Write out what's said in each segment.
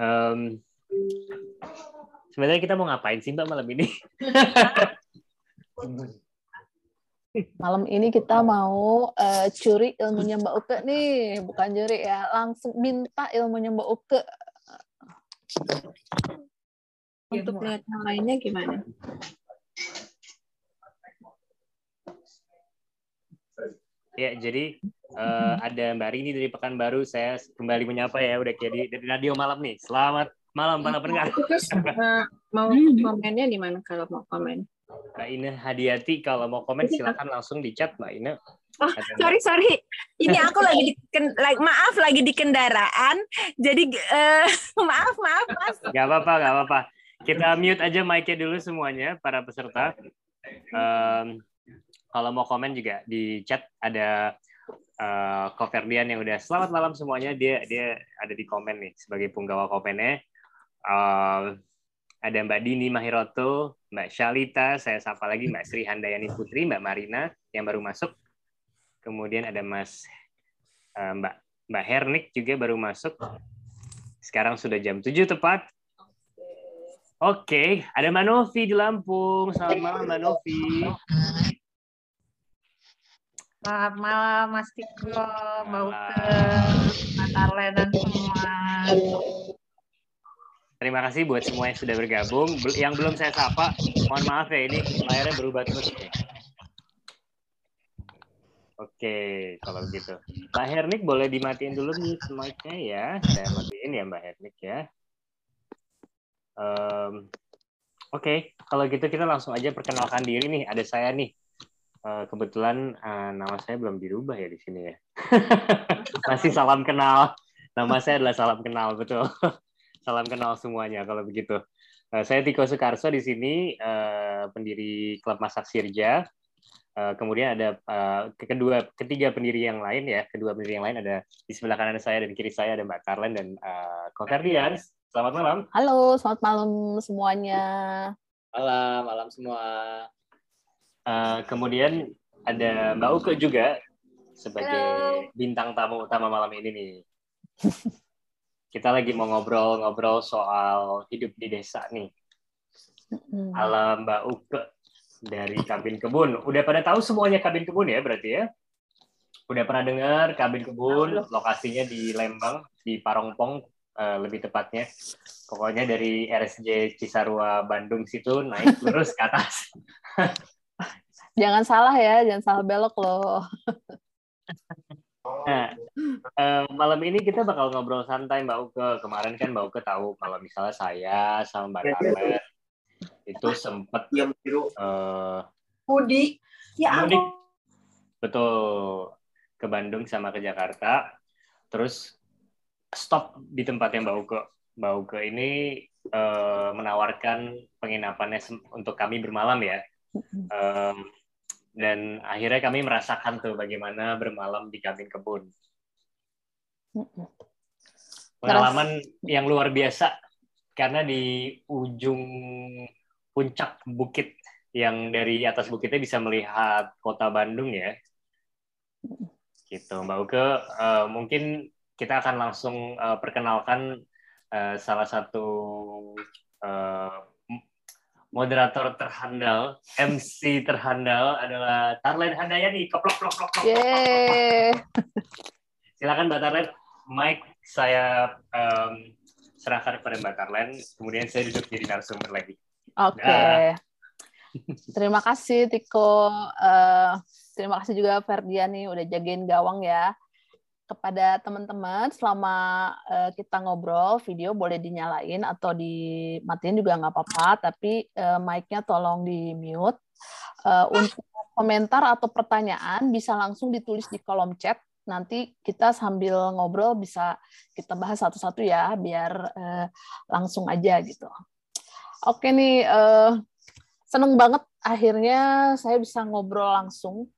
Um, sebenarnya kita mau ngapain sih Mbak malam ini? Malam ini kita mau uh, curi ilmunya Mbak Uke nih, bukan curi ya, langsung minta ilmunya Mbak Uke. Untuk lihat yang lainnya gimana? Ya, jadi uh, ada Mbak Rini dari Pekanbaru. Saya kembali menyapa ya, udah kayak di, dari radio malam nih. Selamat malam para pendengar. Terus uh, mau komennya di mana kalau mau komen? Mbak Ina Hadiati kalau mau komen silakan langsung di chat Mbak Ina. Oh, sorry sorry. Ini aku lagi di like, maaf lagi di kendaraan. Jadi uh, maaf maaf Mas. Gak apa-apa, gak apa-apa. Kita mute aja mic-nya dulu semuanya para peserta. Um, kalau mau komen juga di chat ada uh, Koferdian yang udah selamat malam semuanya. Dia dia ada di komen nih sebagai punggawa komennya. Uh, ada Mbak Dini Mahiroto, Mbak Shalita, saya sapa lagi Mbak Sri Handayani Putri, Mbak Marina yang baru masuk. Kemudian ada Mas uh, Mbak Mbak Hernik juga baru masuk. Sekarang sudah jam 7 tepat. Oke, okay. ada Mbak Novi di Lampung. Selamat malam Mbak Novi. Selamat malam Mas Tiko, Mbak Uke, Mbak Tarle, dan semua. Terima kasih buat semua yang sudah bergabung. Yang belum saya sapa, mohon maaf ya ini layarnya berubah terus. Oke, kalau gitu. Mbak Hernik boleh dimatiin dulu nih mic-nya ya. Saya matiin ya Mbak Hernik ya. Um, Oke, okay. kalau gitu kita langsung aja perkenalkan diri nih. Ada saya nih. Uh, kebetulan uh, nama saya belum dirubah ya di sini ya. Masih salam kenal. Nama saya adalah salam kenal, betul. Salam kenal semuanya kalau begitu. Uh, saya Tiko Sukarso di sini, uh, pendiri Klub Masak Sirja. Uh, kemudian ada uh, kedua, ketiga pendiri yang lain ya. Kedua pendiri yang lain ada di sebelah kanan saya dan kiri saya ada Mbak Carlen dan uh, Kokardian. Selamat malam. Halo, selamat malam semuanya. Malam, malam semua. Uh, kemudian ada Mbak Uke juga sebagai Halo. bintang tamu utama malam ini nih kita lagi mau ngobrol-ngobrol soal hidup di desa nih. Hmm. Mbak Uke dari Kabin Kebun. Udah pada tahu semuanya Kabin Kebun ya berarti ya? Udah pernah dengar Kabin Kebun, lokasinya di Lembang, di Parongpong uh, lebih tepatnya. Pokoknya dari RSJ Cisarua Bandung situ naik lurus ke atas. jangan salah ya, jangan salah belok loh. Nah, uh, malam ini kita bakal ngobrol santai Mbak Uke. Kemarin kan Mbak Uke tahu kalau misalnya saya sama Mbak Carmen itu sempat uh, mudik. Ya mudik. Betul. Ke Bandung sama ke Jakarta. Terus stop di tempat yang Mbak Uke. Mbak Uke ini uh, menawarkan penginapannya untuk kami bermalam ya. Um, dan akhirnya kami merasakan tuh bagaimana bermalam di kabin kebun. Pengalaman yang luar biasa karena di ujung puncak bukit yang dari atas bukitnya bisa melihat kota Bandung ya. Gitu, Mbak Uke. Uh, mungkin kita akan langsung uh, perkenalkan uh, salah satu uh, moderator terhandal, MC terhandal adalah Tarlen Handayani. Keplok, plok, plok, plok. Yeay. Silakan Mbak Tarlen. Mike saya um, serahkan kepada Mbak Tarlen. Kemudian saya duduk jadi narasumber lagi. Oke. Okay. Terima kasih Tiko. Uh, terima kasih juga Ferdiani udah jagain gawang ya kepada teman-teman selama uh, kita ngobrol video boleh dinyalain atau dimatiin juga nggak apa-apa tapi uh, mic-nya tolong di mute uh, untuk komentar atau pertanyaan bisa langsung ditulis di kolom chat. Nanti kita sambil ngobrol bisa kita bahas satu-satu ya biar uh, langsung aja gitu. Oke nih uh, seneng banget akhirnya saya bisa ngobrol langsung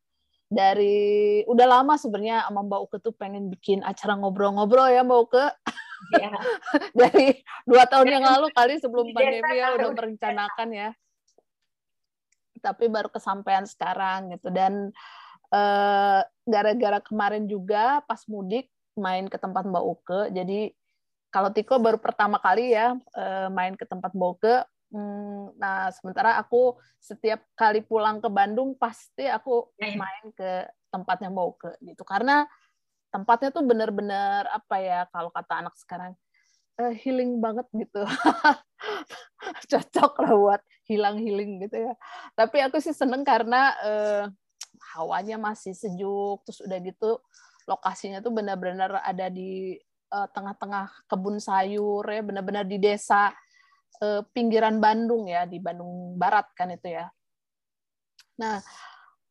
dari udah lama sebenarnya sama Mbak Uke tuh pengen bikin acara ngobrol-ngobrol ya Mbak Uke. Ya. dari dua tahun yang lalu kali sebelum pandemi ya udah merencanakan ya. Tapi baru kesampaian sekarang gitu dan gara gara-gara kemarin juga pas mudik main ke tempat Mbak Uke jadi kalau Tiko baru pertama kali ya uh, main ke tempat Boke. Hmm, nah, sementara aku setiap kali pulang ke Bandung pasti aku main ke tempatnya Boke gitu. Karena tempatnya tuh bener-bener apa ya kalau kata anak sekarang uh, healing banget gitu. Cocok lah buat hilang-healing gitu ya. Tapi aku sih seneng karena uh, hawanya masih sejuk, terus udah gitu lokasinya tuh benar-benar ada di uh, tengah-tengah kebun sayur ya, benar-benar di desa uh, pinggiran Bandung ya, di Bandung Barat kan itu ya. Nah,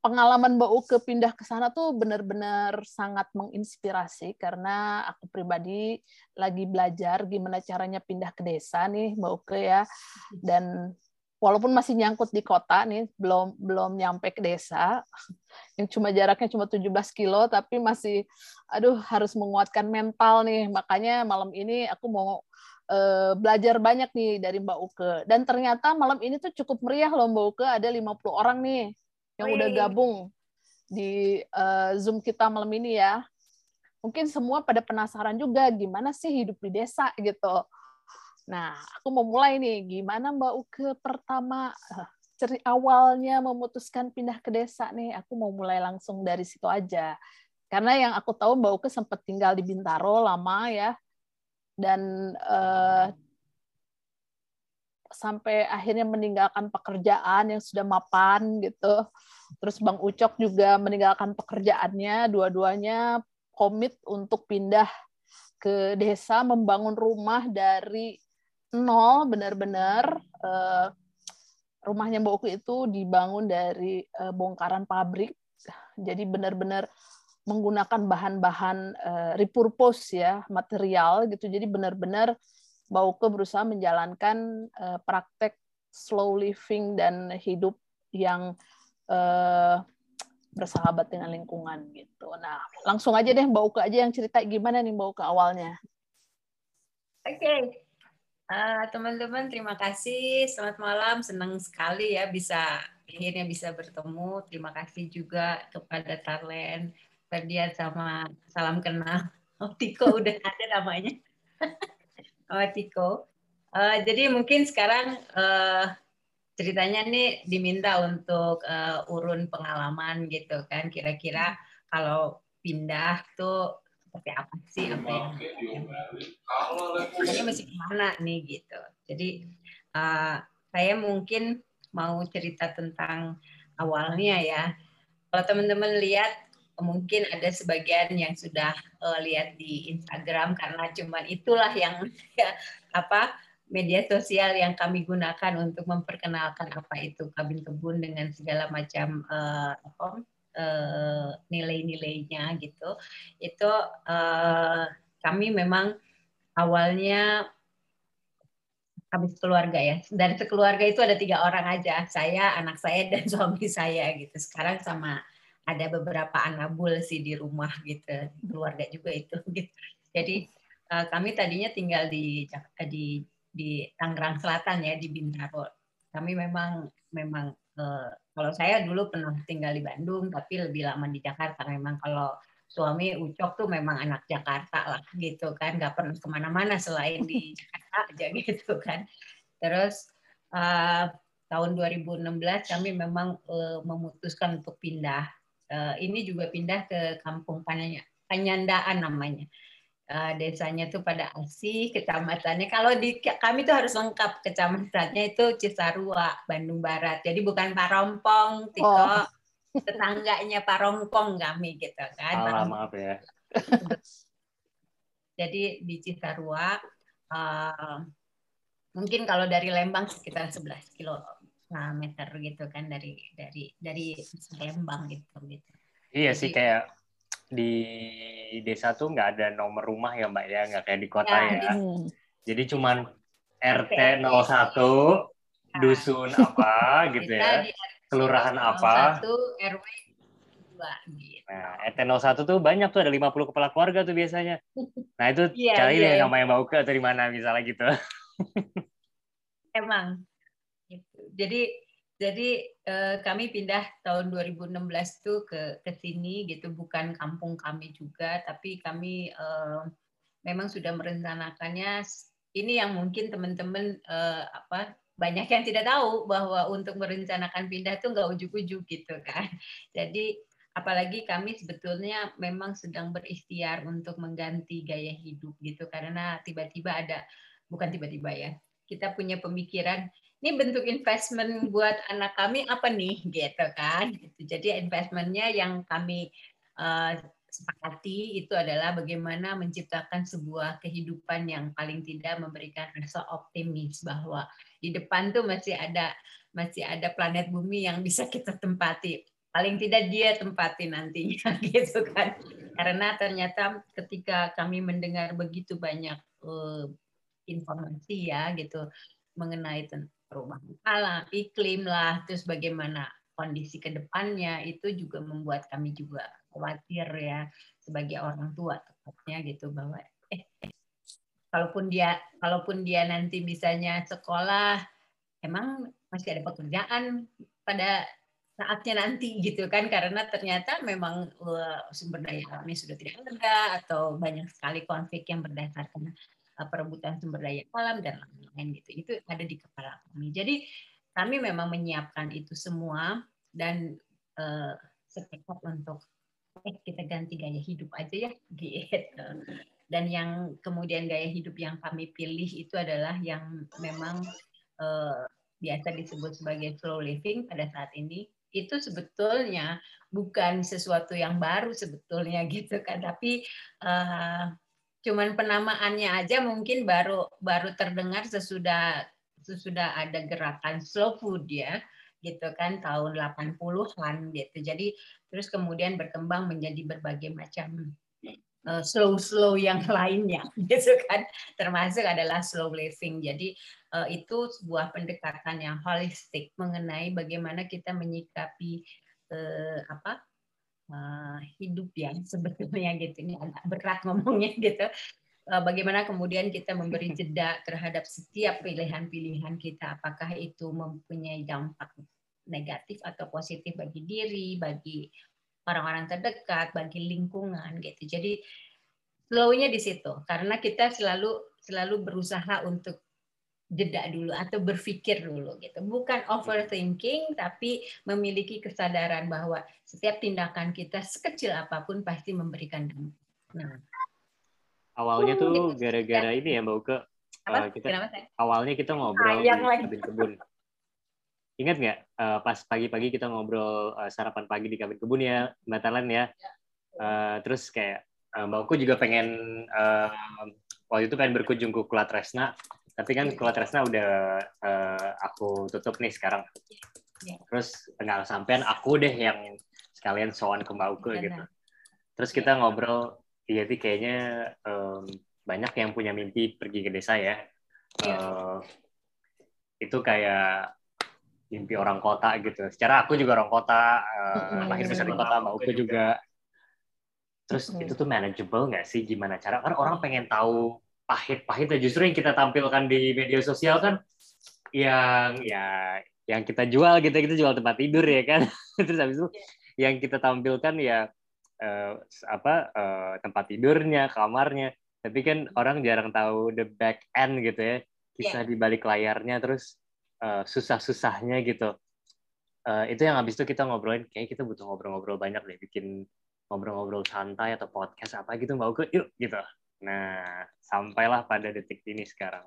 pengalaman Mbak Uke pindah ke sana tuh benar-benar sangat menginspirasi karena aku pribadi lagi belajar gimana caranya pindah ke desa nih Mbak Uke ya. Dan walaupun masih nyangkut di kota nih, belum belum nyampe ke desa, yang cuma jaraknya cuma 17 kilo, tapi masih, aduh harus menguatkan mental nih. Makanya malam ini aku mau uh, belajar banyak nih dari Mbak Uke. Dan ternyata malam ini tuh cukup meriah loh Mbak Uke, ada 50 orang nih yang Wih. udah gabung di uh, Zoom kita malam ini ya. Mungkin semua pada penasaran juga gimana sih hidup di desa gitu Nah, aku mau mulai nih. Gimana Mbak Uke pertama eh, ceri awalnya memutuskan pindah ke desa nih? Aku mau mulai langsung dari situ aja. Karena yang aku tahu Mbak Uke sempat tinggal di Bintaro lama ya. Dan uh, sampai akhirnya meninggalkan pekerjaan yang sudah mapan gitu. Terus Bang Ucok juga meninggalkan pekerjaannya, dua-duanya komit untuk pindah ke desa membangun rumah dari nol benar-benar uh, rumahnya Mbak itu dibangun dari uh, bongkaran pabrik. Jadi benar-benar menggunakan bahan-bahan uh, repurpose ya, material gitu. Jadi benar-benar Mbak Uke berusaha menjalankan uh, praktek slow living dan hidup yang uh, bersahabat dengan lingkungan gitu. Nah, langsung aja deh Mbak Uke aja yang cerita gimana nih Mbak Uke awalnya. Oke, okay. Uh, teman-teman terima kasih. Selamat malam. Senang sekali ya bisa akhirnya bisa bertemu. Terima kasih juga kepada Tarlen, Ferdian sama salam kenal. Oh, Tiko udah ada namanya. oh, Tiko. Uh, jadi mungkin sekarang uh, ceritanya nih diminta untuk uh, urun pengalaman gitu kan. Kira-kira kalau pindah tuh seperti apa sih apa yang, masih ke mana nih gitu jadi uh, saya mungkin mau cerita tentang awalnya ya kalau teman-teman lihat mungkin ada sebagian yang sudah uh, lihat di Instagram karena cuman itulah yang ya, apa media sosial yang kami gunakan untuk memperkenalkan apa itu kabin kebun dengan segala macam uh, uh, nilai-nilainya gitu. Itu uh, kami memang awalnya kami keluarga ya. Dari sekeluarga itu ada tiga orang aja saya anak saya dan suami saya gitu. Sekarang sama ada beberapa anabul sih di rumah gitu keluarga juga itu gitu jadi uh, kami tadinya tinggal di di di Tangerang Selatan ya di Bintaro kami memang memang uh, kalau saya dulu pernah tinggal di Bandung, tapi lebih lama di Jakarta. Memang kalau suami Ucok tuh memang anak Jakarta lah gitu kan, nggak pernah ke mana-mana selain di Jakarta aja gitu kan. Terus uh, tahun 2016 kami memang uh, memutuskan untuk pindah. Uh, ini juga pindah ke Kampung Panyandaan namanya uh, desanya tuh pada Asi, kecamatannya. Kalau di kami tuh harus lengkap kecamatannya itu Cisarua, Bandung Barat. Jadi bukan Parompong, Tiko, oh. tetangganya Parompong kami gitu kan. Oh, maaf ya. Jadi di Cisarua, uh, mungkin kalau dari Lembang sekitar 11 kilometer gitu kan dari dari dari Lembang gitu gitu. Iya Jadi, sih kayak di desa tuh nggak ada nomor rumah ya mbak ya nggak kayak di kota ya, ya. jadi cuman RT 01 nah. dusun apa gitu ya kelurahan apa RW gitu. Nah, RT 01 tuh banyak tuh ada 50 kepala keluarga tuh biasanya. Nah, itu yeah, cari yeah. deh namanya Mbak Uke atau di mana misalnya gitu. Emang. Jadi jadi eh, kami pindah tahun 2016 tuh ke ke sini gitu bukan kampung kami juga tapi kami eh, memang sudah merencanakannya. Ini yang mungkin teman-teman uh, apa banyak yang tidak tahu bahwa untuk merencanakan pindah itu nggak ujuk-ujuk gitu kan. Jadi apalagi kami sebetulnya memang sedang berikhtiar untuk mengganti gaya hidup gitu karena tiba-tiba ada bukan tiba-tiba ya kita punya pemikiran ini bentuk investment buat anak kami apa nih? Gitu kan? Gitu. jadi investmentnya yang kami uh, sepakati itu adalah bagaimana menciptakan sebuah kehidupan yang paling tidak memberikan rasa optimis bahwa di depan tuh masih ada masih ada planet bumi yang bisa kita tempati. Paling tidak dia tempati nantinya gitu kan? Karena ternyata ketika kami mendengar begitu banyak uh, informasi ya gitu mengenai perubahan. Alam iklim lah. Terus bagaimana kondisi ke depannya itu juga membuat kami juga khawatir ya sebagai orang tua tepatnya gitu bahwa eh, kalaupun dia kalaupun dia nanti misalnya sekolah emang masih ada pekerjaan pada saatnya nanti gitu kan. Karena ternyata memang uh, sumber daya alamnya sudah tidak ada atau banyak sekali konflik yang berdasarkan perebutan sumber daya alam dan lain-lain gitu. Itu ada di kepala kami. Jadi kami memang menyiapkan itu semua dan uh, sepakat untuk eh kita ganti gaya hidup aja ya gitu. Dan yang kemudian gaya hidup yang kami pilih itu adalah yang memang uh, biasa disebut sebagai slow living pada saat ini. Itu sebetulnya bukan sesuatu yang baru sebetulnya gitu kan. Tapi uh, cuman penamaannya aja mungkin baru baru terdengar sesudah sesudah ada gerakan slow food ya gitu kan tahun 80-an gitu. Jadi terus kemudian berkembang menjadi berbagai macam uh, slow slow yang lainnya gitu kan termasuk adalah slow living. Jadi uh, itu sebuah pendekatan yang holistik mengenai bagaimana kita menyikapi uh, apa uh, hidup yang sebetulnya gitu. Ini agak berat ngomongnya gitu. Bagaimana kemudian kita memberi jeda terhadap setiap pilihan-pilihan kita? Apakah itu mempunyai dampak negatif atau positif bagi diri bagi orang-orang terdekat bagi lingkungan gitu? Jadi slow-nya di situ. Karena kita selalu selalu berusaha untuk jeda dulu atau berpikir dulu gitu. Bukan overthinking tapi memiliki kesadaran bahwa setiap tindakan kita sekecil apa pun pasti memberikan dampak. Nah, awalnya tuh gitu. gara-gara ini ya Mbak Uke. Uh, kita awalnya kita ngobrol Ayang di kabin kebun. Ingat nggak uh, pas pagi-pagi kita ngobrol uh, sarapan pagi di kabin kebun ya Mbak Talan ya. Uh, terus kayak uh, Mbak Uke juga pengen uh, waktu itu pengen berkunjung ke Kulat Resna tapi kan kalau Tresna udah uh, aku tutup nih sekarang. Iya. Terus nggak sampean aku deh yang sekalian soan ke Mbak Uke gitu. Terus kita iya. ngobrol, iya sih kayaknya um, banyak yang punya mimpi pergi ke desa ya. Uh, itu kayak mimpi orang kota gitu. Secara aku juga orang kota, uh, lahir besar di kota, Mbak Uke juga. Terus itu tuh manageable nggak sih? Gimana cara? Kan orang pengen tahu pahit-pahit justru yang kita tampilkan di media sosial kan yang ya yang kita jual gitu. Kita jual tempat tidur ya kan. Terus habis itu yang kita tampilkan ya uh, apa uh, tempat tidurnya kamarnya. Tapi kan orang jarang tahu the back end gitu ya. Kisah yeah. di balik layarnya terus uh, susah-susahnya gitu. Uh, itu yang habis itu kita ngobrolin. Kayak kita butuh ngobrol-ngobrol banyak deh. Bikin ngobrol-ngobrol santai atau podcast apa gitu mau ke yuk gitu Nah, sampailah pada detik ini sekarang.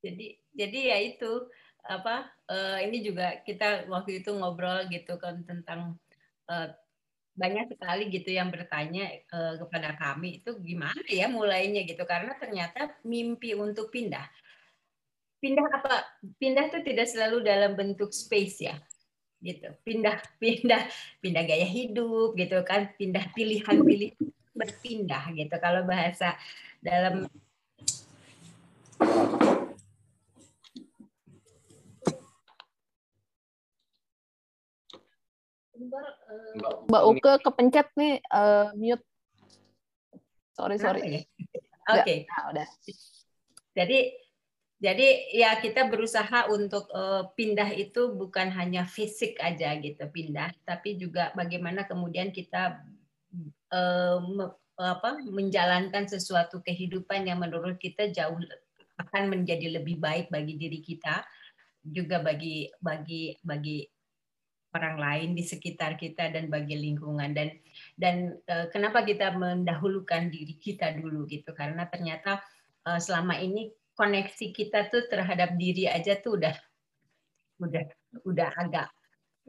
Jadi jadi ya itu apa uh, ini juga kita waktu itu ngobrol gitu kan tentang uh, banyak sekali gitu yang bertanya uh, kepada kami itu gimana ya mulainya? gitu. Karena ternyata mimpi untuk pindah. Pindah apa? Pindah itu tidak selalu dalam bentuk space ya gitu. Pindah pindah pindah gaya hidup gitu kan pindah pilihan-pilihan berpindah gitu kalau bahasa dalam Mbak Uke kepencet nih uh, mute. Sorry sorry. Ya? Oke. Okay. Nah, udah. Jadi jadi ya kita berusaha untuk uh, pindah itu bukan hanya fisik aja gitu pindah, tapi juga bagaimana kemudian kita apa menjalankan sesuatu kehidupan yang menurut kita jauh akan menjadi lebih baik bagi diri kita juga bagi bagi bagi orang lain di sekitar kita dan bagi lingkungan. Dan dan uh, kenapa kita mendahulukan diri kita dulu gitu? Karena ternyata uh, selama ini koneksi kita tuh terhadap diri aja tuh udah udah udah agak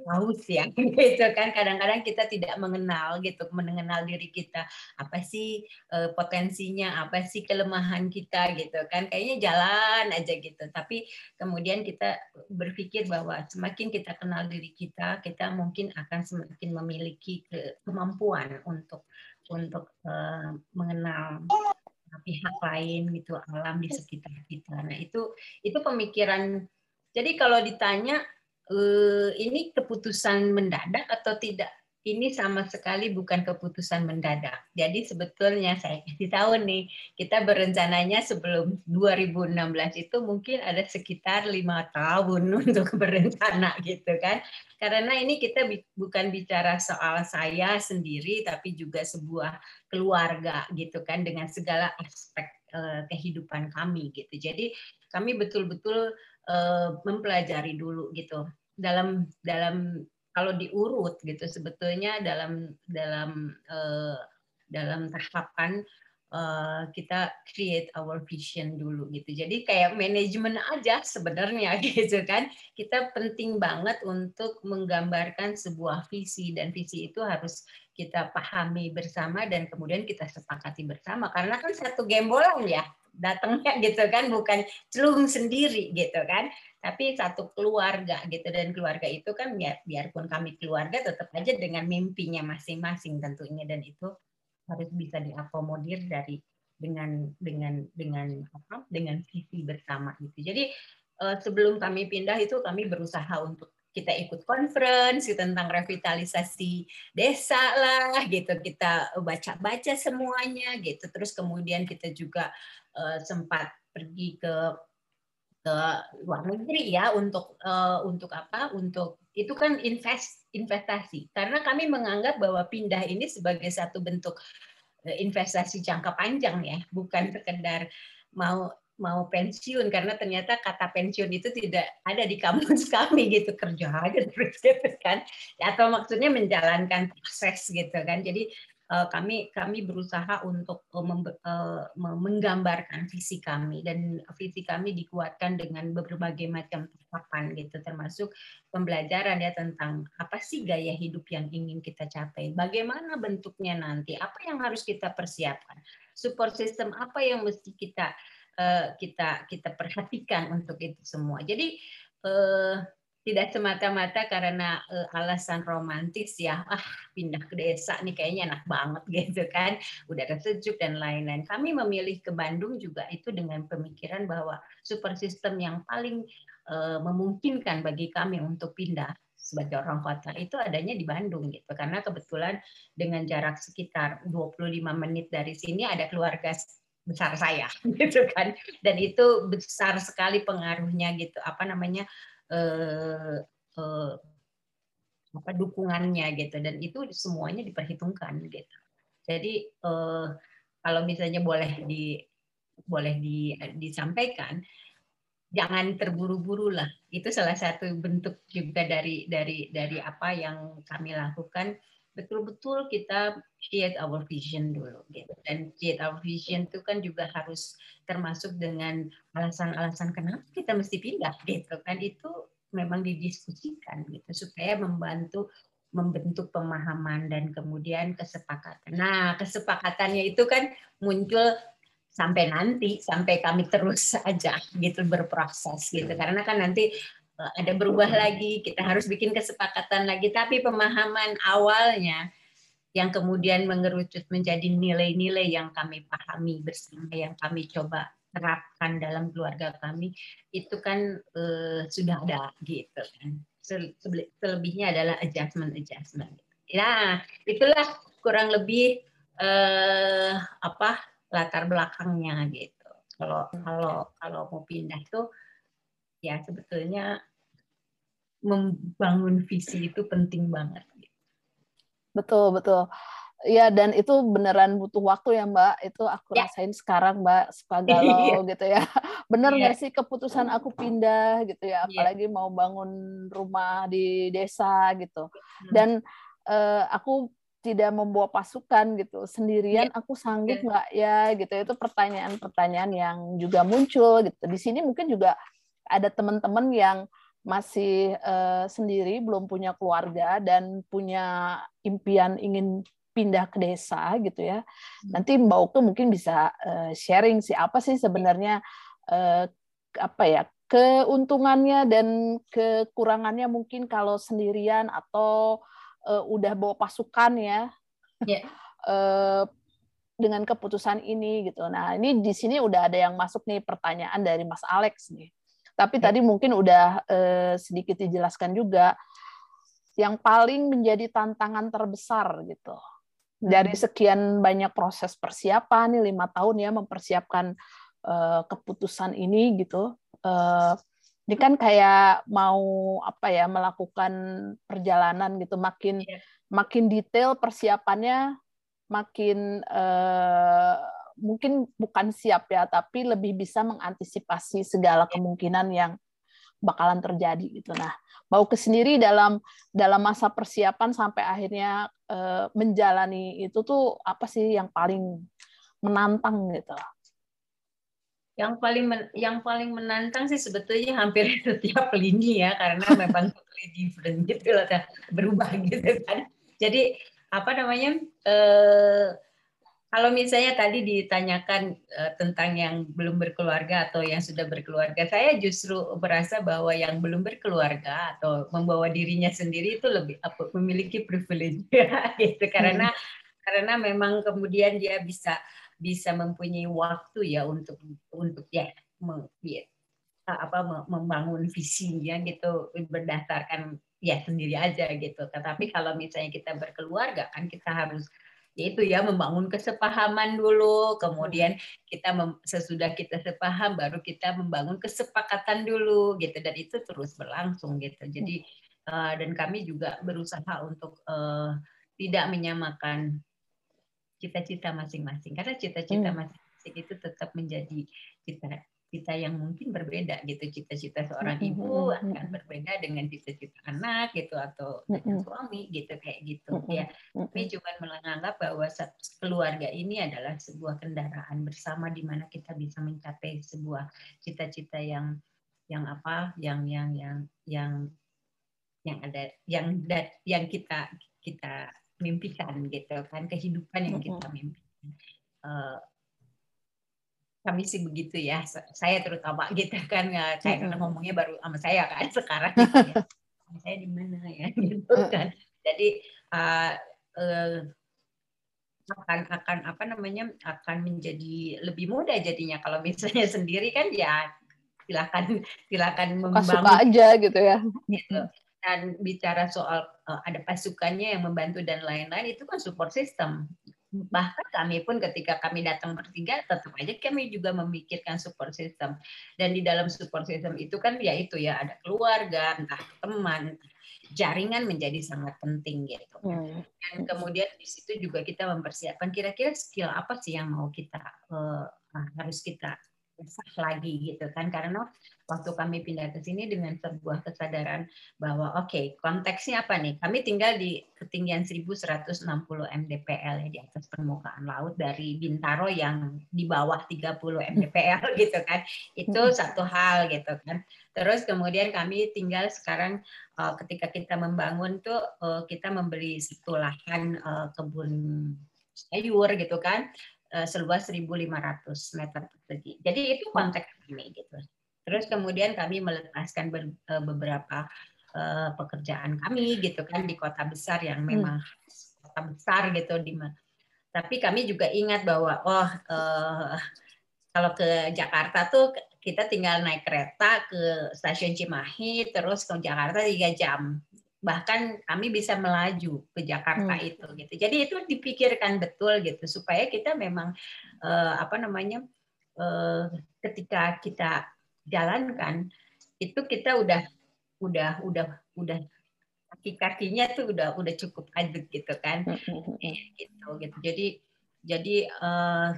haus ya gitu kan kadang-kadang kita tidak mengenal gitu mengenal diri kita. Apa sih uh, potensinya apa sih kelemahan kita gitu kan kayaknya jalan aja gitu. Tapi kemudian kita berpikir bahwa semakin kita kenal diri kita kita mungkin akan semakin memiliki ke, kemampuan untuk untuk uh, mengenal pihak lain gitu alam di sekitar kita. Nah itu itu pemikiran. Jadi kalau ditanya uh, ini keputusan mendadak atau tidak? Ini sama sekali bukan keputusan mendadak. Jadi sebetulnya saya kasih tahu nih, kita berencananya sebelum 2016 itu mungkin ada sekitar lima tahun untuk berencana gitu kan. Karena ini kita bukan bicara soal saya sendiri, tapi juga sebuah keluarga gitu kan dengan segala aspek uh, kehidupan kami gitu. Jadi kami betul-betul uh, mempelajari dulu gitu dalam dalam kalau diurut gitu sebetulnya dalam dalam uh, dalam tahapan uh, kita create our vision dulu gitu. Jadi kayak manajemen aja sebenarnya gitu kan. Kita penting banget untuk menggambarkan sebuah visi dan visi itu harus kita pahami bersama dan kemudian kita sepakati bersama karena kan satu gembolan ya datangnya gitu kan bukan celung sendiri gitu kan. Tapi satu keluarga gitu dan keluarga itu kan biar biarpun kami keluarga tetap aja dengan mimpinya masing-masing tentunya. Dan itu harus bisa diakomodir dari dengan dengan dengan apa dengan visi bersama gitu. Jadi eh, sebelum kami pindah itu kami berusaha untuk kita ikut conference tentang revitalisasi desa lah gitu. Kita baca-baca semuanya gitu. Terus kemudian kita juga uh, sempat pergi ke ke luar negeri ya untuk uh, untuk apa? Untuk itu kan invest investasi. Karena kami menganggap bahwa pindah ini sebagai satu bentuk eh, investasi jangka panjang ya, bukan sekedar mau mau pensiun karena ternyata kata pensiun itu tidak ada di kamus kami gitu kerja aja terus gitu kan atau maksudnya menjalankan proses gitu kan jadi kami kami berusaha untuk eh, eh, menggambarkan visi kami dan visi kami dikuatkan dengan berbagai macam tahapan gitu termasuk pembelajaran ya tentang apa sih gaya hidup yang ingin kita capai bagaimana bentuknya nanti apa yang harus kita persiapkan support system apa yang mesti kita kita kita perhatikan untuk itu semua. Jadi tidak semata-mata karena uh, alasan romantis ya. Ah pindah ke desa nih kayaknya enak banget gitu kan. Udara sejuk dan lain-lain. Kami memilih ke Bandung juga itu dengan pemikiran bahwa super system yang paling uh, memungkinkan bagi kami untuk pindah sebagai orang kota itu adanya di Bandung gitu. Karena kebetulan dengan jarak sekitar 25 menit dari sini ada keluarga besar saya gitu kan. Dan itu besar sekali pengaruhnya gitu. Apa namanya eh, eh, apa dukungannya gitu dan itu semuanya diperhitungkan gitu. Jadi eh, kalau misalnya boleh di boleh di, disampaikan jangan terburu-buru lah. Itu salah satu bentuk juga dari dari dari apa yang kami lakukan betul-betul kita create our vision dulu gitu. Dan create our vision itu kan juga harus termasuk dengan alasan-alasan kenapa kita mesti pindah gitu kan. Itu memang didiskusikan gitu. Supaya membantu membentuk pemahaman dan kemudian kesepakatan. Nah, kesepakatannya itu kan muncul sampai nanti sampai kami terus saja gitu berproses gitu. Karena kan nanti ada berubah lagi, kita harus bikin kesepakatan lagi. Tapi pemahaman awalnya yang kemudian mengerucut menjadi nilai-nilai yang kami pahami bersama, yang kami coba terapkan dalam keluarga kami, itu kan uh, sudah ada gitu kan. Selebihnya adalah adjustment-adjustment. Ya, itulah kurang lebih uh, apa latar belakangnya gitu. Kalau kalau kalau mau pindah tuh ya sebetulnya membangun visi itu penting banget. Betul betul. Ya dan itu beneran butuh waktu ya Mbak. Itu aku Ya. rasain sekarang Mbak suka galau gitu ya. Bener Iya. nggak sih keputusan aku pindah gitu ya. Iya. Apalagi mau bangun rumah di desa gitu. Hmm. Dan eh, aku tidak membawa pasukan gitu. Sendirian Iya. aku sanggup nggak ya gitu. Itu pertanyaan-pertanyaan yang juga muncul gitu. Di sini mungkin juga ada teman-teman yang masih eh, sendiri, belum punya keluarga dan punya impian ingin pindah ke desa gitu ya. Nanti Mbak Uke mungkin bisa eh, sharing sih apa sih sebenarnya eh, apa ya keuntungannya dan kekurangannya mungkin kalau sendirian atau eh, udah bawa pasukan ya. Iya. Eh, dengan keputusan ini gitu. Nah, ini di sini udah ada yang masuk nih pertanyaan dari Mas Alex nih. Tapi tadi mungkin udah eh, sedikit dijelaskan juga yang paling menjadi tantangan terbesar gitu dari sekian banyak proses persiapan nih lima tahun ya mempersiapkan eh, keputusan ini gitu. Eh, ini kan kayak mau apa ya melakukan perjalanan gitu makin Iya. makin detail persiapannya makin eh, mungkin bukan siap ya tapi lebih bisa mengantisipasi segala kemungkinan yang bakalan terjadi gitu. Nah, mau ke sendiri dalam dalam masa persiapan sampai akhirnya eh, menjalani itu tuh apa sih yang paling menantang gitu? Yang paling men- yang paling menantang sih sebetulnya hampir setiap lini ya karena memang totally different gitu loh, berubah gitu kan. Jadi apa namanya eh, kalau misalnya tadi ditanyakan eh, tentang yang belum berkeluarga atau yang sudah berkeluarga, saya justru merasa bahwa yang belum berkeluarga atau membawa dirinya sendiri itu lebih apa, memiliki privilege gitu karena karena memang kemudian dia bisa bisa mempunyai waktu ya untuk untuk ya, meng- ya, apa me- membangun visinya gitu berdasarkan ya sendiri aja gitu. Tetapi kalau misalnya kita berkeluarga kan kita harus yaitu ya membangun kesepahaman dulu, kemudian kita mem- sesudah kita sepaham baru kita membangun kesepakatan dulu gitu dan itu terus berlangsung gitu. Jadi eh, dan kami juga berusaha untuk eh, tidak menyamakan cita-cita masing-masing karena cita-cita Hmm. masing-masing itu tetap menjadi cita cita yang mungkin berbeda gitu cita-cita seorang ibu akan berbeda dengan cita-cita anak gitu atau dengan suami gitu kayak gitu. Ya kami cuma menganggap bahwa keluarga ini adalah sebuah kendaraan bersama di mana kita bisa mencapai sebuah cita-cita yang yang apa yang yang yang yang yang ada yang dat- yang kita kita mimpikan gitu kan kehidupan yang kita mimpikan. Eh, kami sih begitu ya sa- saya terutama gitu kan ya kayak Mm-mm. ngomongnya baru sama saya kan sekarang gitu ya. saya di mana ya gitu kan jadi eh, eh, akan akan apa namanya akan menjadi lebih mudah jadinya kalau misalnya sendiri kan ya silakan silakan membangun aja gitu ya. gitu. Dan bicara soal uh, ada pasukannya yang membantu dan lain-lain itu kan support system. Bahkan kami pun ketika kami datang bertiga tetap aja kami juga memikirkan support system. Dan di dalam support system itu kan ya itu ya ada keluarga, entah teman, jaringan menjadi sangat penting gitu. Hmm. Dan kemudian di situ juga kita mempersiapkan kira-kira skill apa sih yang mau kita eh, harus kita asah lagi gitu kan. Karena waktu kami pindah ke sini dengan sebuah kesadaran bahwa oke konteksnya apa nih? Kami tinggal di ketinggian 1160 mdpl ya di atas permukaan laut dari Bintaro yang di bawah 30 mdpl gitu kan. Itu satu hal gitu kan. Terus kemudian kami tinggal sekarang eh, ketika kita membangun tuh eh, kita membeli satu lahan eh, kebun sayur gitu kan seluas 1.500 meter persegi. Jadi itu konteks kami gitu. Terus kemudian kami melepaskan eh, beberapa eh, pekerjaan kami gitu kan di kota besar yang memang kota besar gitu di tapi kami juga ingat bahwa oh eh, kalau ke Jakarta tuh kita tinggal naik kereta ke stasiun Cimahi terus ke Jakarta tiga jam bahkan kami bisa melaju ke Jakarta Hmm. itu gitu. Jadi itu dipikirkan betul gitu. Supaya kita memang eh, apa namanya eh, ketika kita jalankan itu kita udah udah udah udah kaki-kakinya tuh udah udah cukup aduk gitu kan. Gitu gitu. Jadi jadi uh,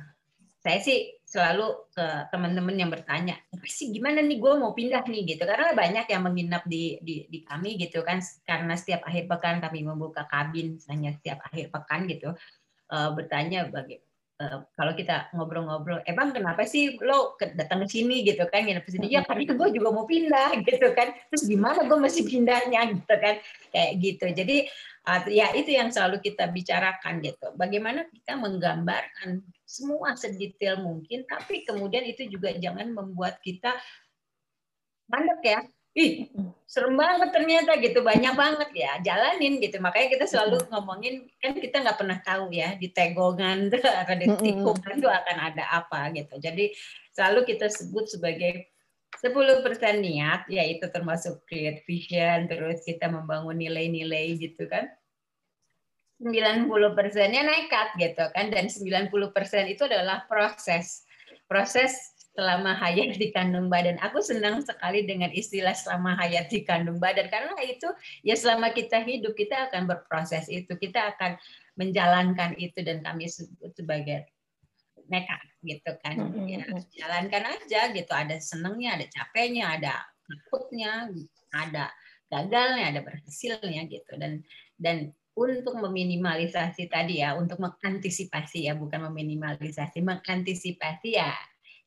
saya sih selalu ke teman-teman yang bertanya sih gimana nih gue mau pindah nih gitu karena banyak yang menginap di, di di kami gitu kan karena setiap akhir pekan kami membuka kabin hanya setiap akhir pekan gitu uh, bertanya bagi Uh, kalau kita ngobrol-ngobrol, emang kenapa sih lo datang ke sini gitu kan, nginep di sini? Ya karena gue juga mau pindah gitu kan. Terus gimana gue masih pindahnya gitu kan, kayak gitu. Jadi ya itu yang selalu kita bicarakan gitu. Bagaimana kita menggambarkan semua sedetail mungkin, tapi kemudian itu juga jangan membuat kita mandek ya. Ih serem banget ternyata gitu banyak banget ya jalanin gitu. Makanya kita selalu ngomongin kan kita nggak pernah tahu ya di tegongan atau di tikungan itu akan ada apa gitu. Jadi selalu kita sebut sebagai 10% niat yaitu termasuk create vision terus kita membangun nilai-nilai gitu kan 90 persennya nekat gitu kan dan 90 persen itu adalah proses proses selama hayat di kandung badan. Aku senang sekali dengan istilah selama hayat di kandung badan karena itu ya selama kita hidup kita akan berproses itu, kita akan menjalankan itu dan kami sebut sebagai nekat gitu kan. Ya, jalankan aja gitu. Ada senengnya, ada capeknya, ada takutnya, ada gagalnya, ada berhasilnya gitu dan dan untuk meminimalisasi tadi ya, untuk mengantisipasi ya, bukan meminimalisasi, mengantisipasi ya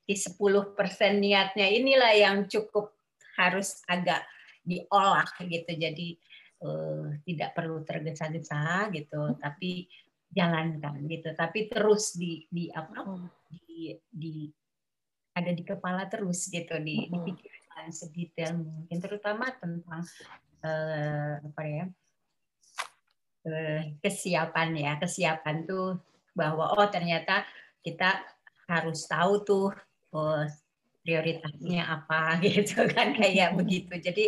di 10% niatnya inilah yang cukup harus agak diolah gitu. Jadi uh, tidak perlu tergesa-gesa gitu, tapi jalankan gitu. Tapi terus di di apa? di di ada di kepala terus gitu, di dipikirkan sedetail mungkin terutama tentang uh, apa ya? Uh, kesiapan ya, kesiapan tuh bahwa oh ternyata kita harus tahu tuh oh, prioritasnya apa gitu kan kayak begitu. Jadi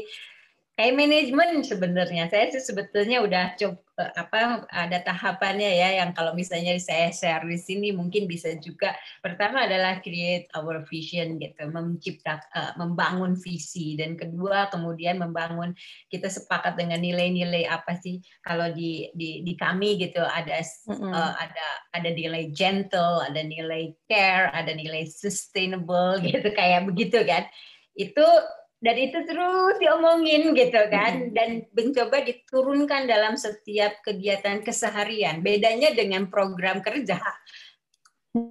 kayak manajemen sebenarnya. Saya sih sebetulnya udah cukup eh, apa ada tahapannya ya yang kalau misalnya saya share di sini mungkin bisa juga. Pertama adalah create our vision gitu mencipta uh, membangun visi. Dan kedua kemudian membangun kita sepakat dengan nilai-nilai apa sih? Kalau di di di kami gitu ada mm-hmm. uh, ada ada nilai gentle ada nilai care ada nilai sustainable gitu kayak begitu kan. Itu dan itu terus diomongin gitu kan. Dan mencoba diturunkan dalam setiap kegiatan keseharian. Bedanya dengan program kerja.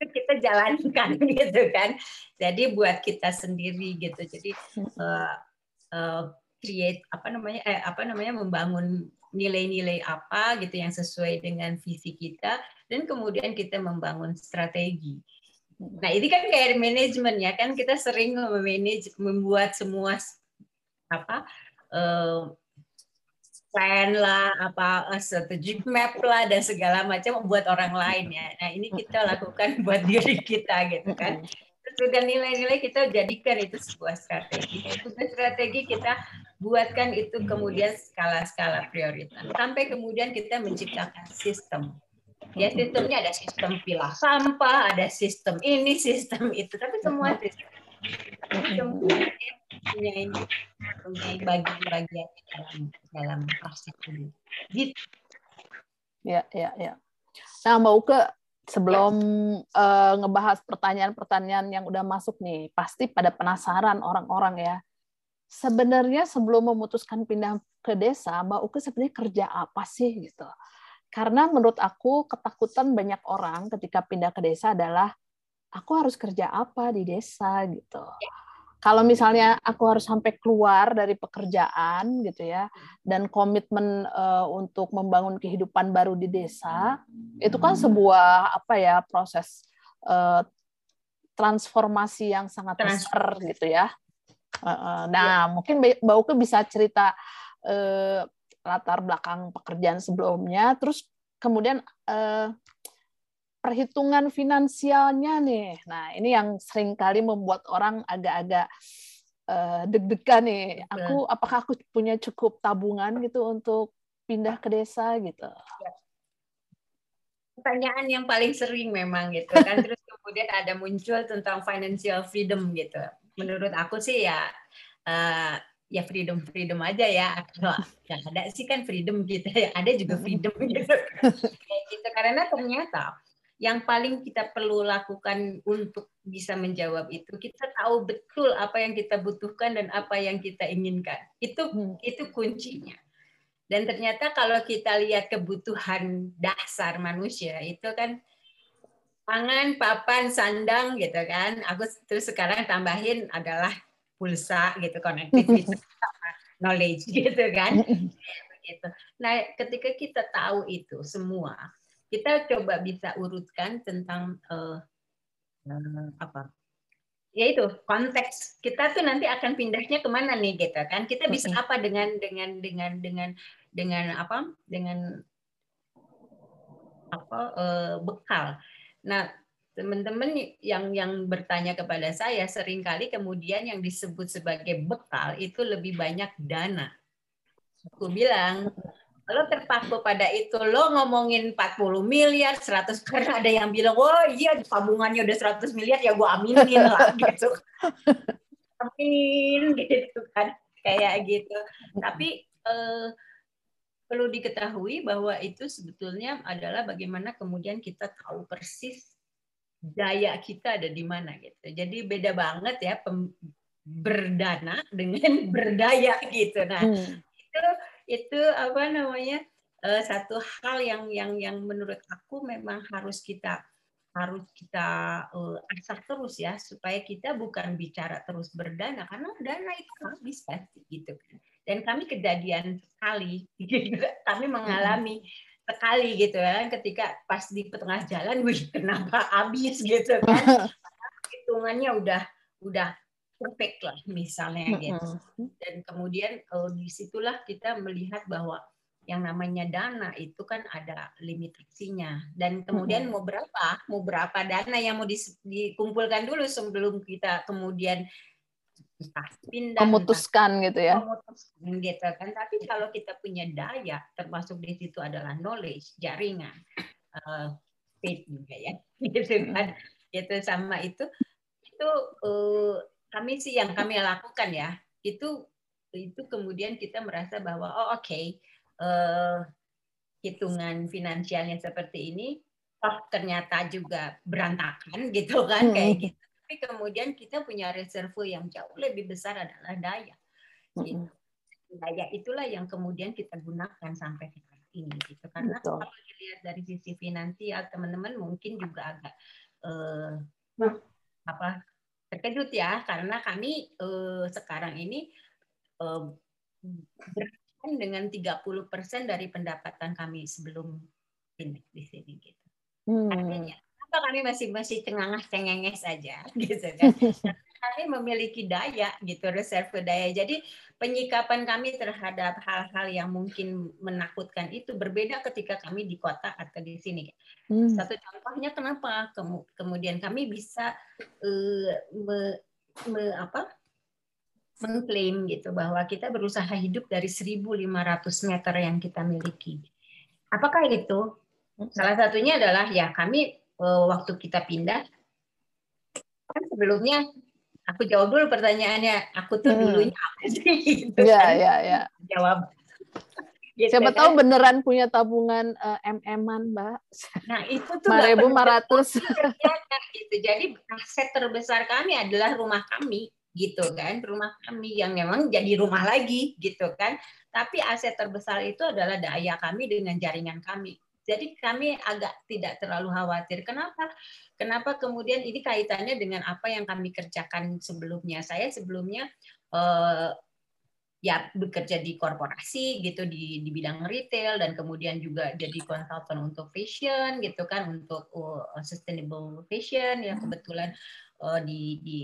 Kita jalankan gitu kan. Jadi buat kita sendiri gitu. Jadi uh, uh, create apa namanya eh, apa namanya membangun nilai-nilai apa gitu yang sesuai dengan visi kita. Dan kemudian kita membangun strategi Nah ini kan kayak manajemen ya kan kita sering memanage membuat semua apa uh, plan lah apa uh, strategic map lah dan segala macam buat orang lain ya. Nah ini kita lakukan buat diri kita gitu kan. Terus nilai-nilai kita jadikan itu sebuah strategi. Itu strategi kita buatkan itu kemudian skala-skala prioritas. Sampai kemudian kita menciptakan sistem Ya sistemnya ada sistem pilah sampah, ada sistem ini, sistem itu, tapi semua sistem punya ini punya bagian-bagian dalam dalam proses ini. Gitu. Ya, ya, ya. Nah, Mbak Uke, sebelum uh, ngebahas pertanyaan-pertanyaan yang udah masuk nih, pasti pada penasaran orang-orang ya. Sebenarnya sebelum memutuskan pindah ke desa, Mbak Uke sebenarnya kerja apa sih gitu? Karena menurut aku ketakutan banyak orang ketika pindah ke desa adalah aku harus kerja apa di desa gitu. Kalau misalnya aku harus sampai keluar dari pekerjaan gitu ya dan komitmen uh, untuk membangun kehidupan baru di desa itu kan sebuah apa ya proses uh, transformasi yang sangat besar gitu ya. Uh, nah, ya. mungkin Mbak Uke bisa cerita uh, latar belakang pekerjaan sebelumnya, terus kemudian eh, perhitungan finansialnya nih. Nah, ini yang sering kali membuat orang agak-agak eh, deg-degan nih. Aku apakah aku punya cukup tabungan gitu untuk pindah ke desa gitu? Ya. Pertanyaan yang paling sering memang gitu kan. Terus kemudian ada muncul tentang financial freedom gitu. Menurut aku sih ya uh, ya freedom freedom aja ya. Kalau nggak ada sih kan freedom gitu ya. Ada juga freedom gitu. Gitu. Karena ternyata yang paling kita perlu lakukan untuk bisa menjawab itu kita tahu betul apa yang kita butuhkan dan apa yang kita inginkan. Itu Hmm. itu kuncinya. Dan ternyata kalau kita lihat kebutuhan dasar manusia itu kan pangan papan sandang gitu kan. Aku terus sekarang tambahin adalah pulsa gitu connectivity sama knowledge gitu kan begitu. Nah, ketika kita tahu itu semua, kita coba bisa urutkan tentang eh, eh, apa? Ya itu konteks kita tuh nanti akan pindahnya ke mana nih gitu kan? Kita bisa Mm-mm. apa dengan dengan dengan dengan dengan apa? Dengan apa eh, bekal. Nah, teman-teman yang yang bertanya kepada saya sering kali kemudian yang disebut sebagai bekal itu lebih banyak dana. Aku bilang lo terpaku pada itu lo ngomongin 40 miliar 100 karena ada yang bilang oh iya tabungannya udah 100 miliar ya gue aminin lah gitu amin gitu kan kayak gitu tapi eh, perlu diketahui bahwa itu sebetulnya adalah bagaimana kemudian kita tahu persis daya kita ada di mana gitu jadi beda banget ya pem- berdana dengan berdaya gitu nah Hmm. itu itu apa namanya eh, satu hal yang yang yang menurut aku memang harus kita harus kita eh, asah terus ya supaya kita bukan bicara terus berdana karena dana itu habis pasti gitu kan dan kami kejadian sekali gitu. kami mengalami sekali gitu ya. Ketika pas di tengah jalan wih kenapa habis? gitu kan. Hitungannya udah udah perfect lah misalnya gitu. Dan kemudian eh, di situlah kita melihat bahwa yang namanya dana itu kan ada limitasinya dan kemudian mau berapa mau berapa dana yang mau dikumpulkan dulu sebelum kita kemudian pindah Memutuskan gitu ya. memutuskan gitu kan. Tapi kalau kita punya daya termasuk di situ adalah knowledge jaringan eh, faith juga ya. Gitu kan. Itu sama itu itu eh, kami sih yang kami lakukan ya. Itu itu kemudian kita merasa bahwa oh oke eh, hitungan finansialnya seperti ini oh ternyata juga berantakan gitu kan Hmm. kayak gitu tapi kemudian kita punya reserve yang jauh lebih besar adalah daya gitu. daya itulah yang kemudian kita gunakan sampai sekarang ini gitu karena Betul. kalau dilihat dari sisi finansial teman-teman mungkin juga agak eh, apa terkejut ya karena kami eh, sekarang ini eh, berkaitan dengan 30% dari pendapatan kami sebelum pindah di sini gitu. Hmm. Artinya kami masih masih cengangas cengenges saja gitu kan? Kami memiliki daya gitu reserve daya. Jadi penyikapan kami terhadap hal-hal yang mungkin menakutkan itu berbeda ketika kami di kota atau di sini. Hmm. Satu contohnya kenapa Kemu- kemudian kami bisa eh, me- me- apa mengklaim gitu bahwa kita berusaha hidup dari 1.500 meter yang kita miliki. Apakah itu? Salah satunya adalah ya kami waktu kita pindah kan sebelumnya aku jawab dulu pertanyaannya. Aku tuh Hmm. dulunya apa sih? Gitu Ya, kan. ya, ya. Jawab. Gitu Siapa kan. tahu beneran punya tabungan eh, MM-an, Mbak. Nah itu tuh nggak perlu 5.500. kerjakan gitu. Jadi aset terbesar kami adalah rumah kami gitu kan, rumah kami yang memang jadi rumah lagi gitu kan. Tapi aset terbesar itu adalah daya kami dengan jaringan kami. Jadi kami agak tidak terlalu khawatir. Kenapa? Kenapa kemudian ini kaitannya dengan apa yang kami kerjakan sebelumnya? Saya sebelumnya eh, ya bekerja di korporasi gitu di di bidang retail dan kemudian juga jadi konsultan untuk fashion gitu kan untuk uh, sustainable fashion yang kebetulan uh, di di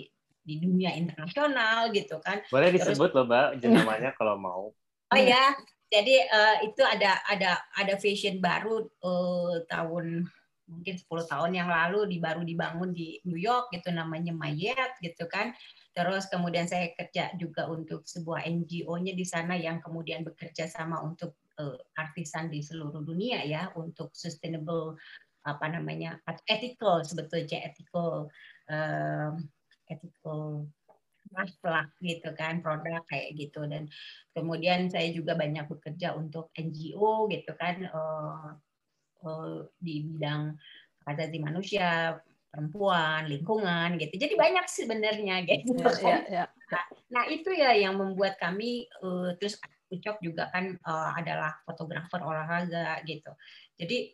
di dunia internasional gitu kan. Boleh Terus- disebut loh, Mbak, namanya kalau mau. Oh ya, jadi uh, itu ada ada ada fashion baru uh, tahun mungkin 10 tahun yang lalu di baru dibangun di New York gitu namanya Mayet gitu kan. Terus kemudian saya kerja juga untuk sebuah NGO-nya di sana yang kemudian bekerja sama untuk uh, artisan di seluruh dunia ya untuk sustainable apa namanya ethical sebetulnya ethical um, ethical plak gitu kan produk kayak gitu dan kemudian saya juga banyak bekerja untuk NGO gitu kan uh, uh, di bidang hak asasi manusia perempuan lingkungan gitu jadi banyak sebenarnya gitu Ya, ya, ya. Nah, itu ya yang membuat kami uh, terus Ucok juga kan uh, adalah fotografer olahraga gitu. Jadi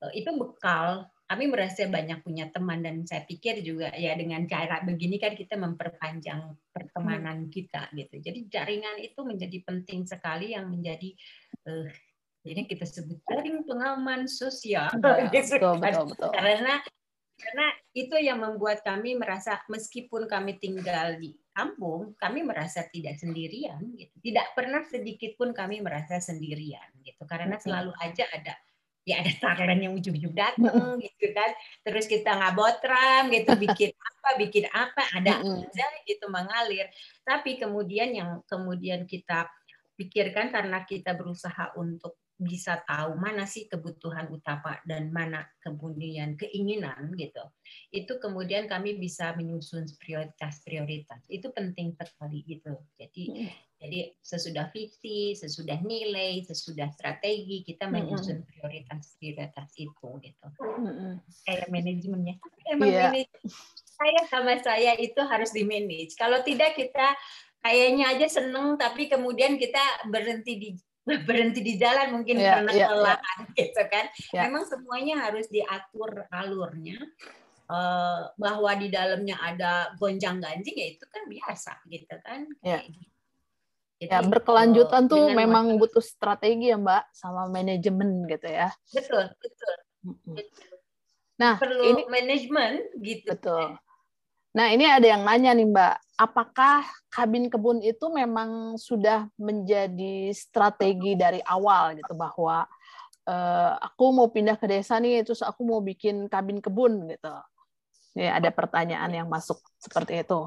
uh, itu bekal kami merasa banyak punya teman dan saya pikir juga ya dengan cara begini kan kita memperpanjang pertemanan kita gitu. Jadi jaringan itu menjadi penting sekali yang menjadi uh, jadi kita sebut jaring pengaman sosial Ya, gitu betul, kan. betul, betul. karena karena itu yang membuat kami merasa meskipun kami tinggal di kampung kami merasa tidak sendirian gitu tidak pernah sedikit pun kami merasa sendirian gitu karena selalu aja ada ya ada tagline yang ujung-ujung datang gitu kan terus kita ngabotram gitu bikin apa bikin apa ada aja gitu mengalir tapi kemudian yang kemudian kita pikirkan karena kita berusaha untuk bisa tahu mana sih kebutuhan utama dan mana kemudian keinginan gitu. Itu kemudian kami bisa menyusun prioritas-prioritas. Itu penting sekali gitu. Jadi jadi sesudah visi, sesudah nilai, sesudah strategi kita menyusun prioritas-prioritas itu gitu. Mm-mm. Kayak manajemennya. Emang Iya. manaj- saya sama saya itu harus di manage. Kalau tidak kita kayaknya aja seneng tapi kemudian kita berhenti di berhenti di jalan mungkin Iya, karena iya, kelelahan gitu kan. Iya. Memang semuanya harus diatur alurnya. eh, bahwa di dalamnya ada gonjang ganjing ya itu kan biasa gitu kan. Kayak gitu. Jadi, Ya, berkelanjutan tuh memang masalah- butuh strategi ya, Mbak, sama manajemen gitu ya. betul betul betul. Nah, perlu ini manajemen gitu. betul. Nah, ini ada yang nanya nih, Mbak. Apakah kabin kebun itu memang sudah menjadi strategi dari awal gitu bahwa eh, aku mau pindah ke desa nih, terus aku mau bikin kabin kebun gitu. Nih ada pertanyaan yang masuk seperti itu.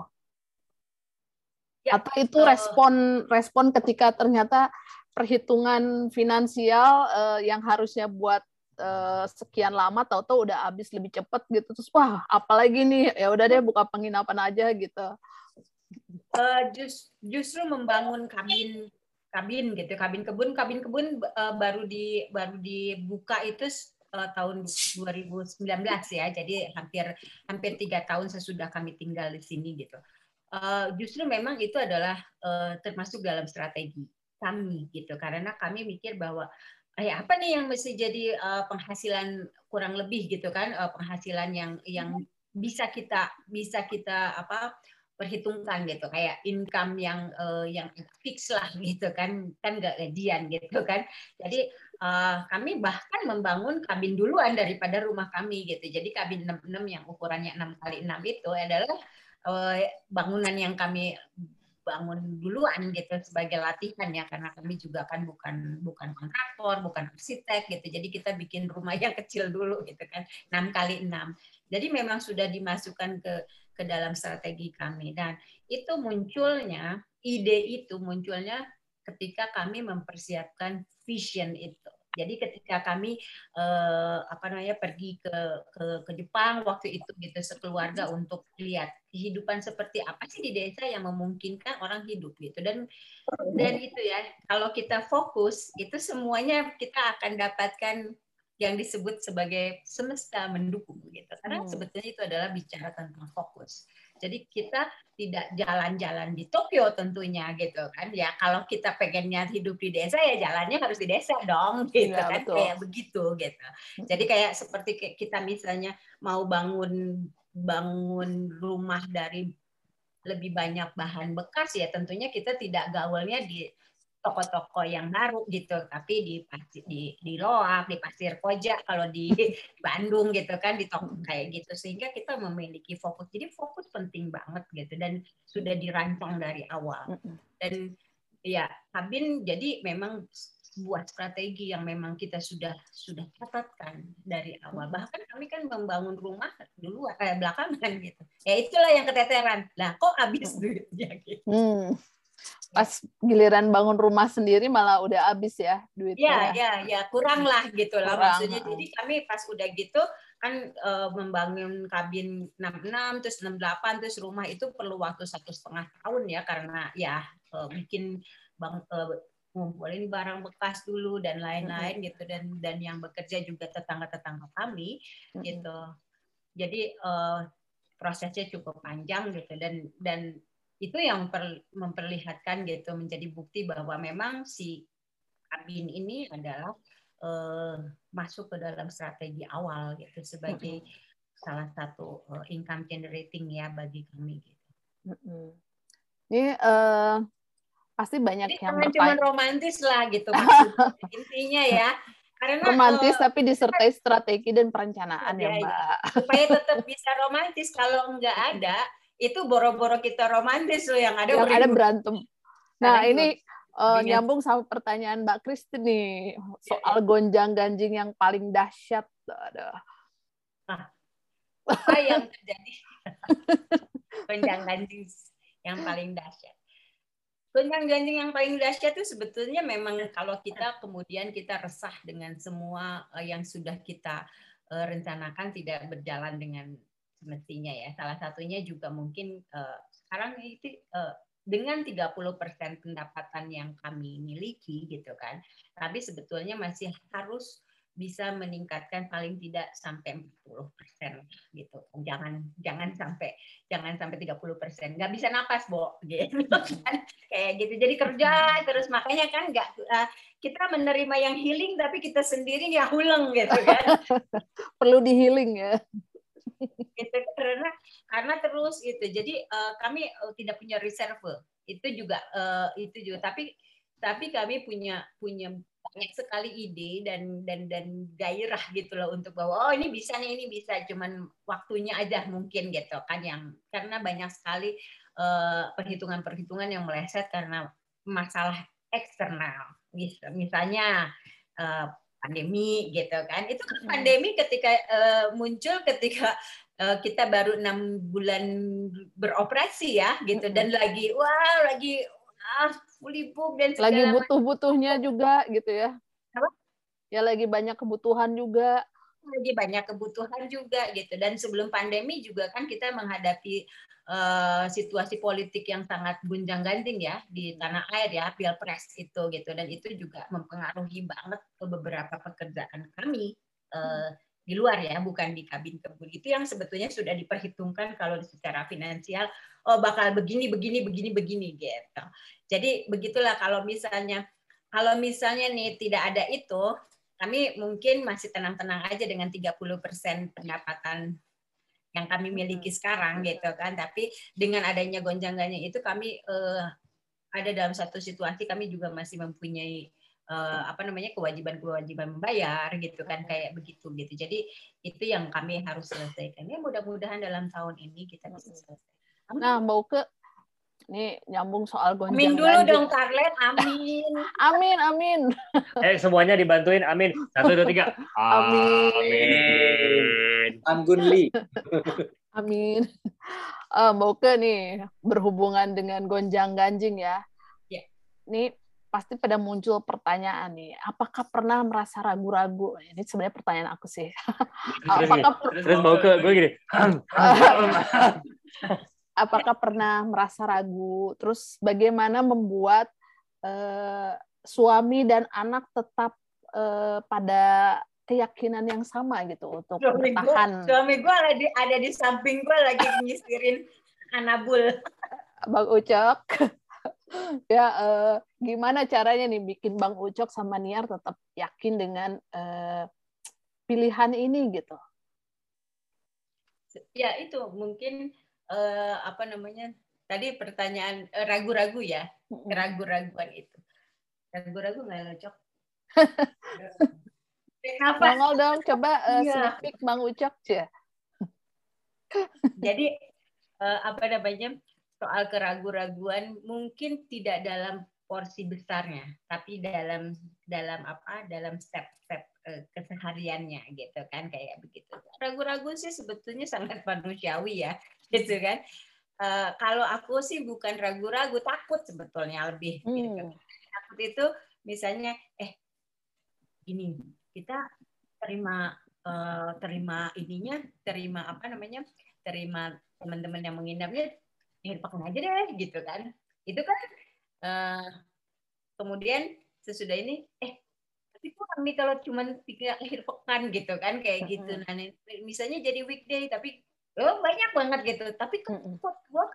Ya, Atau itu eh, respon respon ketika ternyata perhitungan finansial eh, yang harusnya buat eh, sekian lama tahu-tahu udah habis lebih cepat gitu. Terus wah apalagi nih? Ya udah deh buka penginapan aja gitu. Eh, jus- justru membangun kabin kabin gitu kabin kebun kabin kebun eh, baru di baru dibuka itu eh, tahun 2019 ya. Jadi hampir hampir tiga tahun sesudah kami tinggal di sini gitu Eh, justru memang itu adalah eh, termasuk dalam strategi kami gitu. Karena kami mikir bahwa eh apa nih yang mesti jadi eh, penghasilan kurang lebih gitu kan? Eh, penghasilan yang yang bisa kita bisa kita apa perhitungkan gitu. Kayak income yang eh, yang fix lah gitu kan. Kan nggak gajian gitu kan. Jadi eh, kami bahkan membangun kabin duluan daripada rumah kami gitu. Jadi kabin 66 yang ukurannya 6 kali 6 itu adalah bangunan yang kami bangun duluan gitu sebagai latihan ya karena kami juga kan bukan bukan kontraktor bukan arsitek gitu. Jadi kita bikin rumah yang kecil dulu gitu kan 6 kali 6 jadi memang sudah dimasukkan ke ke dalam strategi kami. Dan itu munculnya ide itu munculnya ketika kami mempersiapkan vision itu jadi ketika kami eh, apa namanya pergi ke, ke ke Jepang waktu itu gitu sekeluarga untuk lihat kehidupan seperti apa sih di desa yang memungkinkan orang hidup gitu. Dan dan itu ya kalau kita fokus itu semuanya kita akan dapatkan yang disebut sebagai semesta mendukung gitu. Karena Hmm. sebetulnya itu adalah bicara tentang fokus jadi kita tidak jalan-jalan di Tokyo tentunya gitu kan. Ya kalau kita pengennya hidup di desa ya jalannya harus di desa dong gitu Iya, kan. betul. kayak begitu gitu. Jadi kayak seperti kita misalnya mau bangun bangun rumah dari lebih banyak bahan bekas ya tentunya kita tidak gaulnya di toko-toko yang baru gitu tapi di di di Loak di Pasir Koja kalau di Bandung gitu kan di toko kayak gitu sehingga kita memiliki fokus. Jadi fokus penting banget gitu dan sudah dirancang dari awal. Dan ya kabin jadi memang sebuah strategi yang memang kita sudah sudah catatkan dari awal. Bahkan kami kan membangun rumah dulu eh, belakangan gitu. Ya itulah yang keteteran. Lah kok habis duitnya gitu? Hmm. Pas giliran bangun rumah sendiri malah udah habis ya ya duitnya. ya ya kurang lah gitu lah Kurang, maksudnya. jadi kami pas udah gitu kan uh, membangun kabin 66 terus 68 terus rumah itu perlu waktu satu setengah tahun ya karena ya uh, bikin bang uh, ngumpulin barang bekas dulu dan lain-lain gitu. Dan dan yang bekerja juga tetangga-tetangga kami gitu. Jadi uh, prosesnya cukup panjang gitu. Dan dan itu yang per, memperlihatkan gitu menjadi bukti bahwa memang si kabin ini adalah uh, masuk ke dalam strategi awal gitu sebagai mm -hmm. salah satu uh, income generating ya bagi kami gitu. Mm -hmm. Ini uh, pasti banyak Jadi yang cuma romantis lah gitu intinya ya. Karena romantis uh, tapi disertai strategi dan perencanaan ya, ya Mbak. Supaya tetap bisa romantis kalau enggak ada itu boro-boro kita romantis loh yang ada yang ada berantem. Nah, ini uh, nyambung sama pertanyaan Mbak Kristi nih soal gonjang ganjing yang paling dahsyat. Ada. Nah, apa yang terjadi? gonjang ganjing yang paling dahsyat. Gonjang ganjing yang paling dahsyat itu sebetulnya memang kalau kita kemudian kita resah dengan semua eh, yang sudah kita eh, rencanakan tidak berjalan dengan semestinya ya. Salah satunya juga mungkin sekarang itu dengan 30% pendapatan yang kami miliki gitu kan. Tapi sebetulnya masih harus bisa meningkatkan paling tidak sampai 40% gitu. Jangan jangan sampai jangan sampai 30%. Nggak bisa napas, Bo. Gitu kan. Kayak gitu. Jadi kerja terus makanya kan nggak uh, kita menerima yang healing tapi kita sendiri ya huleng gitu kan. Perlu di healing ya gitu karena karena terus itu. Jadi uh, kami uh, tidak punya reserve. Itu juga uh, itu juga. Tapi tapi kami punya punya banyak sekali ide dan dan dan gairah gitu loh untuk bahwa oh ini bisa nih ini bisa. Cuman waktunya aja mungkin gitu kan yang karena banyak sekali perhitungan-perhitungan uh, yang meleset karena masalah eksternal misalnya uh, pandemi gitu kan. Itu kan pandemi ketika uh, muncul ketika uh, kita baru enam bulan beroperasi ya gitu. Dan lagi wah lagi ah fully book dan lagi butuh-butuhnya juga gitu ya. Apa? ya lagi banyak kebutuhan juga lagi banyak kebutuhan juga gitu. Dan sebelum pandemi juga kan kita menghadapi uh, situasi politik yang sangat gunjang ganjing ya di tanah air ya pilpres itu gitu. Dan itu juga mempengaruhi banget ke beberapa pekerjaan kami uh, di luar ya bukan di kabin kebun. Itu yang sebetulnya sudah diperhitungkan kalau secara finansial oh bakal begini begini begini begini gitu. Jadi begitulah kalau misalnya kalau misalnya nih tidak ada itu kami mungkin masih tenang-tenang aja dengan 30% pendapatan yang kami miliki sekarang gitu kan. Tapi dengan adanya gonjang-ganjing itu kami uh, ada dalam satu situasi kami juga masih mempunyai uh, apa namanya kewajiban-kewajiban membayar gitu kan kayak begitu gitu. Jadi itu yang kami harus selesaikan. Ya mudah-mudahan dalam tahun ini kita bisa selesai nah mau ke ini nyambung soal gonjang Amin dulu dong Carlet, amin. amin, amin. Eh semuanya dibantuin, amin. Satu, dua, tiga. Amin. Amin. Anggunli. amin. Uh, mau ke nih berhubungan dengan gonjang ganjing ya. Ya. Ini pasti pada muncul pertanyaan nih, apakah pernah merasa ragu-ragu? Ini sebenarnya pertanyaan aku sih. apakah terus, terus mau ke gue gini apakah pernah merasa ragu? Terus bagaimana membuat uh, suami dan anak tetap uh, pada keyakinan yang sama gitu untuk suami bertahan. Gua, suami gue ada di, ada di samping gue lagi nyisirin anabul. Bang Ucok. ya uh, gimana caranya nih bikin Bang Ucok sama Niar tetap yakin dengan uh, pilihan ini gitu? Ya itu mungkin uh, apa namanya tadi pertanyaan uh, ragu-ragu ya ragu-raguan itu ragu-ragu nggak cocok Kenapa? Nongol dong, coba uh, iya. sneak Bang Ucok ya. Jadi uh, apa namanya soal keragu-raguan mungkin tidak dalam porsi besarnya, tapi dalam dalam apa? Dalam step-step kesehariannya gitu kan kayak begitu. Ragu-ragu sih sebetulnya sangat manusiawi ya gitu kan. Uh, kalau aku sih bukan ragu-ragu, takut sebetulnya lebih. Hmm. Gitu. Takut itu misalnya, eh ini kita terima uh, terima ininya terima apa namanya terima teman-teman yang menginapnya hirpakan aja deh gitu kan itu kan uh, kemudian sesudah ini eh tapi kurang nih kalau cuma tiga akhir pekan gitu kan kayak gitu nah misalnya jadi weekday tapi oh banyak banget gitu. Tapi kok gua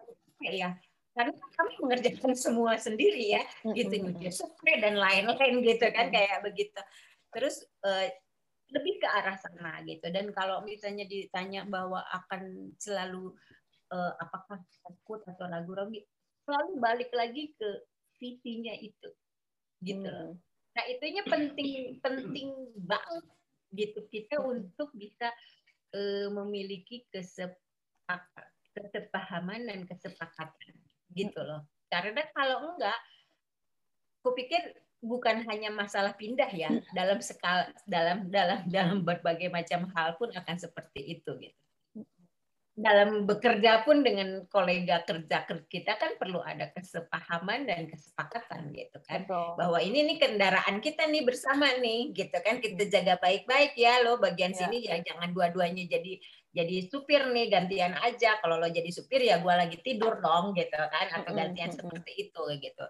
kayak ya? Karena kami mengerjakan semua sendiri ya gitu. Spray dan lain-lain gitu kan kayak begitu. Terus uh, lebih ke arah sana gitu. Dan kalau misalnya ditanya bahwa akan selalu uh, apakah takut atau ragu-ragu selalu balik lagi ke visinya itu gitu hmm. nah itunya penting penting banget gitu kita untuk bisa uh, memiliki kesepakat kesepahaman dan kesepakatan gitu loh. Karena kalau enggak kupikir bukan hanya masalah pindah ya dalam skala dalam dalam dalam berbagai macam hal pun akan seperti itu gitu dalam bekerja pun dengan kolega kerja kita kan perlu ada kesepahaman dan kesepakatan gitu kan. Betul. bahwa ini nih kendaraan kita nih bersama nih gitu kan. Kita jaga baik-baik ya lo bagian ya. sini ya jangan dua-duanya jadi jadi supir nih gantian aja. Kalau lo jadi supir ya gue lagi tidur dong gitu kan atau gantian seperti itu gitu.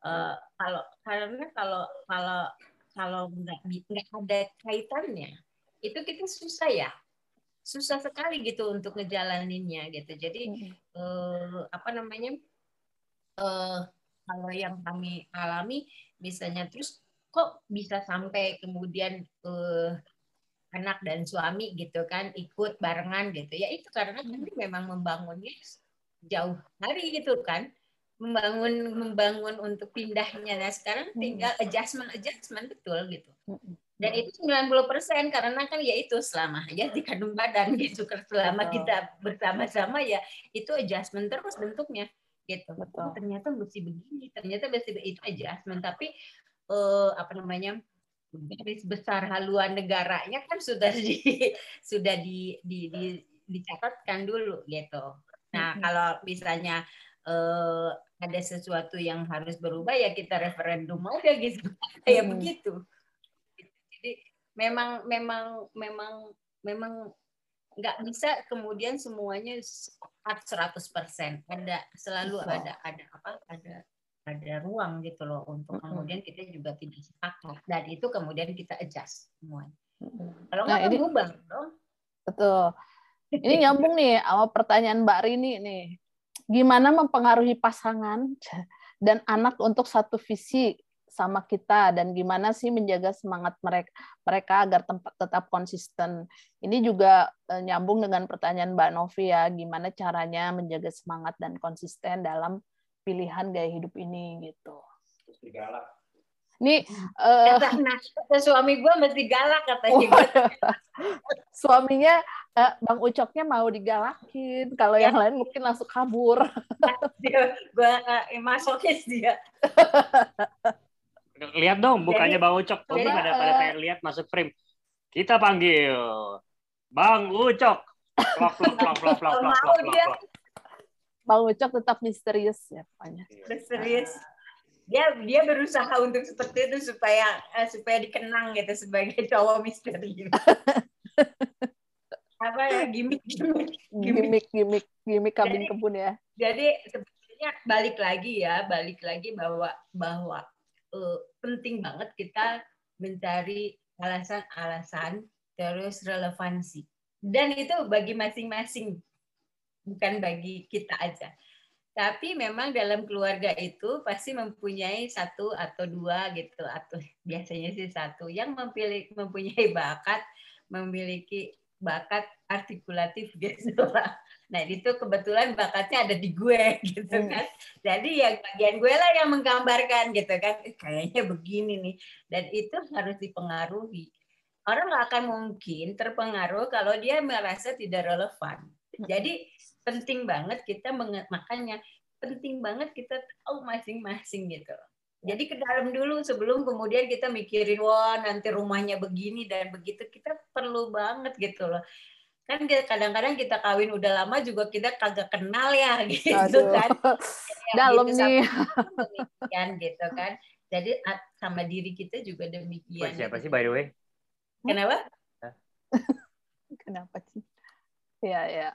Uh, kalau karena kalau kalau kalau nggak nggak ada kaitannya itu kita susah ya susah sekali gitu untuk ngejalaninnya gitu. Jadi hmm. eh, apa namanya eh, kalau yang kami alami misalnya terus kok bisa sampai kemudian eh, anak dan suami gitu kan ikut barengan gitu. Ya itu karena kami memang membangunnya jauh hari gitu kan. Membangun membangun untuk pindahnya. Nah sekarang tinggal adjustment adjustment betul gitu dan itu 90 persen karena kan ya itu selama aja di kandung badan gitu selama kita bersama-sama ya itu adjustment terus bentuknya gitu. Betul. Oh, ternyata mesti begini ternyata mesti itu adjustment. Tapi uh, apa namanya garis besar haluan negaranya kan sudah di sudah di, di, di dicatatkan dulu gitu. Nah kalau misalnya uh, ada sesuatu yang harus berubah ya kita referendum aja gitu. Kayak begitu memang memang memang memang nggak bisa kemudian semuanya sepakat 100%. Ada selalu so. ada ada apa? Ada ada ruang gitu loh untuk kemudian kita juga tidak sepakat dan itu kemudian kita adjust semuanya. Kalau nah, nggak berubah dong. Betul. Ini nyambung nih sama pertanyaan Mbak Rini nih. Gimana mempengaruhi pasangan dan anak untuk satu visi sama kita dan gimana sih menjaga semangat mereka mereka agar tempat tetap konsisten. Ini juga uh, nyambung dengan pertanyaan Mbak Novi ya, gimana caranya menjaga semangat dan konsisten dalam pilihan gaya hidup ini gitu. Galak. Nih, uh, kata, nah, kata suami gue mesti galak katanya. Oh, suaminya uh, Bang Ucoknya mau digalakin, kalau ya. yang lain mungkin langsung kabur. dia, gue uh, masokis dia. lihat dong bukannya Bang Ucok. Tuh pada pada pengen lihat masuk frame. Kita panggil Bang Ucok. Plok plok plok plok plok plok plok. plok. Bang Ucok tetap misterius ya pokoknya. Misterius. Dia dia berusaha untuk seperti itu supaya uh, supaya dikenang gitu sebagai cowok misterius. apa ya gimmick gimmick gimmick gimmick gimmick kabin kebun ya. Jadi sebetulnya balik lagi ya, balik lagi bahwa bahwa uh, penting banget kita mencari alasan-alasan terus relevansi. Dan itu bagi masing-masing, bukan bagi kita aja. Tapi memang dalam keluarga itu pasti mempunyai satu atau dua gitu, atau biasanya sih satu yang memiliki, mempunyai bakat, memiliki bakat artikulatif gitu Nah itu kebetulan bakatnya ada di gue gitu hmm. kan. Jadi ya bagian gue lah yang menggambarkan gitu kan. Eh, kayaknya begini nih. Dan itu harus dipengaruhi. Orang nggak akan mungkin terpengaruh kalau dia merasa tidak relevan. Hmm. Jadi penting banget kita makanya penting banget kita tahu masing-masing gitu. Jadi ke dalam dulu sebelum kemudian kita mikirin wah nanti rumahnya begini dan begitu kita perlu banget gitu loh kan kadang-kadang kita kawin udah lama juga kita kagak kenal ya gitu Aduh. kan ya, dalam gitu, nih demikian gitu kan jadi sama diri kita juga demikian siapa sih by the way kenapa Kenapa sih? Ya, ya.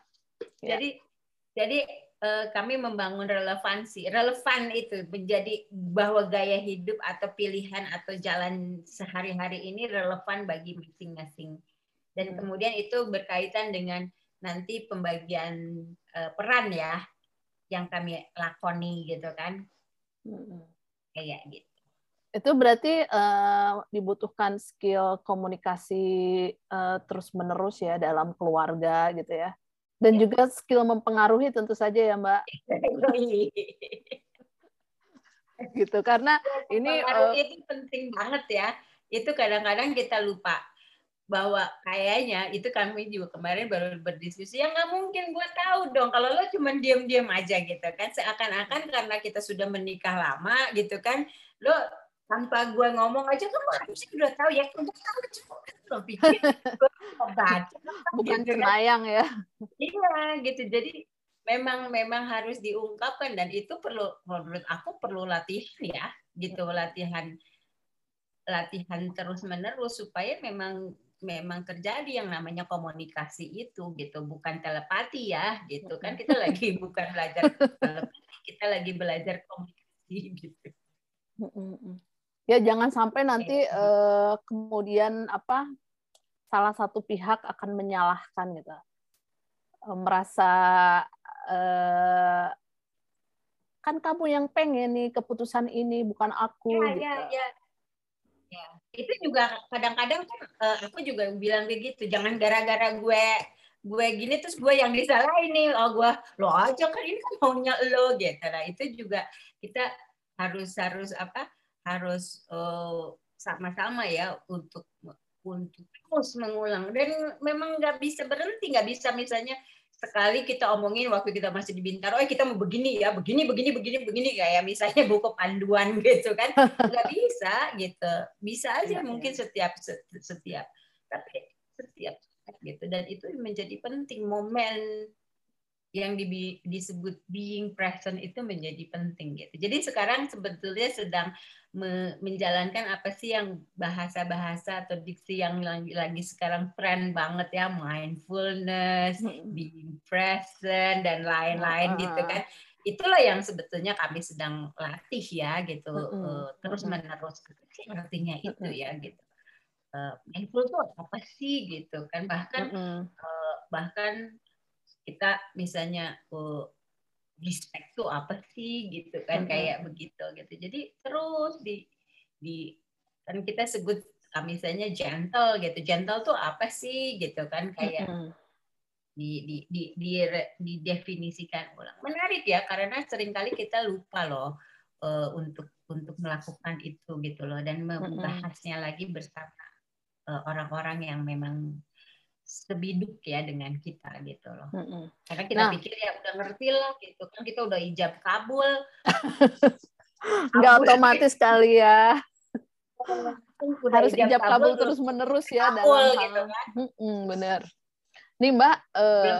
Ya. Jadi jadi eh, kami membangun relevansi. Relevan itu menjadi bahwa gaya hidup atau pilihan atau jalan sehari-hari ini relevan bagi masing-masing. Dan Hmm. kemudian itu berkaitan dengan nanti pembagian eh, peran ya yang kami lakoni gitu kan. Mm-mm. Kayak gitu. Itu berarti eh, dibutuhkan skill komunikasi eh, terus-menerus ya dalam keluarga gitu ya. Dan juga skill mempengaruhi tentu saja ya Mbak gitu karena ini eh, itu penting banget ya. Itu kadang-kadang kita lupa bahwa kayaknya itu kami juga kemarin baru berdiskusi ya nggak mungkin gue tahu dong kalau lo cuma diam-diam aja gitu kan seakan-akan karena kita sudah menikah lama gitu kan lo tanpa gue ngomong aja kan lo harusnya udah tahu ya udah tahu cuma lo pikir gue baca bukan gitu kan. ya. Iya gitu. Jadi memang memang harus diungkapkan dan itu perlu menurut aku perlu latihan ya, gitu latihan latihan terus menerus supaya memang memang terjadi yang namanya komunikasi itu gitu. Bukan telepati ya gitu. Kan kita lagi bukan belajar telepati kita lagi belajar komunikasi gitu. Ya jangan sampai nanti eh, kemudian apa salah satu pihak akan menyalahkan gitu, Eh, merasa eh, kan kamu yang pengen nih keputusan ini bukan aku ya gitu. ya ya ya itu juga kadang-kadang kan eh, aku juga bilang kayak gitu jangan gara-gara gue gue gini terus gue yang disalahin nih. Oh gue lo aja kan ini kan maunya lo gitu. Nah itu juga kita harus harus apa harus eh, sama-sama ya untuk untuk terus mengulang. Dan memang nggak bisa berhenti nggak bisa misalnya sekali kita omongin waktu kita masih di Bintaro, eh kita mau begini ya, begini, begini, begini, begini. Kayak misalnya buku panduan gitu kan, nggak bisa gitu, bisa aja Iya, mungkin setiap setiap, tapi setiap gitu. Dan itu menjadi penting momen yang di, disebut being present itu menjadi penting gitu. Jadi sekarang sebetulnya sedang me, menjalankan apa sih yang bahasa-bahasa atau diksi yang lagi, lagi sekarang tren banget ya mindfulness, being present dan lain-lain gitu kan. Itulah yang sebetulnya kami sedang latih ya gitu uh, terus menerus artinya itu ya gitu. Uh, mindful itu apa sih gitu kan? Bahkan uh, bahkan kita misalnya uh, respect tuh apa sih? Gitu kan kayak begitu gitu. Jadi terus di di kan kita sebut misalnya gentle gitu. Gentle tuh apa sih? Gitu kan kayak di, di, di, di, didefinisikan ulang. Menarik ya karena sering kali kita lupa loh uh, untuk untuk melakukan itu gitu loh. Dan membahasnya lagi bersama orang-orang yang memang sebiduk ya dengan kita gitu loh. Mm-hmm. Karena kita nah, pikir ya udah ngerti lah gitu kan kita udah ijab kabul. Nggak otomatis kali ya. Udah Harus ijab, ijab kabul, kabul terus menerus ya kabul, dalam hal. Gitu kan? hmm, bener. Nih Mbak, eh,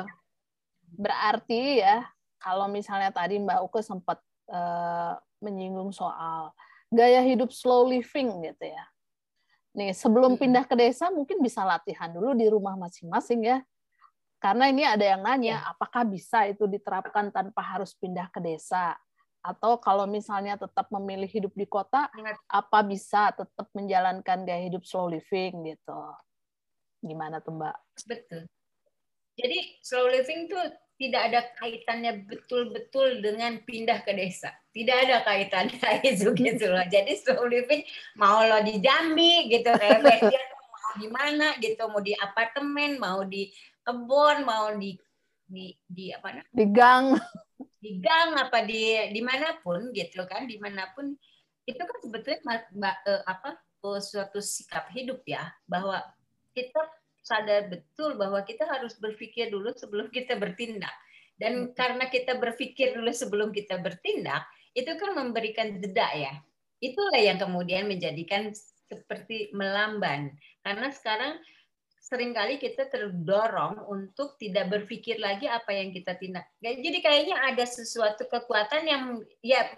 berarti ya kalau misalnya tadi Mbak Uke sempat eh, menyinggung soal gaya hidup slow living gitu ya. Nih, sebelum pindah ke desa mungkin bisa latihan dulu di rumah masing-masing ya. Karena ini ada yang nanya, ya. apakah bisa itu diterapkan tanpa harus pindah ke desa? Atau kalau misalnya tetap memilih hidup di kota, apa bisa tetap menjalankan gaya hidup slow living gitu? Gimana tuh Mbak? Betul. Jadi slow living tuh tidak ada kaitannya betul-betul dengan pindah ke desa. Tidak ada kaitannya itu gitu loh. Jadi slow living mau lo di Jambi gitu kayak dia mau di mana gitu, mau di apartemen, mau di kebun, mau di di di apa namanya? Di gang. Di gang apa di di mana pun gitu kan, di mana pun itu kan sebetulnya apa suatu sikap hidup ya bahwa kita sadar betul bahwa kita harus berpikir dulu sebelum kita bertindak. Dan karena kita berpikir dulu sebelum kita bertindak, itu kan memberikan jeda ya. Itulah yang kemudian menjadikan seperti melamban. Karena sekarang sering kali kita terdorong untuk tidak berpikir lagi apa yang kita tindak. Jadi kayaknya ada sesuatu kekuatan yang ya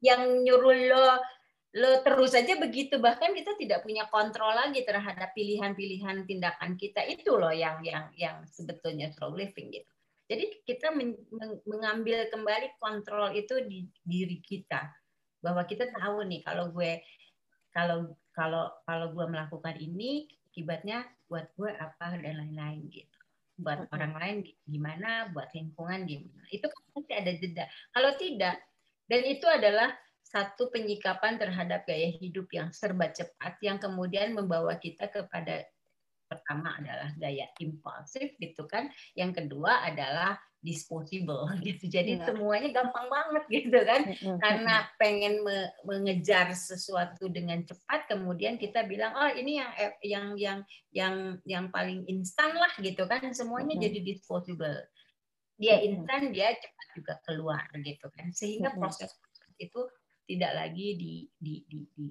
yang nyuruh lo lo terus saja begitu bahkan kita tidak punya kontrol lagi terhadap pilihan-pilihan tindakan kita. Itu loh yang yang yang sebetulnya slow living gitu. Jadi kita men, mengambil kembali kontrol itu di diri kita. Bahwa kita tahu nih kalau gue kalau kalau kalau gue melakukan ini akibatnya buat gue apa dan lain-lain gitu. Buat orang lain gimana buat lingkungan gimana. Itu kan pasti ada jeda. Kalau tidak dan itu adalah satu penyikapan terhadap gaya hidup yang serba cepat yang kemudian membawa kita kepada pertama adalah gaya impulsif gitu kan yang kedua adalah disposable gitu. Jadi ya. semuanya gampang banget gitu kan. Karena pengen me mengejar sesuatu dengan cepat kemudian kita bilang oh ini yang eh, yang yang yang yang paling instan lah gitu kan. Semuanya jadi disposable. Dia instan dia cepat juga keluar gitu kan. Sehingga proses itu tidak lagi di, di, di, di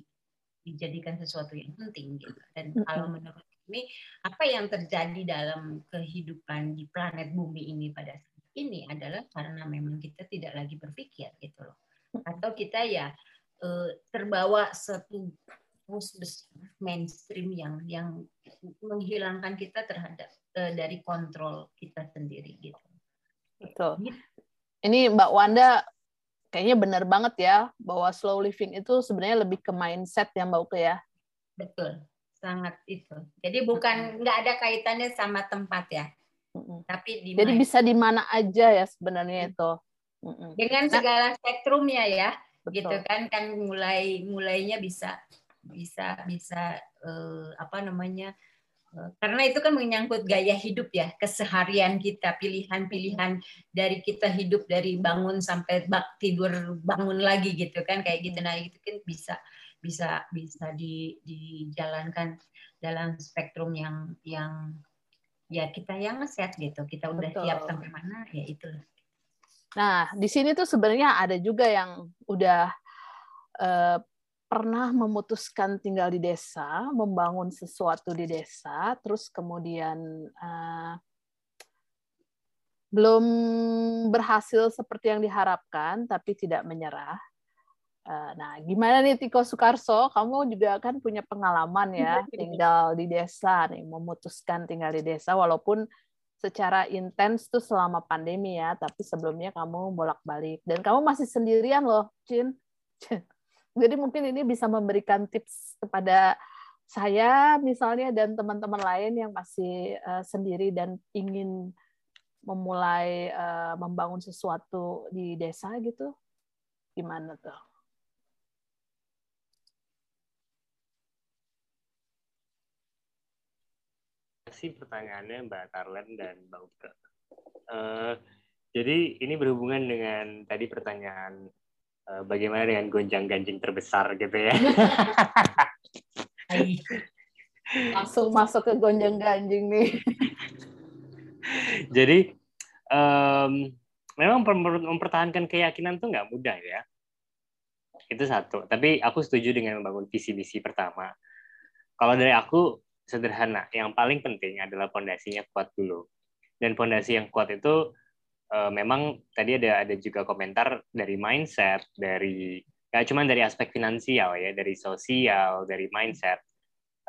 dijadikan sesuatu yang penting gitu. Dan kalau menurut ini apa yang terjadi dalam kehidupan di planet bumi ini pada saat ini adalah karena memang kita tidak lagi berpikir gitu loh. Atau kita ya eh, terbawa satu arus besar mainstream yang yang menghilangkan kita terhadap eh, dari kontrol kita sendiri gitu. Betul. Ini Mbak Wanda kayaknya benar banget ya bahwa slow living itu sebenarnya lebih ke mindset ya Mbak Uke ya. Betul, sangat itu. Jadi bukan nggak ada kaitannya sama tempat ya. Tapi di Jadi bisa di mana aja ya sebenarnya itu. Dengan nah segala spektrumnya ya. Betul. Gitu kan kan mulai mulainya bisa bisa bisa uh, apa namanya? Karena itu kan menyangkut gaya hidup ya, keseharian kita, pilihan-pilihan dari kita hidup dari bangun sampai tidur bangun lagi gitu kan kayak gitu. Nah itu kan bisa bisa bisa di, dijalankan dalam spektrum yang yang ya kita yang set gitu. Kita udah Betul. siap sampai mana ya itu. Nah di sini tuh sebenarnya ada juga yang udah uh, pernah memutuskan tinggal di desa, membangun sesuatu di desa, terus kemudian uh, belum berhasil seperti yang diharapkan, tapi tidak menyerah. Uh, nah, gimana nih Tiko Sukarso? Kamu juga kan punya pengalaman ya, tinggal di desa nih, memutuskan tinggal di desa, walaupun secara intens tuh selama pandemi ya, tapi sebelumnya kamu bolak-balik dan kamu masih sendirian loh, Cin. Jadi mungkin ini bisa memberikan tips kepada saya misalnya dan teman-teman lain yang masih uh, sendiri dan ingin memulai uh, membangun sesuatu di desa gitu. Gimana tuh? sih pertanyaannya Mbak Tarlen dan Mbak Uke. Uh, jadi ini berhubungan dengan tadi pertanyaan bagaimana dengan gonjang ganjing terbesar gitu ya. Langsung masuk ke gonjang ganjing nih. Jadi um, memang mempertahankan keyakinan tuh nggak mudah ya. Itu satu. Tapi aku setuju dengan membangun visi misi pertama. Kalau dari aku sederhana. Yang paling penting adalah pondasinya kuat dulu. Dan pondasi yang kuat itu uh, memang tadi ada ada juga komentar dari mindset, dari ya cuman dari aspek finansial ya, dari sosial, dari mindset.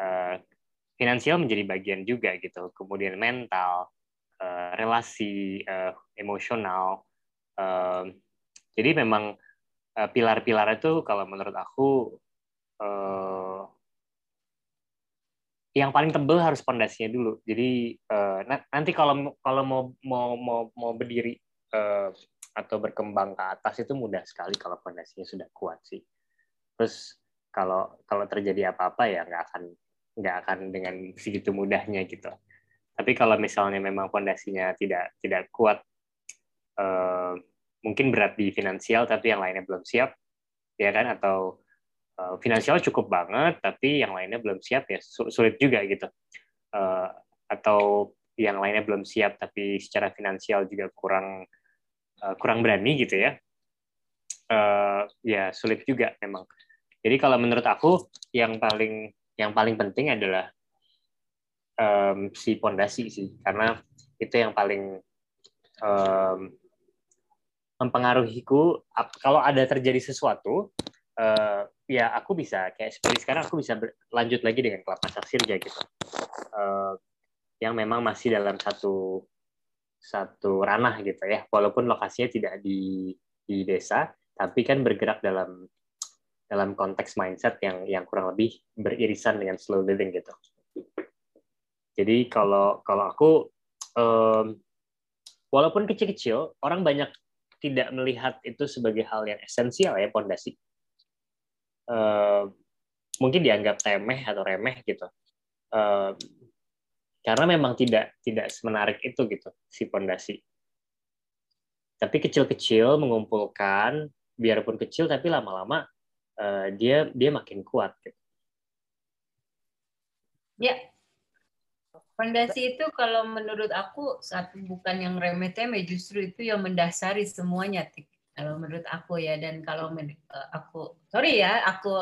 Uh, finansial menjadi bagian juga gitu. Kemudian mental, uh, relasi, uh, emosional. Uh, jadi memang pilar-pilar itu kalau menurut aku uh, yang paling tebel harus pondasinya dulu. Jadi uh, nanti kalau kalau mau mau mau mau berdiri uh, atau berkembang ke atas itu mudah sekali kalau pondasinya sudah kuat sih. Terus kalau kalau terjadi apa-apa ya nggak akan nggak akan dengan segitu mudahnya gitu. Tapi kalau misalnya memang pondasinya tidak tidak kuat, uh, mungkin berat di finansial tapi yang lainnya belum siap, ya kan? Atau uh, finansial cukup banget tapi yang lainnya belum siap ya sulit juga gitu. Uh, atau yang lainnya belum siap tapi secara finansial juga kurang uh, kurang berani gitu ya. Uh, ya sulit juga memang. Jadi kalau menurut aku yang paling yang paling penting adalah um, si pondasi sih. Karena itu yang paling um, mempengaruhiku kalau ada terjadi sesuatu uh, ya aku bisa kayak seperti sekarang aku bisa lanjut lagi dengan kelapa saksirja gitu. Uh, yang memang masih dalam satu satu ranah gitu ya. Walaupun lokasinya tidak di di desa tapi kan bergerak dalam dalam konteks mindset yang yang kurang lebih beririsan dengan slow living gitu. Jadi kalau kalau aku um, walaupun kecil-kecil orang banyak tidak melihat itu sebagai hal yang esensial ya pondasi mungkin dianggap temeh atau remeh gitu uh, karena memang tidak tidak semenarik itu gitu si pondasi tapi kecil-kecil mengumpulkan biarpun kecil tapi lama-lama uh, dia dia makin kuat gitu. ya Fondasi itu kalau menurut aku satu bukan yang remeh-temeh, justru itu yang mendasari semuanya. Kalau menurut aku ya, dan kalau eh, aku, sorry ya, aku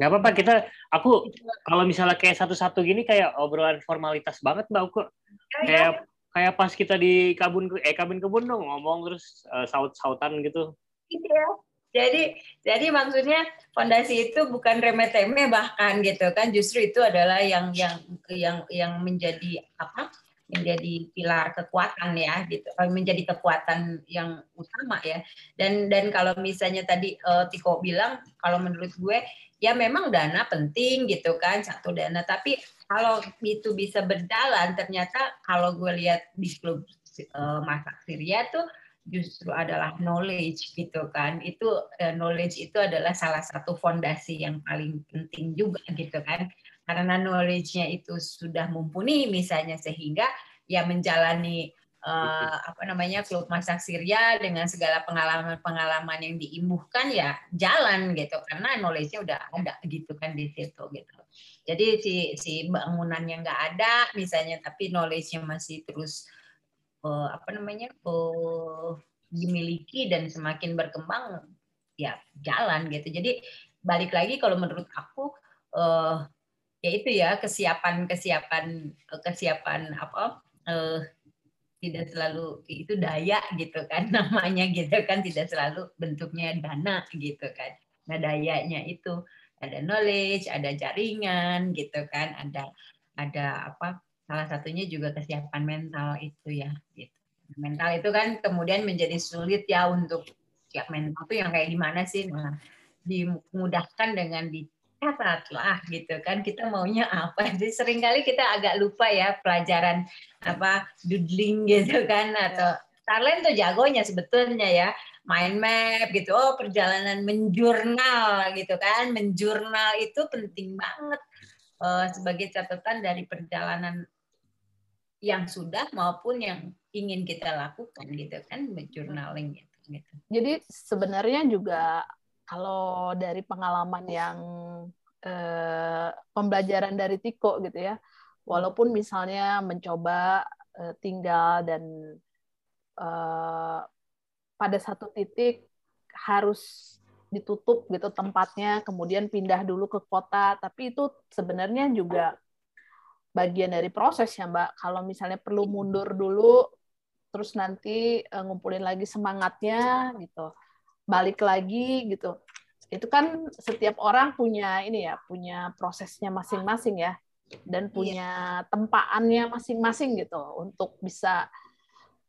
nggak apa-apa kita aku kalau misalnya kayak satu-satu gini kayak obrolan formalitas banget mbak aku ya, ya. kayak kayak pas kita di kabun eh kabin kebun dong ngomong terus uh, saut-sautan gitu iya jadi jadi maksudnya fondasi itu bukan remeh-temeh bahkan gitu kan justru itu adalah yang yang yang yang menjadi apa menjadi pilar kekuatan ya gitu. Eh, menjadi kekuatan yang utama ya. Dan dan kalau misalnya tadi uh, Tiko bilang kalau menurut gue ya memang dana penting gitu kan satu dana. Tapi kalau itu bisa berjalan ternyata kalau gue lihat di klub uh, masak Syria tuh justru adalah knowledge gitu kan. Itu knowledge itu adalah salah satu fondasi yang paling penting juga gitu kan karena knowledge-nya itu sudah mumpuni misalnya sehingga ya menjalani uh, apa namanya klub masak Syria dengan segala pengalaman-pengalaman yang diimbuhkan ya jalan gitu. Karena knowledge-nya udah ada gitu kan di situ gitu. Jadi si si bangunannya nggak ada misalnya tapi knowledge-nya masih terus uh, apa namanya uh, dimiliki dan semakin berkembang ya jalan gitu. Jadi balik lagi kalau menurut aku uh, ya itu ya kesiapan kesiapan kesiapan apa uh, tidak selalu itu daya gitu kan namanya gitu kan tidak selalu bentuknya dana gitu kan nah dayanya itu ada knowledge ada jaringan gitu kan ada ada apa salah satunya juga kesiapan mental itu ya gitu. mental itu kan kemudian menjadi sulit ya untuk siap mental itu yang kayak gimana sih nah dimudahkan dengan dicatat lah gitu kan. Kita maunya apa? Jadi sering kali kita agak lupa ya pelajaran apa doodling gitu kan atau Starlen tuh jagonya sebetulnya ya. Mind map gitu. Oh perjalanan menjurnal gitu kan. Menjurnal itu penting banget uh, sebagai catatan dari perjalanan yang sudah maupun yang ingin kita lakukan gitu kan journaling gitu, gitu. Jadi sebenarnya juga kalau dari pengalaman yang eh, pembelajaran dari Tiko gitu ya, walaupun misalnya mencoba eh, tinggal dan eh, pada satu titik harus ditutup gitu tempatnya, kemudian pindah dulu ke kota, tapi itu sebenarnya juga bagian dari proses ya Mbak. Kalau misalnya perlu mundur dulu, terus nanti uh, ngumpulin lagi semangatnya gitu, balik lagi gitu. Itu kan setiap orang punya ini ya, punya prosesnya masing-masing ya, dan iya. punya tempaannya masing-masing gitu untuk bisa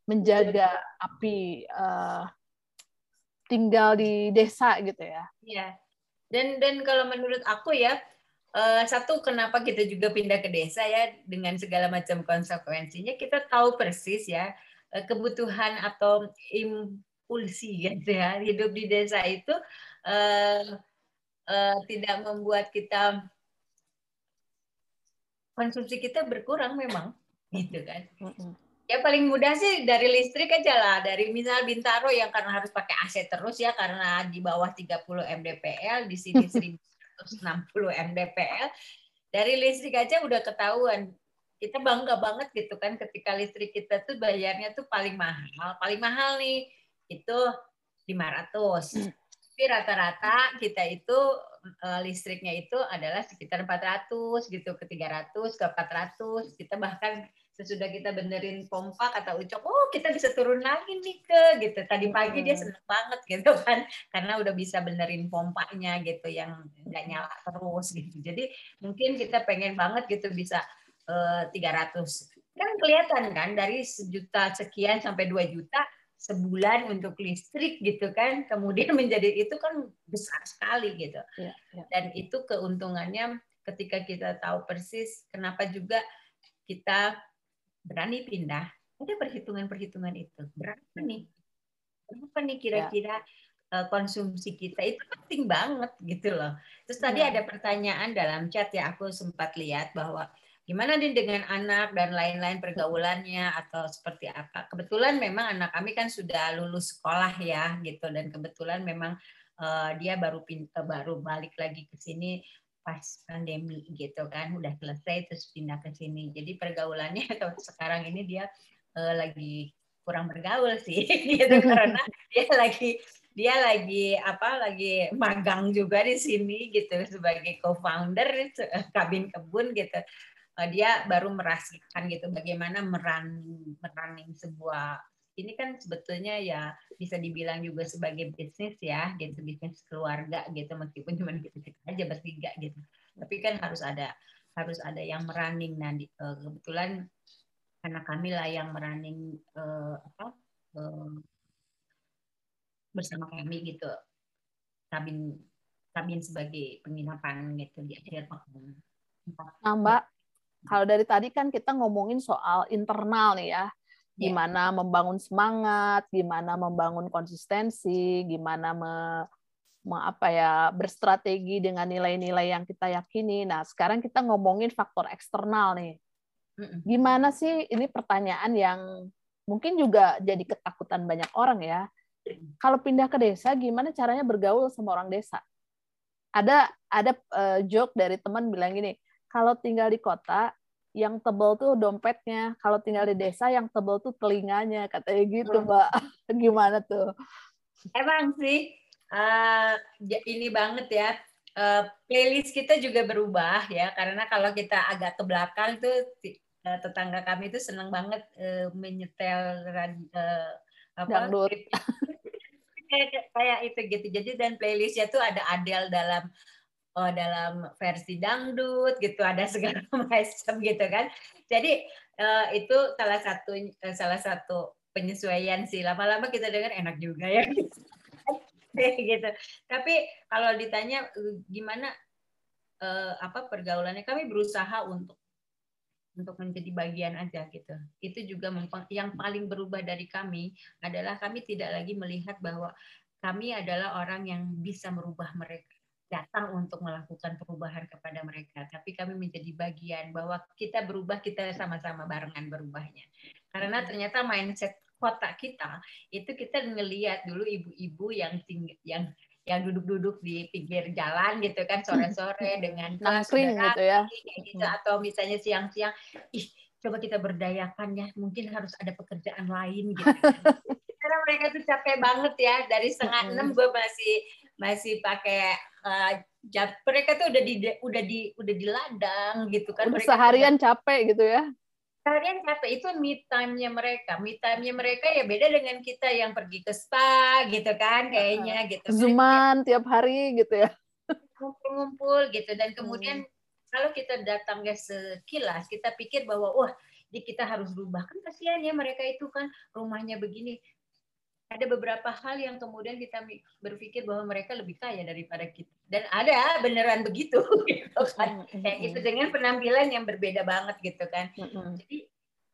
menjaga api uh, tinggal di desa gitu ya. Iya. Dan dan kalau menurut aku ya uh, satu kenapa kita juga pindah ke desa ya dengan segala macam konsekuensinya kita tahu persis ya uh, kebutuhan atau impulsi gitu ya. Hidup di desa itu uh, uh, tidak membuat kita konsumsi kita berkurang memang gitu kan. Ya paling mudah sih dari listrik aja lah dari misal Bintaro yang karena harus pakai AC terus ya karena di bawah 30 mdpl di sini 1000 160 mdpl dari listrik aja udah ketahuan. Kita bangga banget gitu kan ketika listrik kita tuh bayarnya tuh paling mahal. Paling mahal nih itu 500 hmm. tapi rata-rata kita itu eh, listriknya itu adalah sekitar 400 gitu ke 300 ke 400 kita bahkan sesudah kita benerin pompa kata Ucok, oh kita bisa turun lagi nih ke gitu. Tadi pagi dia seneng banget gitu kan, karena udah bisa benerin pompanya gitu yang nggak nyala terus gitu. Jadi mungkin kita pengen banget gitu bisa uh, 300. Kan kelihatan kan dari sejuta sekian sampai 2 juta sebulan untuk listrik gitu kan. Kemudian menjadi itu kan besar sekali gitu. Ya, ya. dan itu keuntungannya ketika kita tahu persis kenapa juga kita berani pindah. Ada perhitungan-perhitungan itu. Berapa nih? Berapa nih kira-kira ya. konsumsi kita? Itu penting banget gitu loh. Terus tadi ya. ada pertanyaan dalam chat ya aku sempat lihat bahwa gimana nih dengan anak dan lain-lain pergaulannya atau seperti apa. Kebetulan memang anak kami kan sudah lulus sekolah ya gitu. Dan kebetulan memang uh, dia baru pinta, baru balik lagi ke sini pas pandemi gitu kan. Udah selesai terus pindah ke sini. Jadi pergaulannya atau sekarang ini dia uh, lagi kurang bergaul sih gitu. Karena dia lagi dia lagi apa lagi magang juga di sini gitu. Sebagai co-founder kabin kebun gitu Eh, dia baru merasakan gitu bagaimana meran meraning sebuah ini kan sebetulnya ya bisa dibilang juga sebagai bisnis ya gitu bisnis keluarga gitu meskipun cuma kita, kita aja bertiga gitu. Tapi kan harus ada harus ada yang meraning nah di, uh, kebetulan anak kami lah yang meraning uh, apa uh, bersama kami gitu. Kabin kabin sebagai penginapan gitu di akhir pekan. Nah, Mbak, kalau dari tadi kan kita ngomongin soal internal nih ya, iya. gimana yeah. membangun semangat, gimana membangun konsistensi, gimana me, me, apa ya berstrategi dengan nilai-nilai yang kita yakini. Nah, sekarang kita ngomongin faktor eksternal nih. Gimana sih ini pertanyaan yang mungkin juga jadi ketakutan banyak orang ya. Kalau pindah ke desa, gimana caranya bergaul sama orang desa? Ada ada uh, joke dari teman bilang gini, kalau tinggal di kota yang tebal tuh dompetnya, kalau tinggal di desa yang tebal tuh telinganya, katanya gitu, hmm. Mbak. Gimana tuh? Emang sih, uh, ini banget ya. Uh, playlist kita juga berubah ya, karena kalau kita agak ke belakang tuh uh, tetangga kami itu senang banget uh, menyetel uh, apa? Dangdut. kayak, kayak itu gitu. Jadi dan playlistnya tuh ada Adele dalam oh, dalam versi dangdut gitu ada segala macam gitu kan. Jadi uh, itu salah satu uh, salah satu penyesuaian sih. Lama-lama kita dengar enak juga ya. Gitu. Tapi kalau ditanya eh, gimana uh, apa pergaulannya kami berusaha untuk untuk menjadi bagian aja gitu. Itu juga yang paling berubah dari kami adalah kami tidak lagi melihat bahwa kami adalah orang yang bisa merubah mereka datang untuk melakukan perubahan kepada mereka, tapi kami menjadi bagian bahwa kita berubah, kita sama-sama barengan berubahnya. Karena ternyata mindset kota kita itu kita ngelihat dulu ibu-ibu yang tinggi, yang yang duduk-duduk di pinggir jalan gitu kan sore-sore dengan nangkring gitu ya. gitu atau misalnya siang-siang ih coba kita berdayakan ya mungkin harus ada pekerjaan lain gitu karena mereka tuh capek banget ya dari setengah enam gue masih masih pakai uh, mereka tuh udah di udah di udah di ladang gitu kan. Udah seharian udah, capek gitu ya. Seharian capek itu me time-nya mereka. Me time-nya mereka ya beda dengan kita yang pergi ke spa gitu kan kayaknya gitu. Zuman tiap hari gitu ya. Ngumpul-ngumpul gitu dan kemudian hmm. kalau kita datang ya sekilas kita pikir bahwa wah di kita harus berubah kan kasihan ya mereka itu kan rumahnya begini ada beberapa hal yang kemudian kita berpikir bahwa mereka lebih kaya daripada kita. Dan ada beneran begitu gitu kan. Kayak gitu dengan penampilan yang berbeda banget gitu kan. Jadi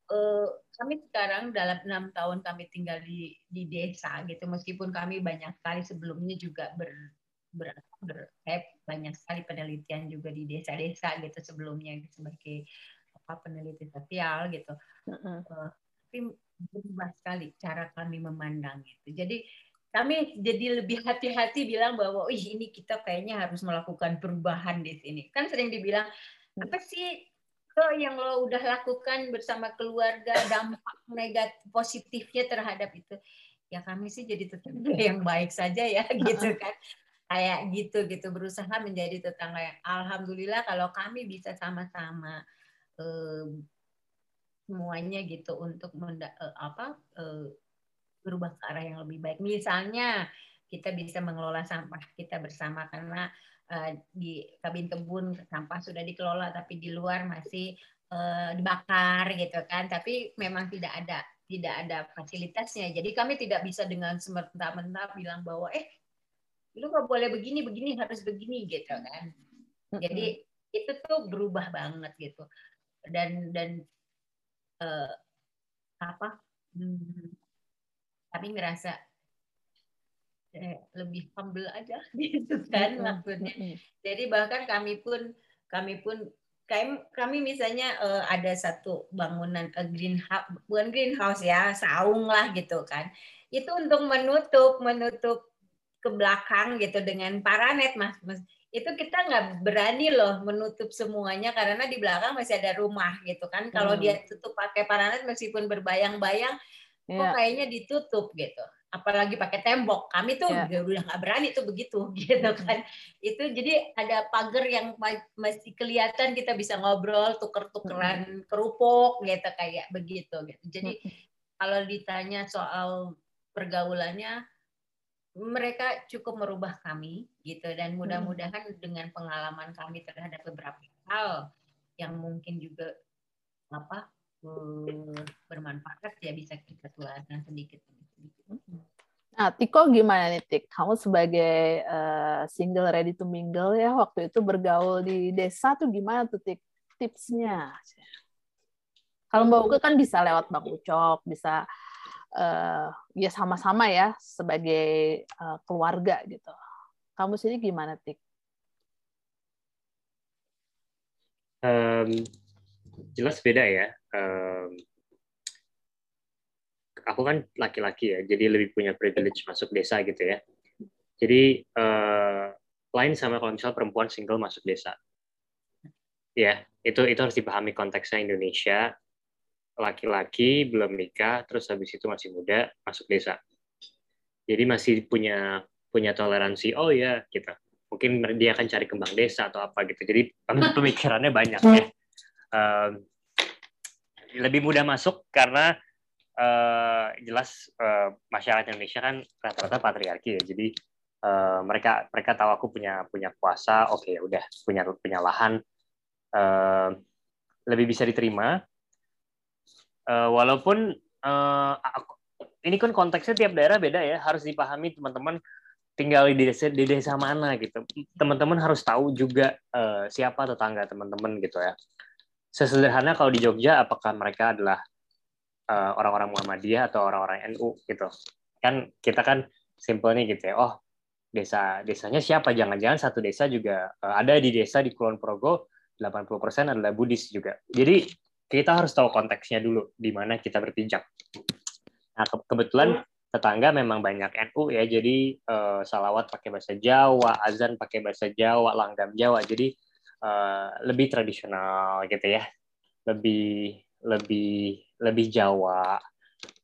eh, kami sekarang dalam enam tahun kami tinggal di di desa gitu. Meskipun kami banyak sekali sebelumnya juga ber ber, ber eh, banyak sekali penelitian juga di desa-desa gitu sebelumnya sebagai apa peneliti sosial gitu. Uh, tapi berubah sekali cara kami memandang itu. Jadi kami jadi lebih hati-hati bilang bahwa, ih ini kita kayaknya harus melakukan perubahan di sini. Kan sering dibilang, apa sih lo yang lo udah lakukan bersama keluarga dampak negatif positifnya terhadap itu? Ya kami sih jadi tetangga yang baik saja ya gitu kan. Kayak gitu gitu berusaha menjadi tetangga yang alhamdulillah kalau kami bisa sama-sama semuanya gitu untuk menda, uh, apa uh, berubah ke arah yang lebih baik. Misalnya kita bisa mengelola sampah kita bersama karena uh, di kabin kebun sampah sudah dikelola tapi di luar masih uh, dibakar gitu kan. Tapi memang tidak ada tidak ada fasilitasnya. Jadi kami tidak bisa dengan semerta-merta bilang bahwa eh lu nggak boleh begini begini harus begini gitu kan. Jadi itu tuh berubah banget gitu. Dan dan uh, apa? Hmm, kami ngerasa eh, lebih humble aja gitu kan maksudnya. Jadi bahkan kami pun kami pun kami, kami misalnya uh, ada satu bangunan uh, greenhouse bukan greenhouse ya saung lah gitu kan itu untuk menutup menutup ke belakang gitu dengan paranet mas, mas itu kita nggak berani loh menutup semuanya karena di belakang masih ada rumah gitu kan. Kalau hmm. dia tutup pakai paranet meskipun berbayang-bayang yeah. kok kayaknya ditutup gitu. Apalagi pakai tembok. Kami tuh yeah. udah nggak berani tuh begitu gitu kan. Itu jadi ada pagar yang masih kelihatan kita bisa ngobrol tuker-tukeran kerupuk gitu kayak begitu gitu. Jadi kalau ditanya soal pergaulannya mereka cukup merubah kami gitu dan mudah-mudahan dengan pengalaman kami terhadap beberapa hal yang mungkin juga apa eh, bermanfaat ya bisa kita tularkan sedikit Nah, Tiko gimana nih, Tik? Kamu sebagai uh, single ready to mingle ya, waktu itu bergaul di desa tuh gimana tuh, Tik? Tipsnya? Kalau Mbak Uke kan bisa lewat Bang Ucok, bisa uh, ya sama-sama ya sebagai uh, keluarga gitu. Kamu sendiri gimana, Tik? Um, jelas beda ya. Um, aku kan laki-laki ya, jadi lebih punya privilege masuk desa gitu ya. Jadi uh, lain sama kalau misalnya perempuan single masuk desa. Ya, itu itu harus dipahami konteksnya Indonesia. Laki-laki belum nikah, terus habis itu masih muda masuk desa. Jadi masih punya punya toleransi. Oh ya, kita gitu. mungkin dia akan cari kembang desa atau apa gitu. Jadi pemikirannya banyak ya. Um, lebih mudah masuk karena uh, jelas uh, masyarakat Indonesia kan rata-rata patriarki ya. Jadi uh, mereka mereka tahu aku punya punya kuasa, oke okay, udah punya punya lahan uh, lebih bisa diterima. Uh, walaupun uh, aku, ini kan konteksnya tiap daerah beda ya, harus dipahami teman-teman tinggal di desa di desa mana gitu. Teman-teman harus tahu juga uh, siapa tetangga teman-teman gitu ya. Sesederhana kalau di Jogja apakah mereka adalah uh, orang-orang Muhammadiyah atau orang-orang NU gitu. Kan kita kan simpel nih gitu ya. Oh, desa desanya siapa? Jangan-jangan satu desa juga uh, ada di desa di Kulon Progo 80% adalah Buddhis juga. Jadi kita harus tahu konteksnya dulu di mana kita berpijak. Nah, ke kebetulan tetangga memang banyak NU ya, jadi uh, salawat pakai bahasa Jawa, azan pakai bahasa Jawa, langgam Jawa, jadi uh, lebih tradisional gitu ya, lebih lebih lebih Jawa.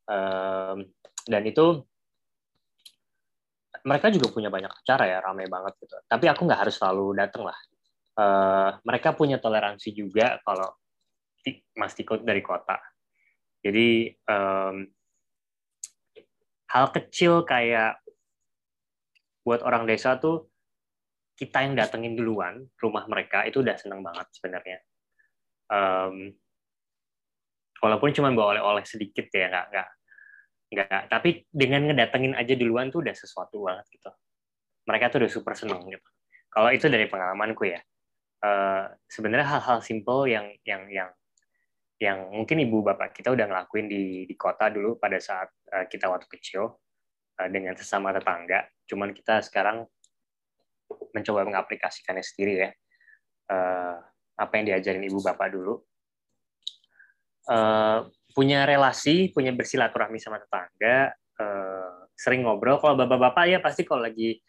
Um, dan itu mereka juga punya banyak acara ya ramai banget gitu. Tapi aku nggak harus selalu datang lah. Uh, mereka punya toleransi juga kalau Mas Tiko dari kota. Jadi um, hal kecil kayak buat orang desa tuh kita yang datengin duluan rumah mereka itu udah seneng banget sebenarnya. Um, walaupun cuma bawa oleh-oleh sedikit ya nggak nggak nggak. Tapi dengan ngedatengin aja duluan tuh udah sesuatu banget gitu. Mereka tuh udah super seneng gitu. Kalau itu dari pengalamanku ya. Uh, sebenarnya hal-hal simple yang yang yang yang mungkin ibu bapak kita udah ngelakuin di di kota dulu pada saat uh, kita waktu kecil uh, dengan sesama tetangga cuman kita sekarang mencoba mengaplikasikannya sendiri ya uh, apa yang diajarin ibu bapak dulu uh, punya relasi, punya bersilaturahmi sama tetangga, uh, sering ngobrol. Kalau bapak-bapak ya pasti kalau lagi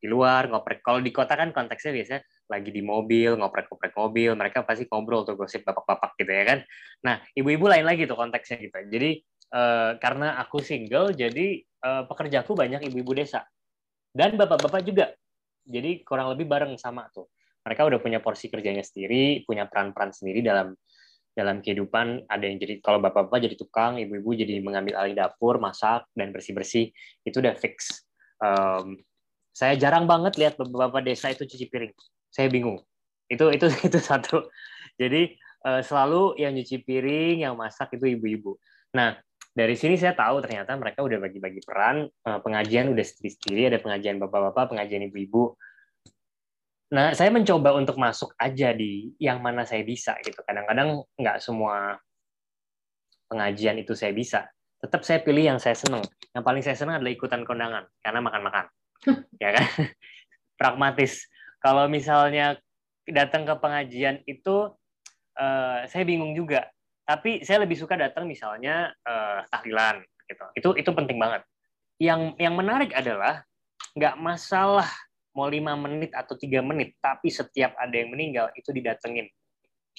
di luar ngoprek. Kalau di kota kan konteksnya biasanya lagi di mobil ngoprek-ngoprek mobil, mereka pasti ngobrol tuh gosip bapak-bapak gitu ya kan. Nah ibu-ibu lain lagi tuh konteksnya gitu. Jadi uh, karena aku single, jadi uh, pekerjaku banyak ibu-ibu desa dan bapak-bapak juga. Jadi kurang lebih bareng sama tuh. Mereka udah punya porsi kerjanya sendiri, punya peran-peran sendiri dalam dalam kehidupan ada yang jadi kalau bapak-bapak jadi tukang, ibu-ibu jadi mengambil alih dapur, masak dan bersih-bersih itu udah fix. Um, saya jarang banget lihat bapak-bapak desa itu cuci piring. Saya bingung. Itu itu itu satu. Jadi uh, selalu yang cuci piring, yang masak itu ibu-ibu. Nah dari sini saya tahu ternyata mereka udah bagi-bagi peran. Uh, pengajian udah sendiri-sendiri, ada pengajian bapak-bapak, pengajian ibu-ibu Nah, saya mencoba untuk masuk aja di yang mana saya bisa gitu. Kadang-kadang nggak semua pengajian itu saya bisa. Tetap saya pilih yang saya senang. Yang paling saya senang adalah ikutan kondangan karena makan-makan. ya kan? Pragmatis. Kalau misalnya datang ke pengajian itu uh, saya bingung juga. Tapi saya lebih suka datang misalnya uh, tahlilan gitu. Itu itu penting banget. Yang yang menarik adalah nggak masalah mau lima menit atau tiga menit, tapi setiap ada yang meninggal itu didatengin.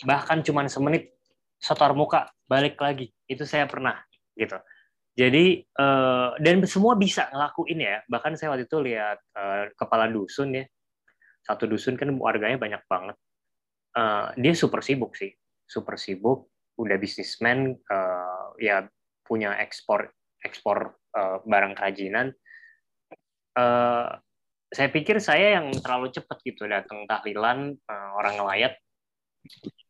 Bahkan cuma semenit, setor muka, balik lagi. Itu saya pernah gitu. Jadi eh, dan semua bisa ngelakuin ya. Bahkan saya waktu itu lihat eh, kepala dusun ya, satu dusun kan warganya banyak banget. Eh, dia super sibuk sih, super sibuk. Udah bisnismen, ya punya ekspor ekspor barang kerajinan. Saya pikir saya yang terlalu cepat gitu datang tahlilan uh, orang ngelayat.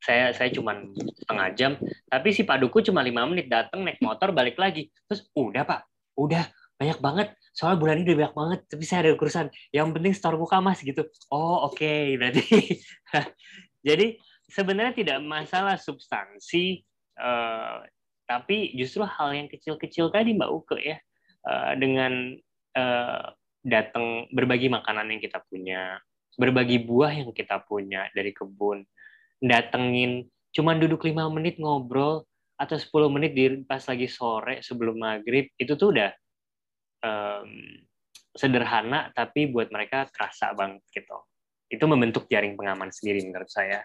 Saya saya cuma setengah jam tapi si paduku cuma lima menit datang naik motor balik lagi. Terus udah pak. Udah banyak banget soal bulan ini udah banyak banget tapi saya ada urusan yang penting store muka mas gitu. Oh oke okay. berarti. Jadi sebenarnya tidak masalah substansi uh, tapi justru hal yang kecil-kecil tadi mbak Uke ya. Uh, dengan uh, datang berbagi makanan yang kita punya, berbagi buah yang kita punya dari kebun, datengin cuman duduk lima menit ngobrol atau 10 menit di pas lagi sore sebelum maghrib itu tuh udah um, sederhana tapi buat mereka kerasa banget gitu. Itu membentuk jaring pengaman sendiri menurut saya.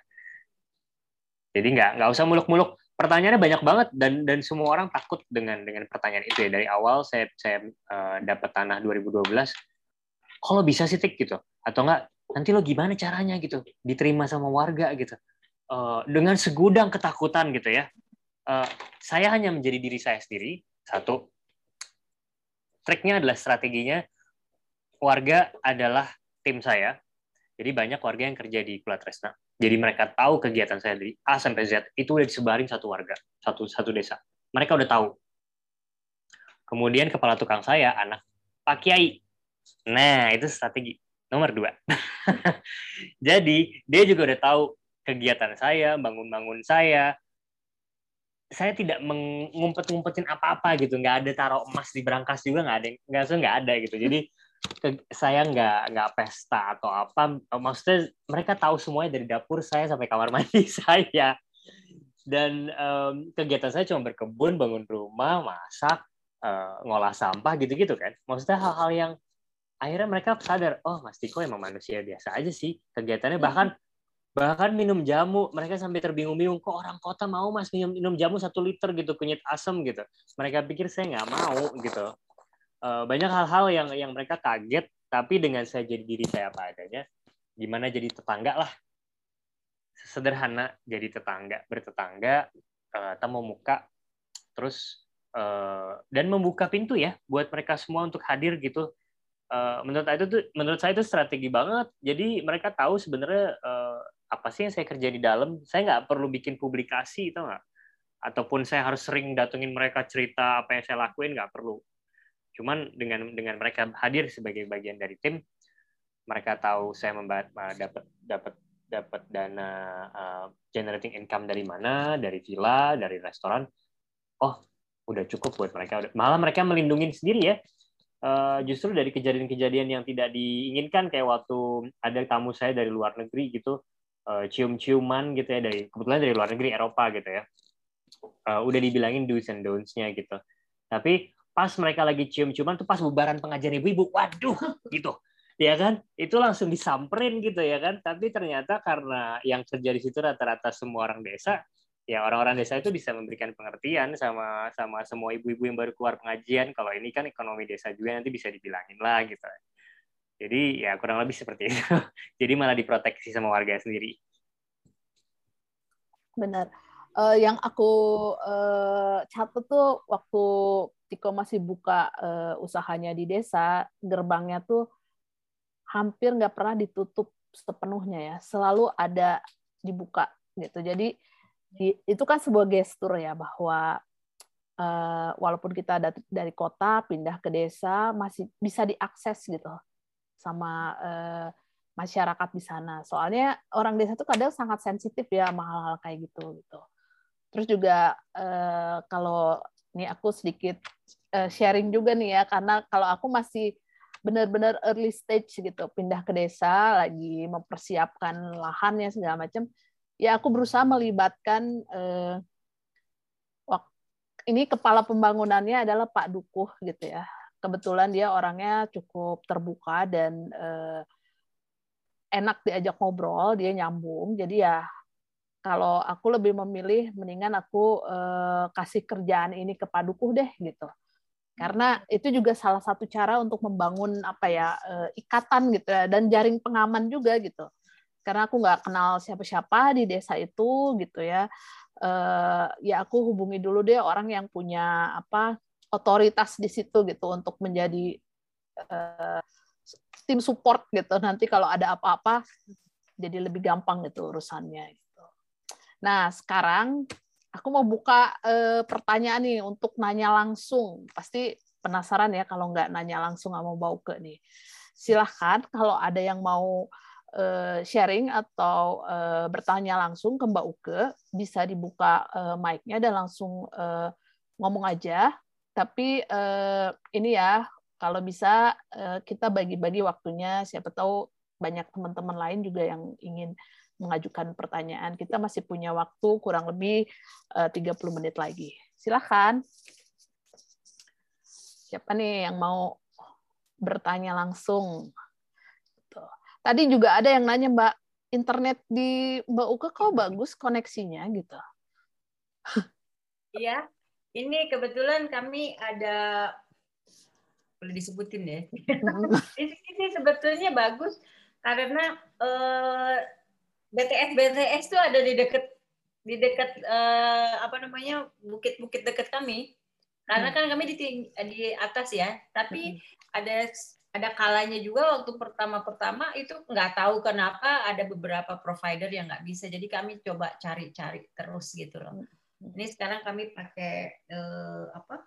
Jadi nggak nggak usah muluk-muluk. Pertanyaannya banyak banget dan dan semua orang takut dengan dengan pertanyaan itu ya. Dari awal saya saya uh, dapat tanah 2012 kalau bisa sih tik? Gitu. Atau enggak nanti lo gimana caranya? Gitu. Diterima sama warga gitu. Uh, dengan segudang ketakutan gitu ya. Uh, saya hanya menjadi diri saya sendiri satu triknya adalah strateginya warga adalah tim saya jadi banyak warga yang kerja di Kulatresna jadi mereka tahu kegiatan saya dari A sampai Z itu udah disebarin satu warga, satu satu desa. Mereka udah tahu. Kemudian kepala tukang saya anak Pak Kiai. Nah, itu strategi nomor dua. Jadi dia juga udah tahu kegiatan saya, bangun-bangun saya. Saya tidak mengumpet-ngumpetin apa-apa gitu, nggak ada taruh emas di berangkas juga nggak ada, nggak nggak ada gitu. Jadi ke, saya nggak nggak pesta atau apa. Maksudnya mereka tahu semuanya dari dapur saya sampai kamar mandi saya. Dan um, kegiatan saya cuma berkebun bangun rumah masak uh, ngolah sampah gitu-gitu kan. Maksudnya hal-hal yang akhirnya mereka sadar oh Mas Tiko emang manusia biasa aja sih kegiatannya. Bahkan bahkan minum jamu mereka sampai terbingung-bingung kok orang kota mau mas minum minum jamu satu liter gitu kunyit asam gitu. Mereka pikir saya nggak mau gitu. Eh, banyak hal-hal yang yang mereka kaget tapi dengan saya jadi diri saya apa adanya gimana jadi tetangga lah. Sederhana jadi tetangga bertetangga uh, temu muka terus uh, dan membuka pintu ya buat mereka semua untuk hadir gitu. Uh, menurut saya itu menurut saya itu strategi banget. Jadi mereka tahu sebenarnya uh, apa sih yang saya kerja di dalam saya nggak perlu bikin publikasi itu nggak ataupun saya harus sering datengin mereka cerita apa yang saya lakuin nggak perlu Cuman dengan dengan mereka hadir sebagai bagian dari tim, mereka tahu saya dapat dapat dapat dana uh, generating income dari mana, dari villa, dari restoran. Oh, udah cukup buat mereka. Malah mereka melindungi sendiri ya. Uh, justru dari kejadian-kejadian yang tidak diinginkan kayak waktu ada tamu saya dari luar negeri gitu, uh, cium-ciuman gitu ya dari kebetulan dari luar negeri Eropa gitu ya. Uh, udah dibilangin do's and don'ts-nya gitu. Tapi pas mereka lagi cium-ciuman tuh pas bubaran pengajian ibu-ibu waduh gitu ya kan itu langsung disamperin gitu ya kan tapi ternyata karena yang terjadi situ rata-rata semua orang desa ya orang-orang desa itu bisa memberikan pengertian sama sama semua ibu-ibu yang baru keluar pengajian kalau ini kan ekonomi desa juga nanti bisa dibilangin lah gitu jadi ya kurang lebih seperti itu. Jadi malah diproteksi sama warga sendiri. Benar. Uh, yang aku uh, catat tuh waktu Tiko masih buka uh, usahanya di desa, gerbangnya tuh hampir nggak pernah ditutup sepenuhnya ya, selalu ada dibuka gitu. Jadi di, itu kan sebuah gestur ya bahwa uh, walaupun kita dari, dari kota pindah ke desa masih bisa diakses gitu sama uh, masyarakat di sana. Soalnya orang desa itu kadang sangat sensitif ya sama hal-hal kayak gitu gitu. Terus juga uh, kalau ini aku sedikit uh, sharing juga nih ya karena kalau aku masih benar-benar early stage gitu pindah ke desa lagi mempersiapkan lahannya segala macam ya aku berusaha melibatkan uh, ini kepala pembangunannya adalah Pak Dukuh gitu ya kebetulan dia orangnya cukup terbuka dan uh, enak diajak ngobrol, dia nyambung. Jadi ya kalau aku lebih memilih mendingan aku uh, kasih kerjaan ini ke Padukuh deh gitu. Karena itu juga salah satu cara untuk membangun apa ya uh, ikatan gitu ya dan jaring pengaman juga gitu. Karena aku nggak kenal siapa-siapa di desa itu gitu ya. Uh, ya aku hubungi dulu deh orang yang punya apa otoritas di situ gitu untuk menjadi uh, tim support gitu. Nanti kalau ada apa-apa jadi lebih gampang gitu urusannya. Gitu. Nah sekarang aku mau buka eh, pertanyaan nih untuk nanya langsung. Pasti penasaran ya kalau nggak nanya langsung sama Mbak ke nih. Silahkan kalau ada yang mau eh, sharing atau bertanya langsung ke Mbak Uke, bisa dibuka eh, mic-nya dan langsung ngomong aja. Tapi eh, ini ya kalau bisa eh, kita bagi-bagi waktunya siapa tahu banyak teman-teman lain juga yang ingin mengajukan pertanyaan. Kita masih punya waktu kurang lebih 30 eh, menit lagi. Silakan. Siapa nih yang mau bertanya langsung? Tadi juga ada yang nanya Mbak, internet di Mbak Uke kok bagus koneksinya gitu. Iya, ini kebetulan kami ada boleh disebutin ya. ini sebetulnya bagus karena uh, BTS BTS itu ada di dekat di dekat uh, apa namanya bukit-bukit dekat kami. Karena hmm. kan kami di di atas ya, tapi hmm. ada ada kalanya juga waktu pertama-pertama itu nggak tahu kenapa ada beberapa provider yang nggak bisa. Jadi kami coba cari-cari terus gitu loh. Ini sekarang kami pakai uh, apa?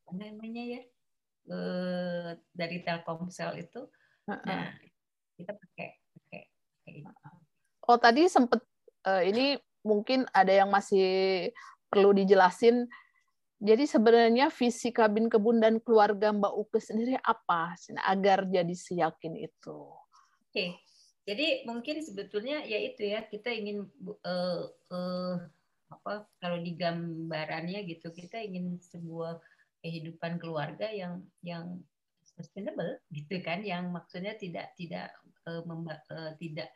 Apa namanya ya? uh, dari Telkomsel itu. Nah, kita pakai pakai Oh, tadi sempat uh, eh, ini mungkin ada yang masih perlu dijelasin. Jadi sebenarnya visi kabin kebun dan keluarga Mbak Uke sendiri apa agar jadi seyakin itu? Oke, jadi mungkin sebetulnya ya itu ya kita ingin uh, uh, apa kalau di gambarannya gitu kita ingin sebuah kehidupan keluarga yang yang sustainable gitu kan yang maksudnya tidak tidak uh, memba, uh, tidak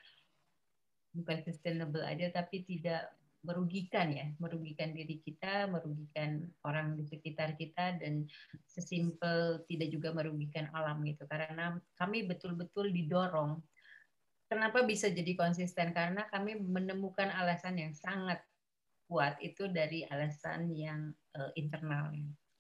bukan sustainable aja tapi tidak merugikan ya merugikan diri kita merugikan orang di sekitar kita dan sesimpel tidak juga merugikan alam gitu. Karena kami betul-betul didorong. Kenapa bisa jadi konsisten? Karena kami menemukan alasan yang sangat kuat itu dari alasan yang uh, internal.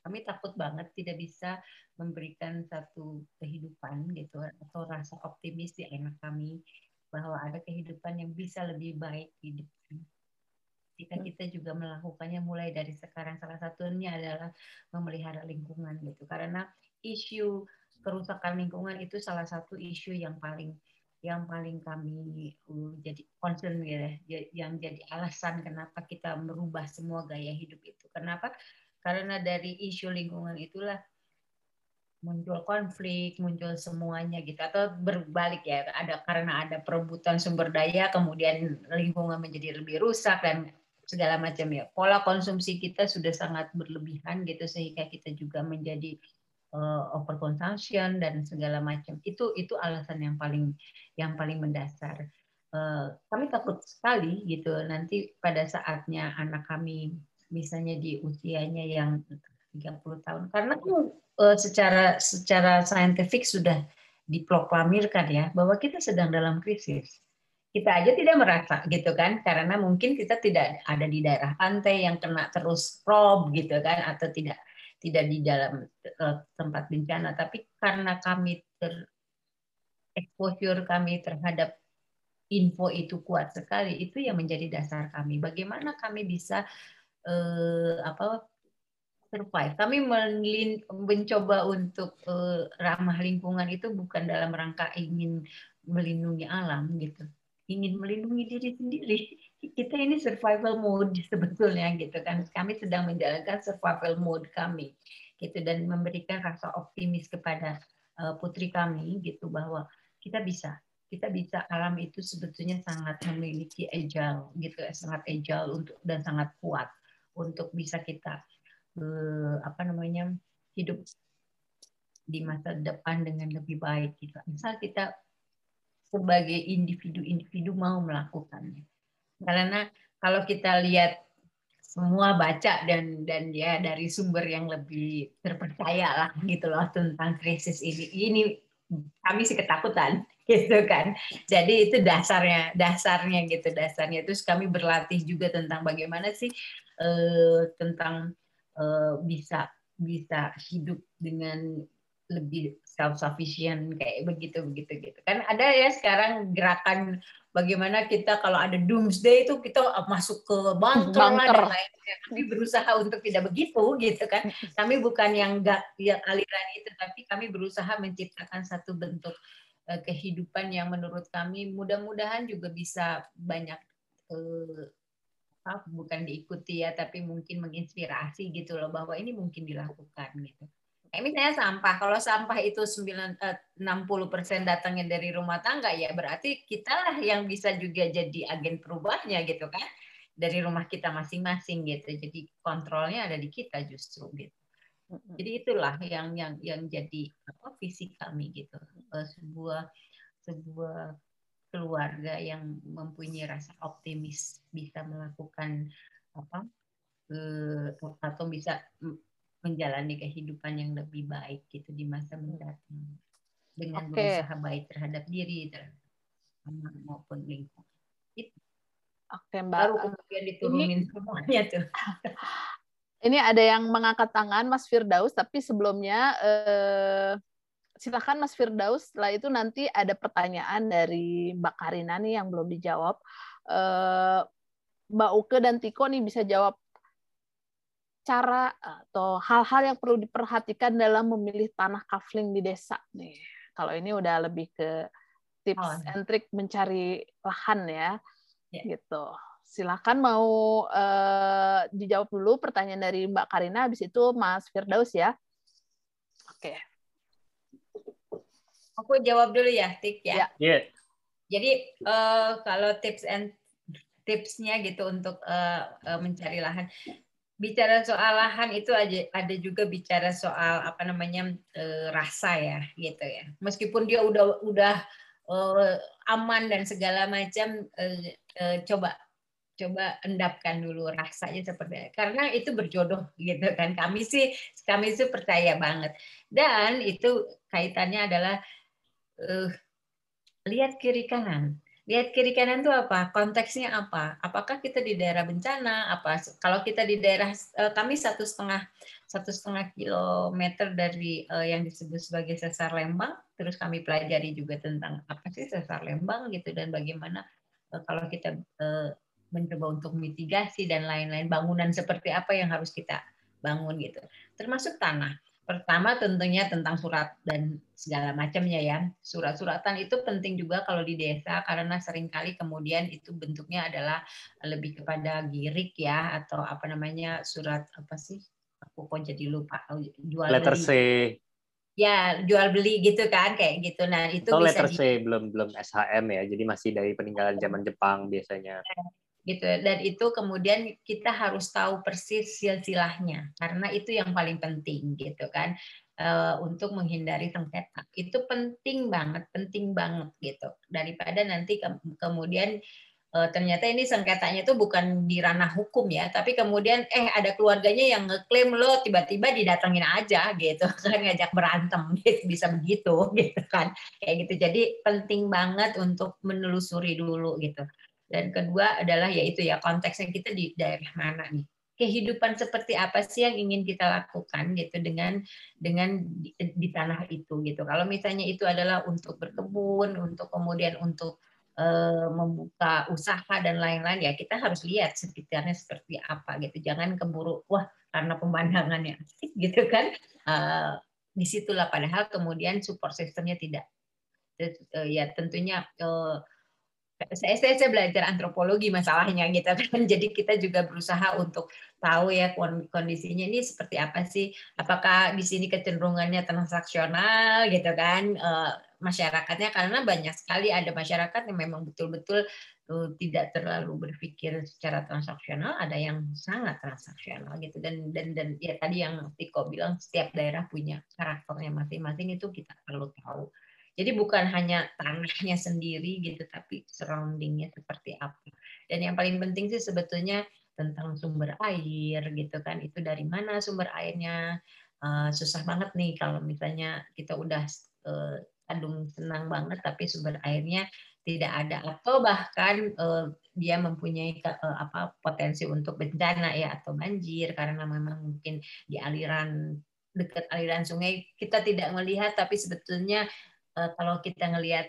Kami takut banget tidak bisa memberikan satu kehidupan gitu atau rasa optimis di anak kami bahwa ada kehidupan yang bisa lebih baik di depan. Jika kita juga melakukannya mulai dari sekarang salah satunya adalah memelihara lingkungan gitu. Karena isu kerusakan lingkungan itu salah satu isu yang paling yang paling kami uh, jadi concern ya yang jadi alasan kenapa kita merubah semua gaya hidup itu. Kenapa? Karena dari isu lingkungan itulah muncul konflik, muncul semuanya gitu atau berbalik ya ada karena ada perebutan sumber daya kemudian lingkungan menjadi lebih rusak dan segala macam ya. Pola konsumsi kita sudah sangat berlebihan gitu sehingga kita juga menjadi uh, overconsumption dan segala macam. Itu itu alasan yang paling yang paling mendasar. Uh, kami takut sekali gitu nanti pada saatnya anak kami misalnya di usianya yang 30 tahun. Karena uh, secara secara saintifik sudah diproklamirkan ya bahwa kita sedang dalam krisis. Kita aja tidak merasa gitu kan karena mungkin kita tidak ada di daerah pantai yang kena terus prob gitu kan atau tidak tidak di dalam uh, tempat bencana tapi karena kami ter exposure kami terhadap info itu kuat sekali itu yang menjadi dasar kami. Bagaimana kami bisa uh, apa survive? Kami mencoba untuk uh, ramah lingkungan itu bukan dalam rangka ingin melindungi alam gitu. Ingin melindungi diri sendiri. Kita ini survival mode sebetulnya gitu kan. Kami sedang menjalankan survival mode kami gitu dan memberikan rasa optimis kepada uh, putri kami gitu bahwa kita bisa kita bisa alam itu sebetulnya sangat memiliki agile gitu ya sangat agile untuk dan sangat kuat untuk bisa kita uh, apa namanya hidup di masa depan dengan lebih baik gitu. Misal kita sebagai individu-individu mau melakukannya. Karena kalau kita lihat semua baca dan dan ya dari sumber yang lebih terpercaya lah gitu loh tentang krisis ini. Ini kami sih ketakutan gitu kan. Jadi itu dasarnya, dasarnya gitu, dasarnya. Terus kami berlatih juga tentang bagaimana sih eh, tentang eh, bisa bisa hidup dengan lebih self sufficient kayak begitu begitu gitu kan ada ya sekarang gerakan bagaimana kita kalau ada doomsday itu kita masuk ke bunker, bunker. dan lain-lain kami berusaha untuk tidak begitu gitu kan. Kami bukan yang enggak yang aliran itu tapi kami berusaha menciptakan satu bentuk uh, kehidupan yang menurut kami mudah-mudahan juga bisa banyak uh, bukan diikuti ya tapi mungkin menginspirasi gitu loh bahwa ini mungkin dilakukan gitu misalnya sampah, kalau sampah itu 9, 60% eh, datangnya dari rumah tangga, ya berarti kita lah yang bisa juga jadi agen perubahannya gitu kan. Dari rumah kita masing-masing gitu. Jadi kontrolnya ada di kita justru gitu. Jadi itulah yang yang yang jadi apa visi kami gitu. Eh, sebuah sebuah keluarga yang mempunyai rasa optimis bisa melakukan apa eh, atau bisa menjalani kehidupan yang lebih baik gitu di masa mendatang dengan okay. berusaha baik terhadap diri terhadap maupun lingkungan. Oke, Mbak. Baru kemudian diturunin ini, semuanya tuh. Ini ada yang mengangkat tangan Mas Firdaus, tapi sebelumnya eh, silakan Mas Firdaus. Setelah itu nanti ada pertanyaan dari Mbak Karina nih yang belum dijawab. Eh, Mbak Uke dan Tiko nih bisa jawab cara atau hal-hal yang perlu diperhatikan dalam memilih tanah kafling di desa nih. Kalau ini udah lebih ke tips oh. and trick mencari lahan ya, yeah. gitu. Silakan mau uh, dijawab dulu pertanyaan dari Mbak Karina, habis itu Mas Firdaus ya. Oke. Okay. Aku jawab dulu ya, Tik ya. Yeah. Yeah. Jadi uh, kalau tips and tipsnya gitu untuk uh, uh, mencari lahan bicara soal lahan itu aja ada juga bicara soal apa namanya e, rasa ya gitu ya. Meskipun dia udah udah e, aman dan segala macam e, e, coba coba endapkan dulu rasanya seperti karena itu berjodoh gitu kan. Kami sih kami sih percaya banget. Dan itu kaitannya adalah e, lihat kiri kanan lihat kiri kanan itu apa? Konteksnya apa? Apakah kita di daerah bencana? Apa kalau kita di daerah eh, kami satu setengah satu setengah kilometer dari uh, yang disebut sebagai sesar Lembang terus kami pelajari juga tentang apa sih sesar Lembang gitu dan bagaimana uh, kalau kita mencoba untuk mitigasi dan lain-lain bangunan seperti apa yang harus kita bangun gitu. Termasuk tanah Pertama tentunya tentang surat dan segala macamnya ya. Surat-suratan itu penting juga kalau di desa karena sering kali kemudian itu bentuknya adalah lebih kepada girik ya atau apa namanya surat apa sih? Aku kok jadi lupa jual letter beli. C. Ya, jual beli gitu kan kayak gitu. Nah, itu Atau bisa letter C di... belum belum SHM ya. Jadi masih dari peninggalan zaman Jepang biasanya gitu. Dan itu kemudian kita harus tahu persis silsilahnya karena itu yang paling penting gitu kan. Uh, untuk menghindari sengketa. Itu penting banget penting banget gitu. Daripada nanti ke kemudian uh, ternyata ini sengketanya itu bukan di ranah hukum ya, tapi kemudian eh ada keluarganya yang ngeklaim lo tiba-tiba didatengin aja gitu kan ngajak berantem gitu, bisa begitu gitu kan. Kayak gitu. Jadi penting banget untuk menelusuri dulu gitu. Dan kedua adalah yaitu ya konteksnya kita di daerah mana nih? Kehidupan seperti apa sih yang ingin kita lakukan gitu dengan dengan di, di tanah itu gitu. Kalau misalnya itu adalah untuk berkebun, untuk kemudian untuk Eh, membuka usaha dan lain-lain ya kita harus lihat sekitarnya seperti apa gitu. Jangan keburu wah karena pemandangannya asik gitu kan? Uh, di situlah padahal kemudian support sistemnya tidak. Uh, ya tentunya uh, saya, saya saya belajar antropologi masalahnya gitu kan. Jadi kita juga berusaha untuk tahu ya kondisinya ini seperti apa sih. Apakah di sini kecenderungannya transaksional gitu kan masyarakatnya? Karena banyak sekali ada masyarakat yang memang betul-betul uh, tidak terlalu berpikir secara transaksional, ada yang sangat transaksional gitu. Dan dan dan ya tadi yang Tiko bilang setiap daerah punya karakternya masing-masing itu kita perlu tahu. Jadi bukan hanya tanahnya sendiri gitu, tapi surroundingnya seperti apa. Dan yang paling penting sih sebetulnya tentang sumber air gitu kan, itu dari mana sumber airnya. Uh, susah banget nih kalau misalnya kita udah uh, Kadung senang banget tapi sumber airnya tidak ada atau bahkan uh, dia mempunyai uh, apa potensi untuk bencana ya atau banjir karena memang mungkin di aliran dekat aliran sungai kita tidak melihat tapi sebetulnya kalau kita ngelihat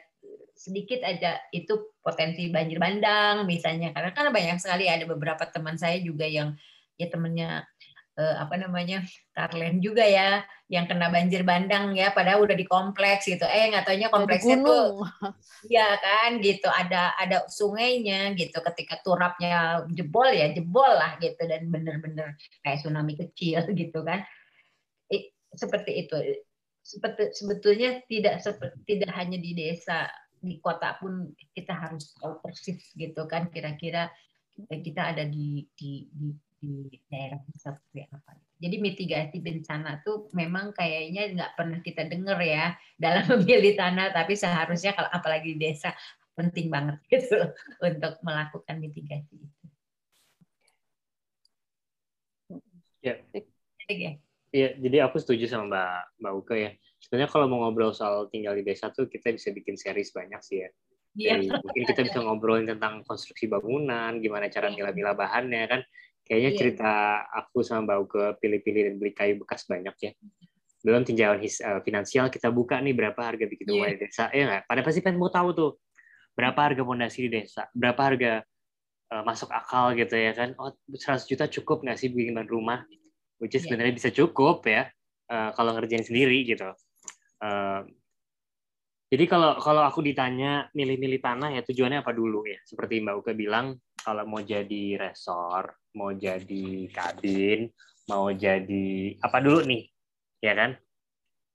sedikit aja itu potensi banjir bandang misalnya. Karena kan banyak sekali ada beberapa teman saya juga yang ya temennya eh, apa namanya Tarlen juga ya yang kena banjir bandang ya padahal udah di kompleks gitu. Eh nggak taunya kompleksnya tuh ya kan gitu. Ada ada sungainya gitu ketika turapnya jebol ya jebol lah gitu. Dan bener-bener kayak tsunami kecil gitu kan. Seperti itu sebetulnya tidak tidak hanya di desa di kota pun kita harus tahu persis gitu kan kira-kira kita ada di di, di di daerah seperti apa. Jadi mitigasi bencana tuh memang kayaknya nggak pernah kita dengar ya dalam memilih tanah, tapi seharusnya kalau apalagi di desa penting banget gitu untuk melakukan mitigasi itu. Ya. Ya. Iya, jadi aku setuju sama Mbak Mbak Uke ya. Sebenarnya kalau mau ngobrol soal tinggal di desa tuh kita bisa bikin series banyak sih ya. Jadi, ya. mungkin kita bisa ngobrolin tentang konstruksi bangunan, gimana cara iya. milah-milah bahannya kan. Kayaknya iya. cerita aku sama Mbak Uke pilih-pilih dan beli kayu bekas banyak ya. Belum tinjauan his, uh, finansial kita buka nih berapa harga bikin rumah yeah. di desa ya nggak? Pada pasti pengen mau tahu tuh berapa harga pondasi di desa, berapa harga uh, masuk akal gitu ya kan? Oh 100 juta cukup nggak sih bikin rumah? Which is yeah. sebenarnya bisa cukup ya uh, kalau ngerjain sendiri gitu. Uh, jadi kalau kalau aku ditanya milih-milih tanah ya tujuannya apa dulu ya? Seperti Mbak Uke bilang kalau mau jadi resor mau jadi kabin, mau jadi apa dulu nih, ya kan?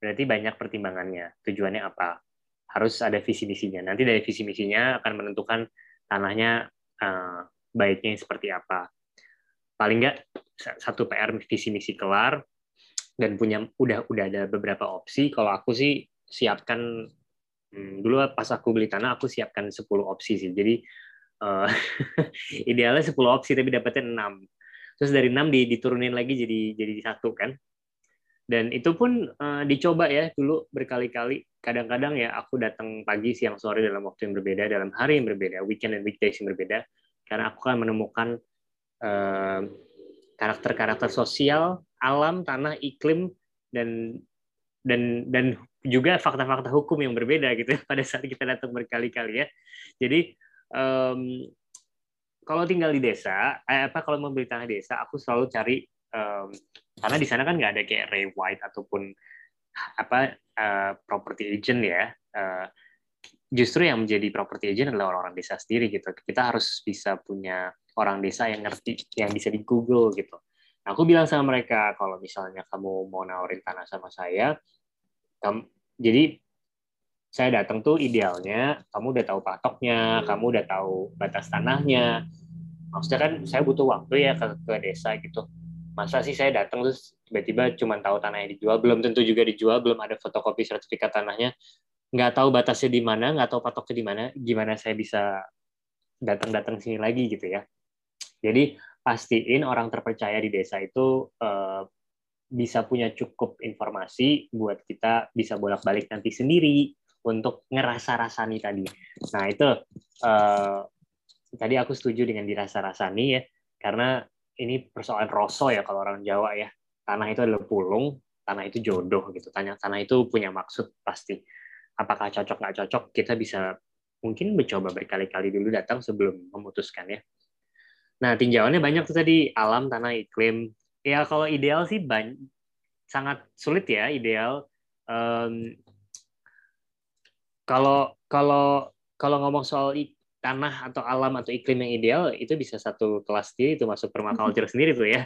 Berarti banyak pertimbangannya. Tujuannya apa? Harus ada visi misinya. Nanti dari visi misinya akan menentukan tanahnya uh, baiknya seperti apa. Paling nggak satu PR visi misi kelar dan punya udah udah ada beberapa opsi. Kalau aku sih siapkan hmm, dulu pas aku beli tanah aku siapkan 10 opsi sih. Jadi uh, idealnya 10 opsi tapi dapetnya 6 terus dari 6 diturunin lagi jadi jadi satu kan dan itu pun uh, dicoba ya dulu berkali-kali kadang-kadang ya aku datang pagi siang sore dalam waktu yang berbeda dalam hari yang berbeda weekend dan weekdays yang berbeda karena aku kan menemukan uh, karakter-karakter sosial alam tanah iklim dan dan dan juga fakta-fakta hukum yang berbeda gitu pada saat kita datang berkali-kali ya jadi um, kalau tinggal di desa, eh, apa kalau membeli tanah desa, aku selalu cari um, karena di sana kan nggak ada kayak Ray White ataupun apa uh, property agent ya. Uh, justru yang menjadi property agent adalah orang-orang desa sendiri gitu. Kita harus bisa punya orang desa yang ngerti, yang bisa di Google gitu. Nah, aku bilang sama mereka kalau misalnya kamu mau nawarin tanah sama saya, kamu, jadi saya datang tuh idealnya kamu udah tahu patoknya, kamu udah tahu batas tanahnya. Maksudnya kan saya butuh waktu ya ke, ke desa gitu. Masa sih saya datang terus tiba-tiba cuma tahu tanahnya dijual, belum tentu juga dijual, belum ada fotokopi sertifikat tanahnya, nggak tahu batasnya di mana, nggak tahu patoknya di mana, gimana saya bisa datang-datang sini lagi gitu ya. Jadi pastiin orang terpercaya di desa itu uh, bisa punya cukup informasi buat kita bisa bolak-balik nanti sendiri untuk ngerasa-rasani tadi. Nah itu uh, tadi aku setuju dengan dirasa-rasani ya, karena ini persoalan rosso ya kalau orang Jawa ya. Tanah itu adalah pulung, tanah itu jodoh gitu. Tanah tanah itu punya maksud pasti. Apakah cocok nggak cocok kita bisa mungkin mencoba berkali-kali dulu datang sebelum memutuskan ya. Nah tinjauannya banyak tuh tadi alam, tanah, iklim. Ya kalau ideal sih banyak, sangat sulit ya ideal. Um, kalau kalau kalau ngomong soal tanah atau alam atau iklim yang ideal itu bisa satu kelas sendiri itu masuk permaculture sendiri tuh ya.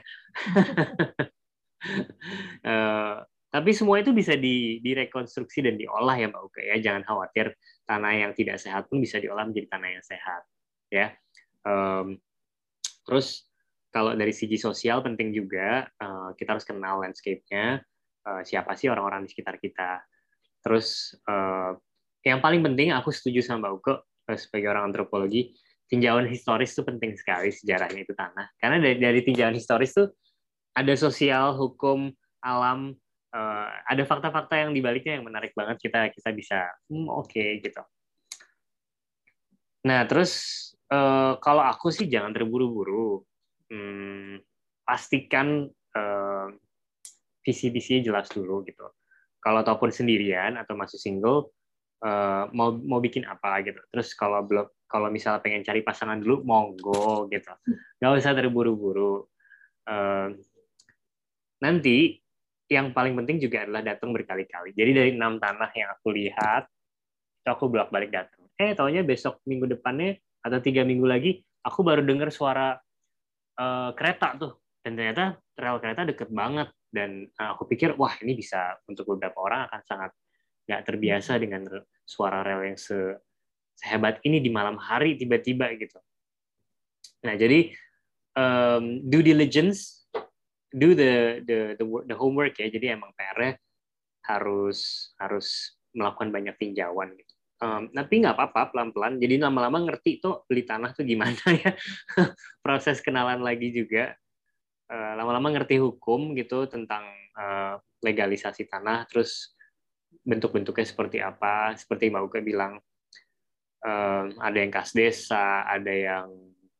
uh, tapi semua itu bisa di, direkonstruksi dan diolah ya Mbak Uke ya. Jangan khawatir tanah yang tidak sehat pun bisa diolah menjadi tanah yang sehat ya. Um, terus kalau dari segi sosial penting juga uh, kita harus kenal landscape-nya uh, siapa sih orang-orang di sekitar kita. Terus uh, yang paling penting aku setuju sama Mbak Uke sebagai orang antropologi tinjauan historis itu penting sekali sejarahnya itu tanah karena dari, dari tinjauan historis itu ada sosial hukum alam uh, ada fakta-fakta yang dibaliknya yang menarik banget kita kita bisa hmm, oke okay, gitu nah terus uh, kalau aku sih jangan terburu-buru hmm, pastikan uh, visi visinya jelas dulu gitu kalau ataupun sendirian atau masih single uh, mau mau bikin apa gitu. Terus kalau belum kalau misalnya pengen cari pasangan dulu monggo gitu. Gak usah terburu-buru. Uh, nanti yang paling penting juga adalah datang berkali-kali. Jadi dari enam tanah yang aku lihat, aku bolak-balik datang. Eh, taunya besok minggu depannya atau tiga minggu lagi, aku baru dengar suara uh, kereta tuh. Dan ternyata rel kereta deket banget. Dan uh, aku pikir, wah ini bisa untuk beberapa orang akan sangat nggak terbiasa dengan suara rel yang se sehebat ini di malam hari tiba-tiba gitu. Nah jadi um, due diligence, do the the the, the homework ya. Jadi emang PR-nya harus harus melakukan banyak tinjauan gitu. Um, tapi nggak apa-apa pelan-pelan. Jadi lama-lama ngerti tuh beli tanah tuh gimana ya. Proses kenalan lagi juga. Uh, lama-lama ngerti hukum gitu tentang uh, legalisasi tanah. Terus bentuk-bentuknya seperti apa seperti Mbak Uke bilang um, ada yang kas desa ada yang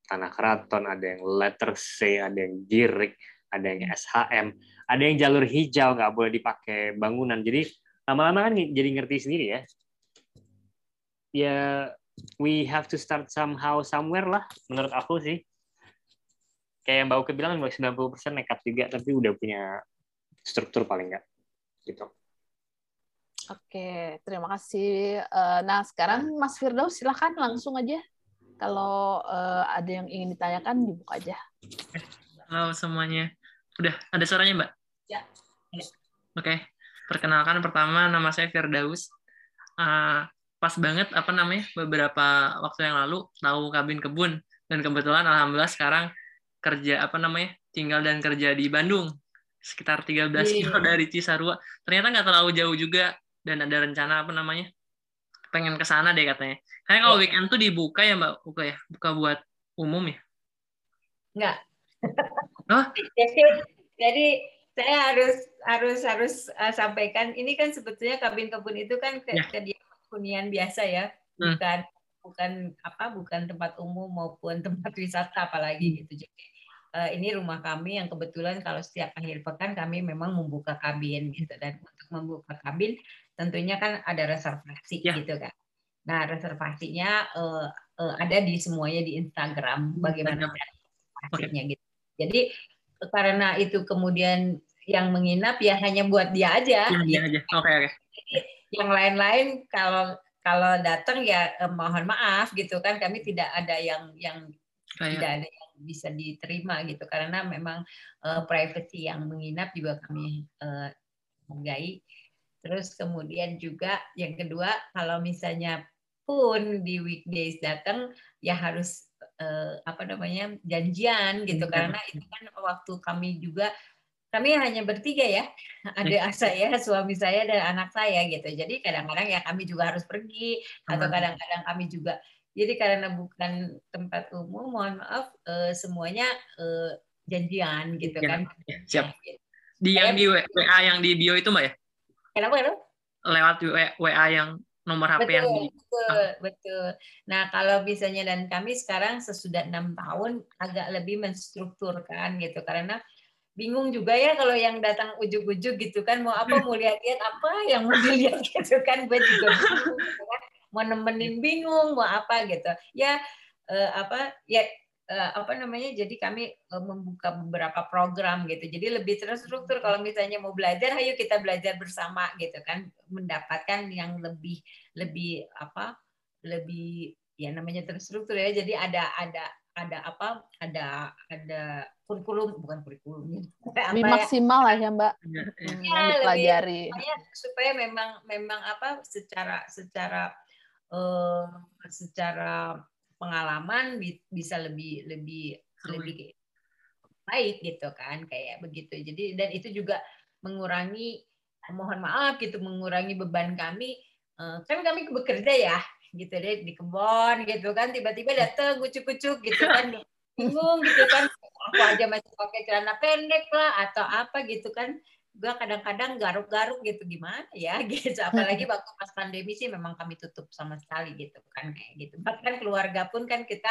tanah keraton ada yang letter C ada yang jirik ada yang SHM ada yang jalur hijau nggak boleh dipakai bangunan jadi lama-lama kan jadi ngerti sendiri ya ya we have to start somehow somewhere lah menurut aku sih kayak Mbak Uke bilang 90% nekat juga tapi udah punya struktur paling nggak gitu Oke, terima kasih. Eh, nah, sekarang Mas Firdaus silahkan langsung aja. Kalau uh, ada yang ingin ditanyakan, dibuka aja. Halo semuanya. Udah, ada suaranya, Mbak? Ya. Oke, perkenalkan pertama nama saya Firdaus. Uh, pas banget apa namanya beberapa waktu yang lalu tahu kabin kebun dan kebetulan alhamdulillah sekarang kerja apa namanya tinggal dan kerja di Bandung sekitar 13 yeah. kilo dari Cisarua ternyata nggak terlalu jauh juga dan ada rencana apa namanya pengen ke sana deh katanya. Kayak kalau iya. weekend tuh dibuka ya Mbak, buka ya, buka buat umum ya? Enggak. Oh? jadi, jadi saya harus harus harus uh, sampaikan ini kan sebetulnya kabin kebun itu kan ke, ya. kediaman hunian biasa ya, hmm. bukan bukan apa bukan tempat umum maupun tempat wisata apalagi hmm. gitu. Jadi uh, ini rumah kami yang kebetulan kalau setiap akhir pekan kami memang membuka kabin gitu dan untuk membuka kabin tentunya kan ada reservasi ya. gitu kan. Nah, reservasinya uh, uh, ada di semuanya di Instagram bagaimana reservasinya okay. gitu. Jadi karena itu kemudian yang menginap ya hanya buat dia aja. Ya, gitu. aja. Oke, okay, oke. Okay. Yang lain-lain kalau kalau datang ya eh, mohon maaf gitu kan kami tidak ada yang yang Kayak. tidak ada yang bisa diterima gitu karena memang uh, privacy yang menginap juga kami uh, menghargai Terus kemudian juga yang kedua kalau misalnya pun di weekdays datang ya harus eh, apa namanya janjian gitu hmm. karena itu kan waktu kami juga kami hanya bertiga ya ada saya suami saya dan anak saya gitu jadi kadang-kadang ya kami juga harus pergi atau kadang-kadang kami juga Jadi karena bukan tempat umum, mohon maaf eh, semuanya eh, janjian gitu Ya, kan. ya, siap. Nah, gitu. Di yang di WA yang di bio itu mbak ya? Kenapa kenapa? Lewat WA, yang nomor HP yang Betul, di betul, betul. Nah, kalau misalnya dan kami sekarang sesudah enam tahun agak lebih menstrukturkan gitu karena bingung juga ya kalau yang datang ujuk-ujuk gitu kan. Mau apa mau lihat-lihat apa yang mau dilihat gitu kan. Gue juga bingung gitu kan. mau nemenin bingung mau apa gitu. Ya eh, apa ya eh, apa namanya jadi kami eh, membuka beberapa program gitu. Jadi lebih terstruktur. Kalau misalnya mau belajar ayo kita belajar bersama gitu kan. Mendapatkan yang lebih lebih apa lebih ya namanya terstruktur ya. Jadi ada ada ada apa ada ada kurikulum bukan kurikulum apa Lebih ya maksimal lah ya Mbak Ya, ya. Ya, dipelajari. supaya supaya memang memang apa secara secara eh, secara pengalaman bi- bisa lebih lebih Seru ya. lebih baik gitu kan kayak begitu jadi dan itu juga mengurangi mohon maaf gitu mengurangi beban kami Eh, kan kami bekerja ya gitu deh di kebun gitu kan tiba-tiba datang kucuk-kucuk gitu kan bingung gitu kan aku aja masih pakai celana pendek lah atau apa gitu kan gue kadang-kadang garuk-garuk gitu gimana ya gitu. Apalagi waktu pas pandemi sih memang kami tutup sama sekali gitu kan kayak gitu. Bahkan keluarga pun kan kita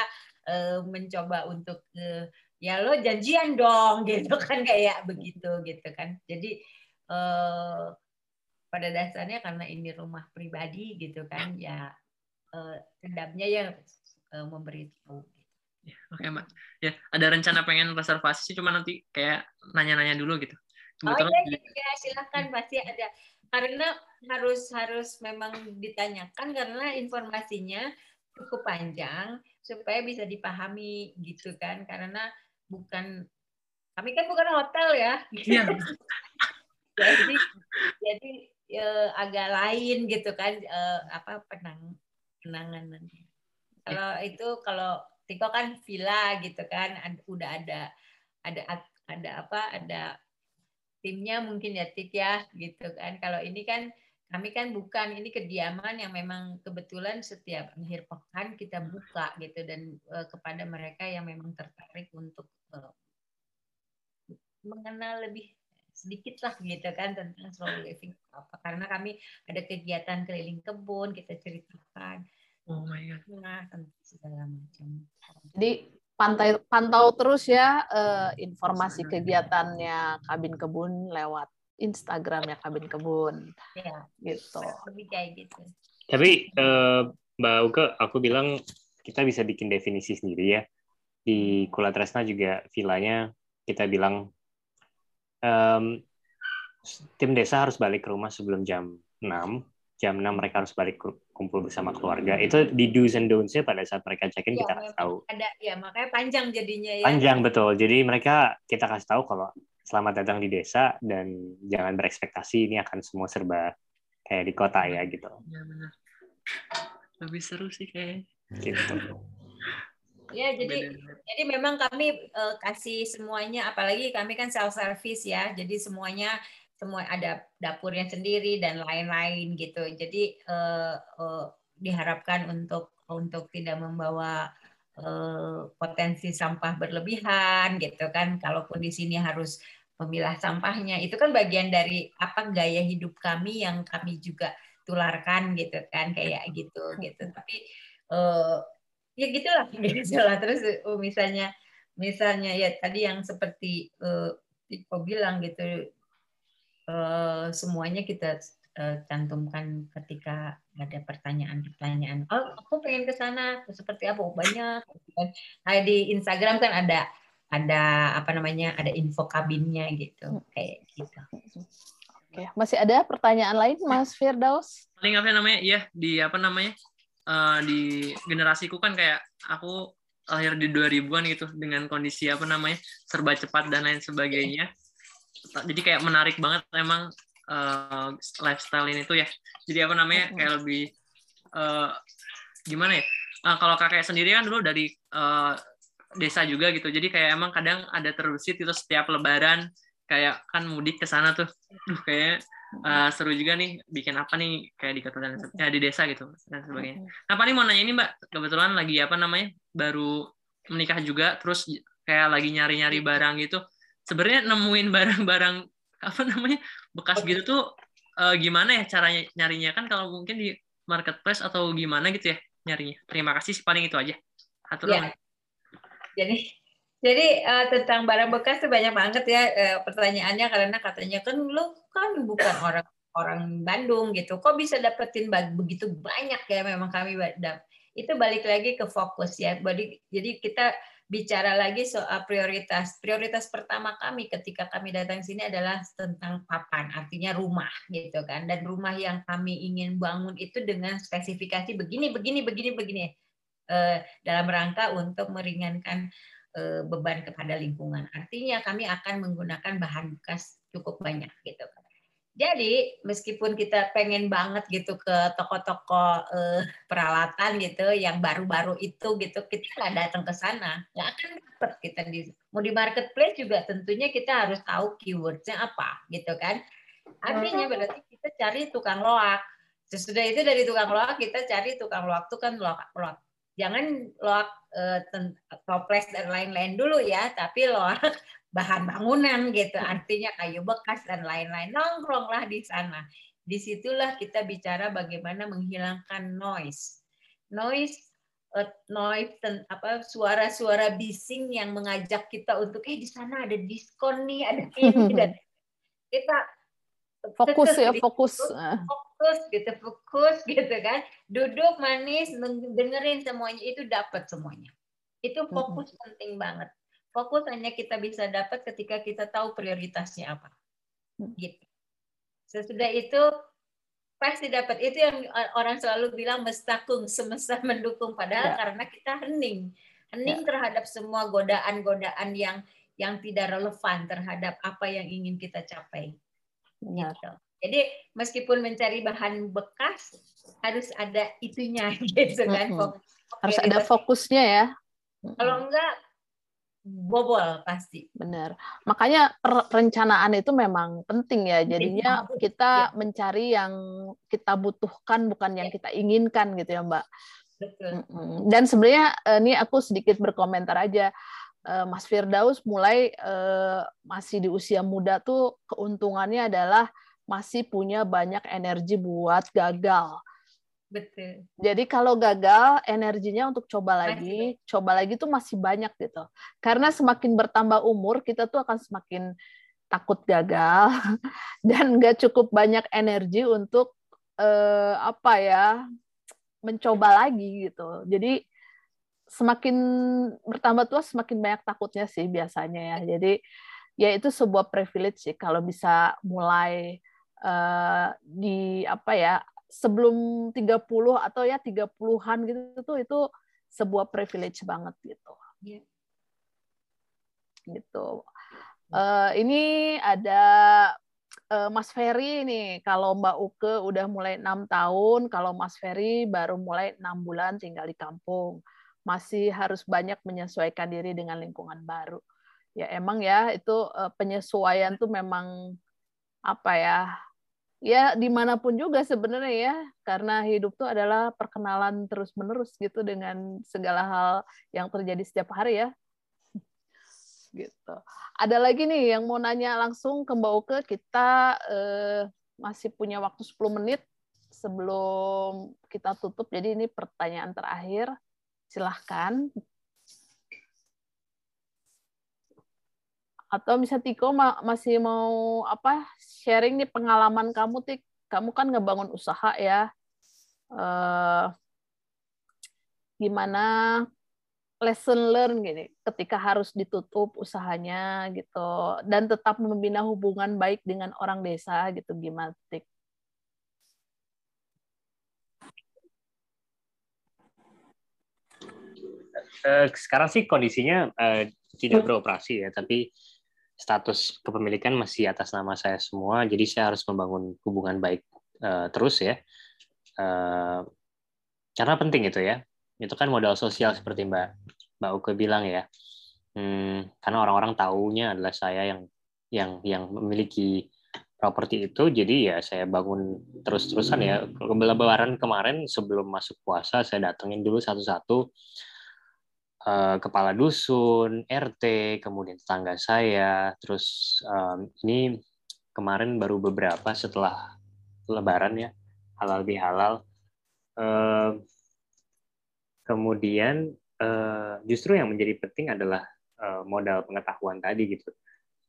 eh, mencoba untuk eh, ya lo janjian dong gitu kan kayak begitu gitu kan. Jadi eh, pada dasarnya karena ini rumah pribadi gitu kan ya eh, hendaknya ya eh, memberitahu Oke mbak. Ya ada rencana pengen reservasi sih cuma nanti kayak nanya-nanya dulu gitu. Oh Kebetulan iya, iya, iya, silakan pasti ada. Karena harus harus memang ditanyakan karena informasinya cukup panjang supaya bisa dipahami gitu kan. Karena bukan kami kan bukan hotel ya. Iya. jadi jadi eh, agak lain gitu kan eh, apa penang penanganannya. Kalau itu kalau Tiko kan villa gitu kan ad- udah ada ada ada apa ada timnya mungkin ya Tik ya gitu kan. Kalau ini kan kami kan bukan ini kediaman yang memang kebetulan setiap akhir pekan kita buka gitu dan eh, kepada mereka yang memang tertarik untuk eh, mengenal lebih sedikit lah gitu kan tentang slow living apa. Karena kami ada kegiatan keliling kebun kita ceritakan. Oh my god. nah tentang segala macam. Jadi pantai pantau terus ya eh, informasi kegiatannya Kabin Kebun lewat Instagramnya Kabin Kebun. Ya gitu. lebih kayak gitu. Tapi eh, Mbak Uke, aku bilang kita bisa bikin definisi sendiri ya. Di Kulatresna juga villanya kita bilang em, tim desa harus balik ke rumah sebelum jam 6. Jam 6 mereka harus balik ku- kumpul bersama keluarga. Itu di do's and don'ts-nya pada saat mereka check-in Iya, kita kasih tahu. ada ya makanya panjang jadinya ya Panjang betul. Jadi mereka kita kasih tahu kalau selamat datang di desa dan jangan berekspektasi ini akan semua serba kayak di kota ya gitu. Ya benar. Lebih seru sih kayak. Gitu. Ya jadi Jadi memang kami eh, kasih semuanya, apalagi kami kan self service ya, jadi semuanya semua ada dapurnya sendiri dan lain-lain gitu. Jadi eh, eh, diharapkan untuk untuk tidak membawa eh, potensi sampah berlebihan gitu kan. Kalaupun di sini harus memilah sampahnya, itu kan bagian dari apa gaya hidup kami yang kami juga tularkan gitu kan kayak gitu gitu. Tapi eh, ya gitulah gitulah terus uh, misalnya misalnya ya tadi yang seperti uh, Tiko bilang gitu uh, semuanya kita uh, cantumkan ketika ada pertanyaan-pertanyaan oh aku pengen ke sana seperti apa Oh, banyak. Nah, di Instagram kan ada ada apa namanya ada info kabinnya gitu kayak gitu Oke, masih ada pertanyaan lain Mas Firdaus? Paling apa namanya? Iya di apa namanya? Eh, di generasiku kan kayak aku lahir di 2000-an gitu dengan kondisi apa namanya serba cepat dan lain sebagainya. Jadi kayak menarik banget emang eh, lifestyle ini tuh ya. Jadi apa namanya kayak lebih eh, gimana ya? Eh, kalau kakek sendiri kan dulu dari eh, desa juga gitu. Jadi kayak emang kadang ada terbesit itu setiap lebaran kayak kan mudik ke sana tuh. Duh kayak uh, seru juga nih bikin apa nih kayak di kota dan ya, di desa gitu dan sebagainya. Nah paling mau nanya ini mbak kebetulan lagi apa namanya baru menikah juga terus kayak lagi nyari-nyari barang gitu. Sebenarnya nemuin barang-barang apa namanya bekas gitu tuh uh, gimana ya caranya nyarinya kan kalau mungkin di marketplace atau gimana gitu ya nyarinya. Terima kasih paling itu aja. Atur ya. Jadi jadi uh, tentang barang bekas tuh banyak banget ya uh, pertanyaannya karena katanya kan lu kan bukan orang orang Bandung gitu. Kok bisa dapetin begitu banyak ya memang kami itu balik lagi ke fokus ya. Jadi kita bicara lagi soal prioritas. Prioritas pertama kami ketika kami datang sini adalah tentang papan, artinya rumah gitu kan. Dan rumah yang kami ingin bangun itu dengan spesifikasi begini begini begini begini. Uh, dalam rangka untuk meringankan Eh, beban kepada lingkungan. Artinya kami akan menggunakan bahan bekas cukup banyak gitu. Jadi meskipun kita pengen banget gitu ke toko-toko eh, peralatan gitu yang baru-baru itu gitu kita nggak datang ke sana. Nggak akan dapat kita di mau di marketplace juga tentunya kita harus tahu keywordsnya apa gitu kan. Artinya berarti kita cari tukang loak. Sesudah itu dari tukang loak kita cari tukang loak itu kan loak, loak. Jangan loak uh, toples dan lain-lain dulu ya, tapi loak bahan bangunan gitu, artinya kayu bekas dan lain-lain. Nongkronglah di sana. Di situlah kita bicara bagaimana menghilangkan noise, noise uh, noise apa suara-suara bising yang mengajak kita untuk eh di sana ada diskon nih ada ini dan kita fokus ya fokus. fokus gitu fokus gitu kan. Duduk manis dengerin semuanya itu dapat semuanya. Itu fokus hmm. penting banget fokus hanya kita bisa dapat ketika kita tahu prioritasnya apa gitu sesudah itu pasti dapat itu yang orang selalu bilang mestakung semesta mendukung padahal ya. karena kita hening hening ya. terhadap semua godaan-godaan yang yang tidak relevan terhadap apa yang ingin kita capai gitu. Jadi meskipun mencari bahan bekas harus ada itunya gitu kan. Mm -hmm. Harus ada fokusnya ya. Kalau enggak bobol pasti. Benar. Makanya perencanaan itu memang penting ya. Jadinya kita ya. mencari yang kita butuhkan bukan yang ya. kita inginkan gitu ya, Mbak. Betul. Dan sebenarnya eh, ini aku sedikit berkomentar aja. Eh, Mas Firdaus mulai eh, masih di usia muda tuh keuntungannya adalah masih punya banyak energi buat gagal. Betul. Jadi kalau gagal, energinya untuk coba lagi, masih. coba lagi tuh masih banyak gitu. Karena semakin bertambah umur, kita tuh akan semakin takut gagal dan nggak cukup banyak energi untuk eh, apa ya mencoba lagi gitu. Jadi semakin bertambah tua semakin banyak takutnya sih biasanya ya. Jadi ya itu sebuah privilege sih kalau bisa mulai uh, di apa ya sebelum 30 atau ya 30-an gitu tuh itu sebuah privilege banget gitu. Yeah. Gitu. Uh, ini ada uh, Mas Ferry nih, kalau Mbak Uke udah mulai enam tahun, kalau Mas Ferry baru mulai enam bulan tinggal di kampung masih harus banyak menyesuaikan diri dengan lingkungan baru. Ya emang ya itu eh, penyesuaian tuh memang apa ya? Ya di mana pun juga sebenarnya ya, karena hidup tuh adalah perkenalan terus menerus gitu dengan segala hal yang terjadi setiap hari ya. Gitu. Ada lagi nih yang mau nanya langsung ke Mbak Oke, kita eh, masih punya waktu 10 menit sebelum kita tutup. Jadi ini pertanyaan terakhir silahkan. Atau bisa Tiko masih mau apa sharing nih pengalaman kamu Tik. Kamu kan ngebangun usaha ya. Uh, gimana lesson learn gini ketika harus ditutup usahanya gitu dan tetap membina hubungan baik dengan orang desa gitu gimana Tik? uh, sekarang sih kondisinya uh, tidak beroperasi ya, tapi status kepemilikan masih atas nama saya semua, jadi saya harus membangun hubungan baik uh, terus ya, uh, karena penting itu ya, itu kan modal sosial seperti Mbak Mbak Uke bilang ya, hmm, karena orang-orang tahunya adalah saya yang yang yang memiliki properti itu jadi ya saya bangun terus-terusan ya. Lebaran kemarin sebelum masuk puasa saya datengin dulu satu-satu uh, kepala dusun RT kemudian tetangga saya terus um, ini kemarin baru beberapa setelah lebaran ya halal bihalal uh, kemudian uh, justru yang menjadi penting adalah uh, modal pengetahuan tadi gitu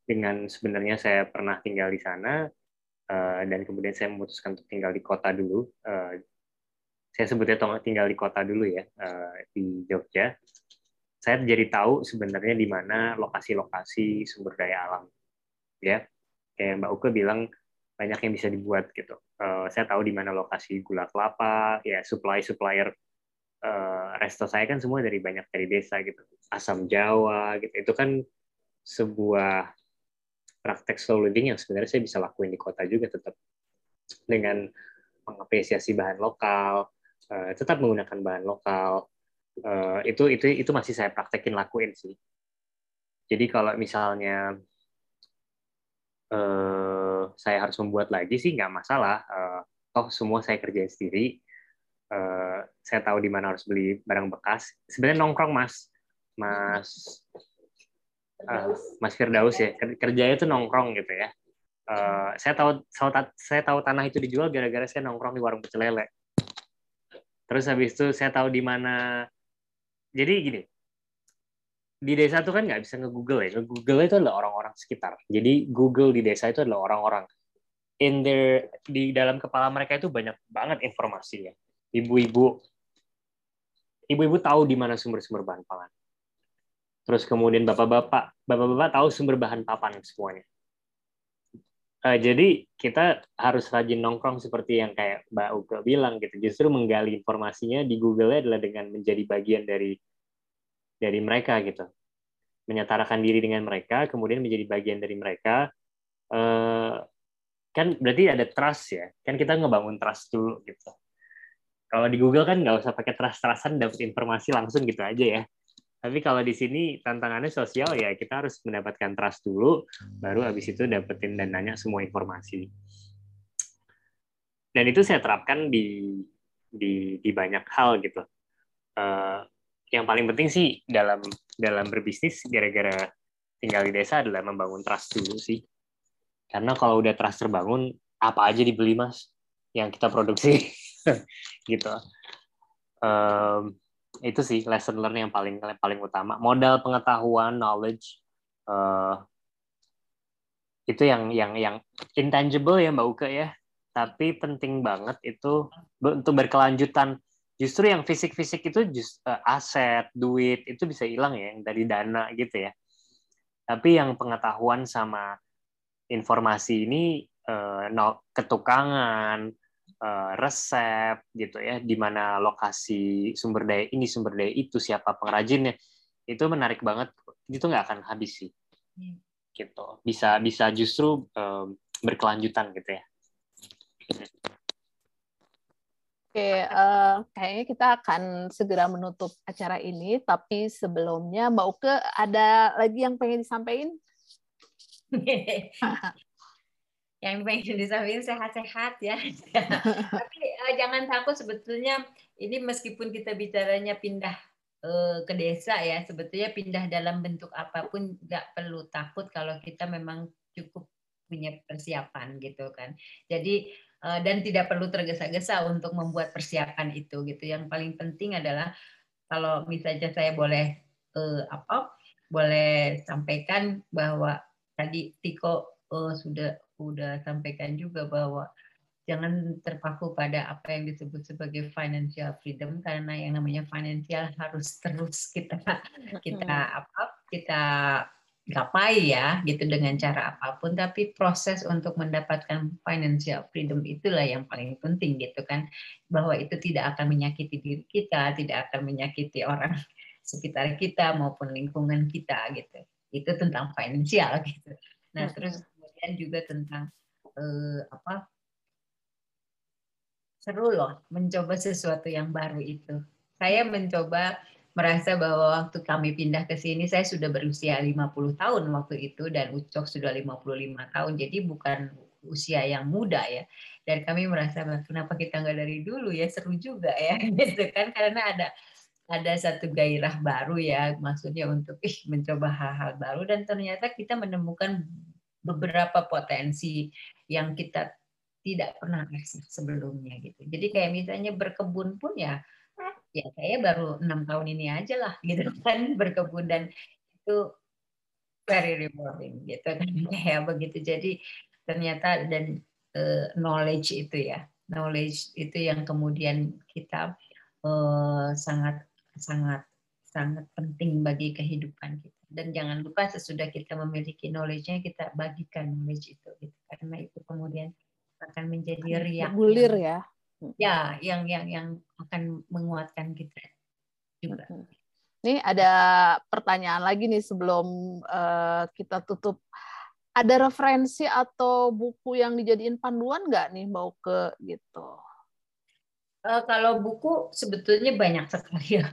dengan sebenarnya saya pernah tinggal di sana uh, dan kemudian saya memutuskan untuk tinggal di kota dulu. Uh, saya sebutnya tinggal di kota dulu ya di Jogja. Saya jadi tahu sebenarnya di mana lokasi-lokasi sumber daya alam. Ya, kayak Mbak Uke bilang banyak yang bisa dibuat gitu. Uh, saya tahu di mana lokasi gula kelapa, ya supply supplier uh, resto saya kan semua dari banyak dari desa gitu. Asam Jawa gitu. Itu kan sebuah praktek slow living yang sebenarnya saya bisa lakuin di kota juga tetap dengan mengapresiasi bahan lokal, uh, tetap menggunakan bahan lokal. Uh, itu itu itu masih saya praktekin lakuin sih. Jadi kalau misalnya uh, saya harus membuat lagi sih nggak masalah. Uh, toh semua saya kerjain sendiri. Uh, saya tahu di mana harus beli barang bekas. Sebenarnya nongkrong mas, mas uh, Mas Firdaus ya kerjanya itu nongkrong gitu ya uh, saya tahu saya tahu tanah itu dijual gara-gara saya nongkrong di warung pecel lele terus habis itu saya tahu di mana jadi gini di desa itu kan nggak bisa nge-google ya. Nge-google itu adalah orang-orang sekitar. Jadi Google di desa itu adalah orang-orang. In their di dalam kepala mereka itu banyak banget informasi ya ibu-ibu ibu-ibu tahu di mana sumber-sumber bahan pangan. Terus kemudian bapak-bapak, bapak-bapak tahu sumber bahan papan semuanya. Uh, jadi kita harus rajin nongkrong seperti yang kayak Mbak Uga bilang gitu. Justru menggali informasinya di Google adalah dengan menjadi bagian dari dari mereka gitu. Menyetarakan diri dengan mereka, kemudian menjadi bagian dari mereka. Uh, kan berarti ada trust ya. Kan kita ngebangun trust dulu gitu. Kalau di Google kan nggak usah pakai trust-trustan dapat informasi langsung gitu aja ya tapi kalau di sini tantangannya sosial ya kita harus mendapatkan trust dulu, baru habis itu dapetin dan nanya semua informasi. Dan itu saya terapkan di di, di banyak hal gitu. Uh, yang paling penting sih dalam dalam berbisnis gara-gara tinggal di desa adalah membangun trust dulu sih. Karena kalau udah trust terbangun, apa aja dibeli mas yang kita produksi gitu. Um, itu sih lesson learn yang paling paling utama. Modal pengetahuan knowledge uh, itu yang yang yang intangible ya mbak Uke ya. Tapi penting banget itu untuk berkelanjutan. Justru yang fisik-fisik itu just, uh, aset duit itu bisa hilang ya dari dana gitu ya. Tapi yang pengetahuan sama informasi ini uh, ketukangan Eh, resep gitu ya di mana lokasi sumber daya ini sumber daya itu siapa pengrajinnya itu menarik banget itu nggak akan habis sih hmm. gitu bisa bisa justru um, berkelanjutan gitu ya Oke, uh, kayaknya kita akan segera menutup acara ini, tapi sebelumnya Mbak Uke ada lagi yang pengen disampaikan? yang pengen disampaikan sehat-sehat ya. Tapi uh, jangan takut sebetulnya ini meskipun kita bicaranya pindah uh, ke desa ya, sebetulnya pindah dalam bentuk apa pun nggak perlu takut kalau kita memang cukup punya persiapan gitu kan. Jadi uh, dan tidak perlu tergesa-gesa untuk membuat persiapan itu gitu. Yang paling penting adalah kalau misalnya saya boleh uh, apa boleh sampaikan bahwa tadi Tiko uh, sudah udah sampaikan juga bahwa jangan terpaku pada apa yang disebut sebagai financial freedom karena yang namanya financial harus terus kita kita apa kita gapai ya gitu dengan cara apa pun. Tapi proses untuk mendapatkan financial freedom itulah yang paling penting gitu kan. Bahwa itu tidak akan menyakiti diri kita tidak akan menyakiti orang sekitar kita maupun lingkungan kita gitu. Itu tentang financial gitu. Nah terus kemudian juga tentang uh, apa seru loh mencoba sesuatu yang baru itu. Saya mencoba merasa bahwa waktu kami pindah ke sini saya sudah berusia 50 tahun waktu itu dan Ucok sudah 55 tahun. Jadi bukan usia yang muda ya dan kami merasa kenapa kita nggak dari dulu ya seru juga ya gitu kan karena ada ada satu gairah baru ya maksudnya untuk ih mencoba hal-hal baru dan ternyata kita menemukan beberapa potensi yang kita tidak pernah akses sebelumnya gitu. Jadi kayak misalnya berkebun pun ya ya saya baru enam tahun ini aja lah gitu kan berkebun. Dan itu very rewarding gitu kan kayak begitu. Jadi ternyata dan uh, knowledge itu ya knowledge itu yang kemudian kita uh, sangat sangat sangat penting bagi kehidupan kita dan jangan lupa sesudah kita memiliki knowledge-nya kita bagikan knowledge itu gitu. karena itu kemudian akan menjadi riak bulir ya ya yang yang yang akan menguatkan kita juga ini ada pertanyaan lagi nih sebelum uh, kita tutup ada referensi atau buku yang dijadiin panduan nggak nih mau ke gitu? Uh, kalau buku sebetulnya banyak sekali ya.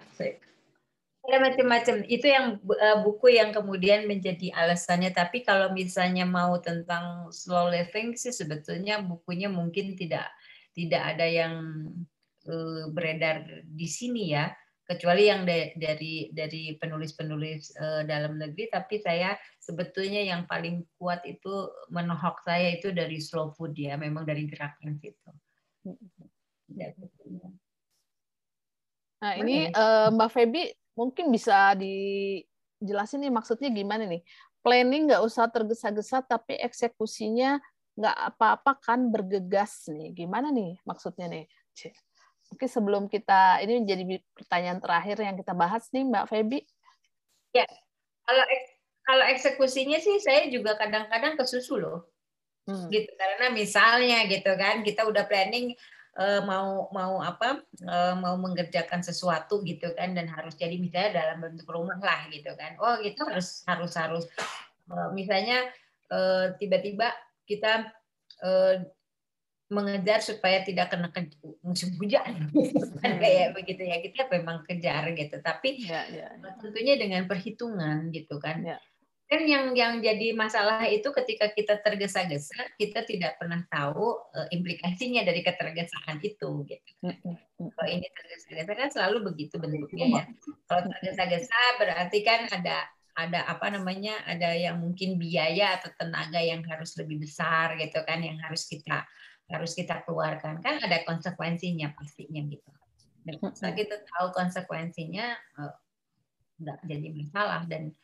Ada macam-macam. Itu yang uh, buku yang kemudian menjadi alasannya. Tapi kalau misalnya mau tentang slow living sih sebetulnya bukunya mungkin tidak tidak ada yang uh, beredar di sini ya kecuali yang dari dari penulis-penulis uh, dalam negeri tapi saya sebetulnya yang paling kuat itu menohok saya itu dari slow food ya memang dari gerakan situ. Nah ini uh, Mbak Feby mungkin bisa dijelasin nih maksudnya gimana nih planning nggak usah tergesa-gesa tapi eksekusinya nggak apa-apa kan bergegas nih gimana nih maksudnya nih Oke, sebelum kita ini menjadi pertanyaan terakhir yang kita bahas nih, Mbak Feby. Ya, kalau kalau eksekusinya sih saya juga kadang-kadang kesusu loh, hmm. gitu. Karena misalnya gitu kan, kita udah planning uh, mau mau apa, uh, mau mengerjakan sesuatu gitu kan, dan harus jadi misalnya dalam bentuk rumah lah gitu kan. Oh, gitu harus harus harus. Uh, misalnya tiba-tiba kita mengejar supaya tidak kena ke, musim hujan kan hmm. kayak begitu ya kita memang kejar gitu tapi ya, ya, ya. tentunya dengan perhitungan gitu kan ya. Kan yang yang jadi masalah itu ketika kita tergesa-gesa kita tidak pernah tahu uh, implikasinya dari ketergesaan itu gitu. Kalau ini tergesa-gesa kan selalu begitu bentuknya ya. Kalau tergesa-gesa berarti kan ada ada apa namanya ada yang mungkin biaya atau tenaga yang harus lebih besar gitu kan yang harus kita harus kita keluarkan. Kan ada konsekuensinya pastinya gitu. Dan setelah kita tahu konsekuensinya nggak uh, jadi masalah dan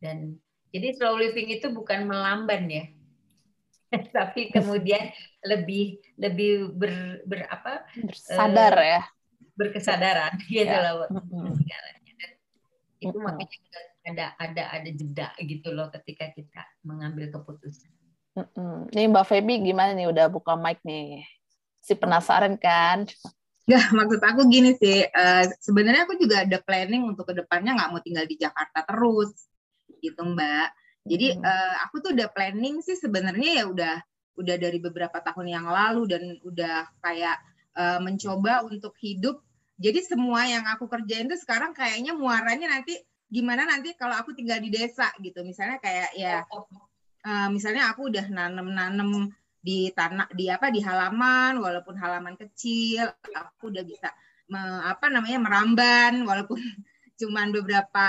dan jadi slow living itu bukan melamban ya tapi kemudian lebih lebih ber, ber apa bersadar uh, ya berkesadaran gitu ya. loh itu makanya ada ada ada jeda gitu loh ketika kita mengambil keputusan Mm-mm. Nih Mbak Feby gimana nih udah buka mic nih? Si penasaran kan? Gak, maksud aku gini sih, uh, sebenarnya aku juga ada planning untuk ke depannya nggak mau tinggal di Jakarta terus, gitu Mbak. Jadi uh, aku tuh udah planning sih sebenarnya ya udah udah dari beberapa tahun yang lalu dan udah kayak uh, mencoba untuk hidup. Jadi semua yang aku kerjain tuh sekarang kayaknya muaranya nanti gimana nanti kalau aku tinggal di desa gitu. Misalnya kayak ya uh, misalnya aku udah nanem-nanem di tanah di apa di halaman walaupun halaman kecil aku udah bisa me, apa namanya meramban walaupun cuman beberapa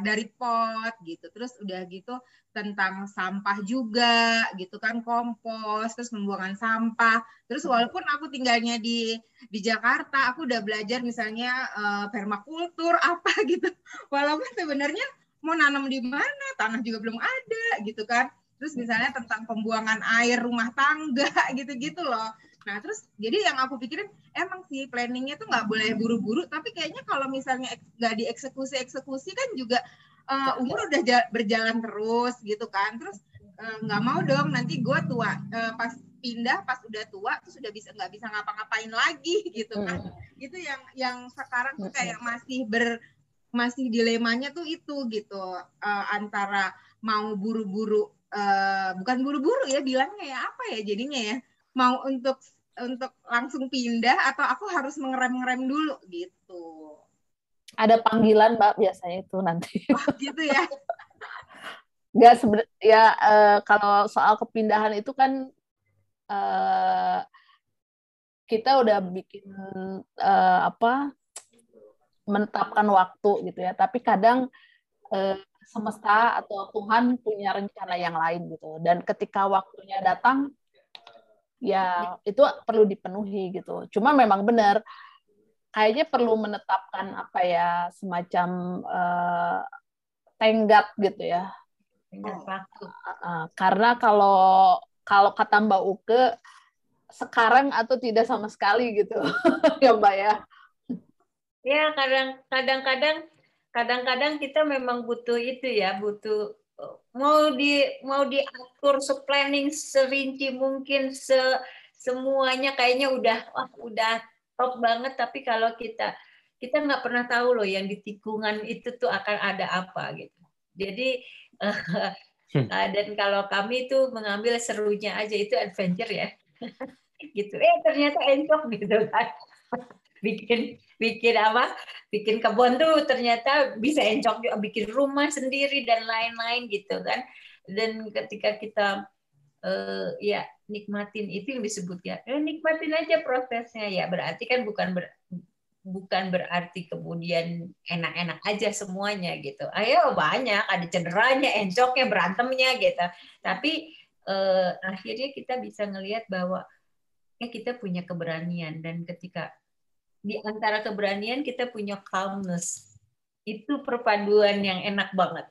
dari pot gitu. Terus udah gitu tentang sampah juga gitu kan kompos terus pembuangan sampah. Terus walaupun aku tinggalnya di di Jakarta aku udah belajar misalnya uh, permakultur apa gitu. Walaupun sebenarnya mau nanam di mana tanah juga belum ada gitu kan. Terus misalnya tentang pembuangan air rumah tangga gitu-gitu loh nah terus jadi yang aku pikirin emang sih planningnya tuh nggak boleh buru-buru tapi kayaknya kalau misalnya nggak dieksekusi eksekusi kan juga uh, umur udah berjalan terus gitu kan. Terus eh, nggak uh, mau dong nanti gue tua uh, pas pindah pas udah tua tuh sudah bisa nggak bisa ngapa-ngapain lagi gitu kan. Hmm. itu yang yang sekarang tuh kayak masih ber masih dilemanya tuh itu gitu uh, antara mau buru-buru uh, bukan buru-buru ya bilangnya ya apa ya jadinya ya mau untuk untuk langsung pindah atau aku harus mengerem-ngerem dulu gitu. Ada panggilan mbak biasanya itu nanti. Oh, gitu ya? Nggak sebenarnya ya uh, kalau soal kepindahan itu kan uh, kita udah bikin uh, apa menetapkan waktu gitu ya. Tapi kadang uh, semesta atau Tuhan punya rencana yang lain gitu. Dan ketika waktunya datang ya itu perlu dipenuhi gitu. Cuma memang benar kayaknya perlu menetapkan apa ya semacam uh, tenggat gitu ya. Tenggat waktu. uh, karena kalau kalau kata Mbak Uke sekarang atau tidak sama sekali gitu. Ya mbak ya. Ya kadang kadang-kadang kadang-kadang kita memang butuh itu ya butuh mau di mau diatur seplanning serinci mungkin se semuanya kayaknya udah wah udah top banget. Tapi kalau kita kita nggak pernah tahu loh yang di tikungan itu tuh akan ada apa gitu. Jadi uh, dan kalau kami itu mengambil serunya aja itu adventure ya. Gitu. Eh ternyata encok gitu kan. Bikin bikin apa? Bikin kebun tuh ternyata bisa encok juga bikin rumah sendiri dan lain-lain gitu kan. Dan ketika kita uh, ya nikmatin itu yang disebut ya eh, nikmatin aja prosesnya. Ya berarti kan bukan ber, bukan berarti kemudian enak-enak aja semuanya gitu. Ayo banyak ada cederanya encoknya berantemnya gitu. Tapi uh, akhirnya kita bisa ngelihat bahwa ya kita punya keberanian. Dan ketika di antara keberanian kita punya calmness. Itu perpaduan yang enak banget.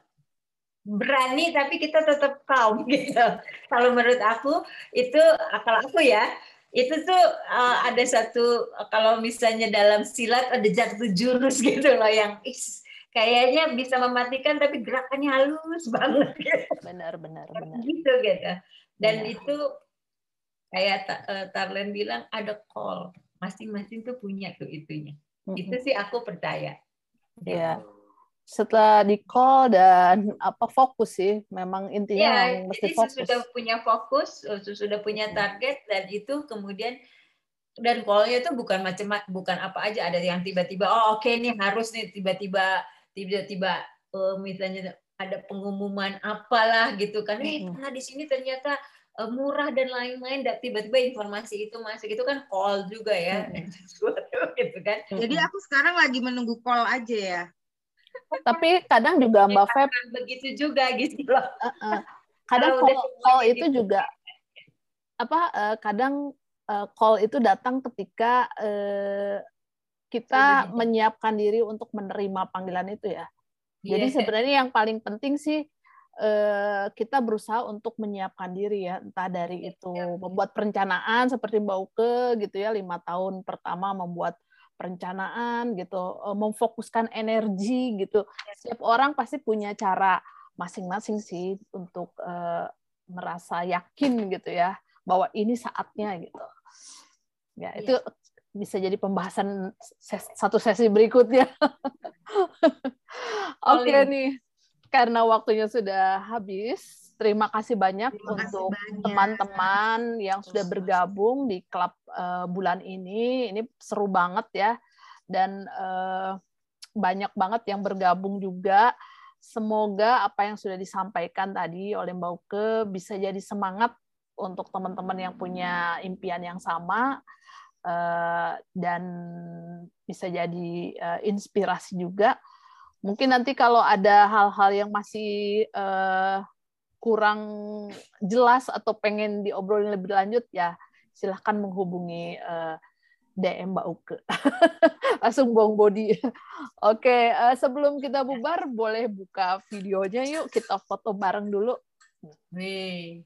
Berani tapi kita tetap calm gitu. Kalau menurut aku itu akal aku ya itu tuh uh, ada satu kalau misalnya dalam silat ada jatuh jurus gitu loh yang is, kayaknya bisa mematikan tapi gerakannya halus banget. Gitu. benar benar benar. gitu gitu. Dan benar. itu kayak uh, Tarlen bilang ada call masing-masing tuh punya tuh itunya. Mm-hmm. itu sih aku percaya. Ya yeah. setelah di call dan apa fokus sih. Memang intinya yeah, mesti fokus. sudah punya fokus eh, sudah punya target dan itu kemudian dan callnya itu bukan macam bukan apa aja. Ada yang tiba-tiba oh oke okay, nih harus nih tiba-tiba tiba-tiba uh, misalnya ada pengumuman apalah gitu kan. Eh nah di sini ternyata murah dan lain-lain dan tiba-tiba informasi itu masuk. Itu kan call juga ya. Gitu kan. Jadi aku sekarang lagi menunggu call aja ya. Tapi kadang juga mbak ya, Feb begitu juga gitu. Loh kadang call, call itu gitu. juga. apa uh, kadang uh, call itu datang ketika uh, kita menyiapkan diri untuk menerima panggilan itu ya. Jadi yeah. sebenarnya yang paling penting sih Eh, kita berusaha untuk menyiapkan diri ya. Entah dari iya, itu iya. membuat perencanaan seperti Mbak Uke gitu ya lima tahun pertama membuat perencanaan gitu eh, memfokuskan energi gitu. Iya. setiap orang pasti punya cara masing-masing sih untuk uh, merasa yakin gitu ya bahwa ini saatnya gitu. Ya itu bisa jadi pembahasan ses satu sesi berikutnya. Oke okay, nih karena waktunya sudah habis, terima kasih banyak terima untuk teman-teman yang sudah bergabung di klub uh, bulan ini. Ini seru banget ya, dan uh, banyak banget yang bergabung juga. Semoga apa yang sudah disampaikan tadi oleh Mbak Uke bisa jadi semangat untuk teman-teman yang punya impian yang sama uh, dan bisa jadi uh, inspirasi juga Mungkin nanti kalau ada hal-hal yang masih uh, kurang jelas atau pengen diobrolin lebih lanjut, ya silahkan menghubungi uh, eh, DM Mbak Uke. Langsung buang body. Oke, uh, sebelum kita bubar, boleh buka videonya yuk. Kita foto bareng dulu. Nih.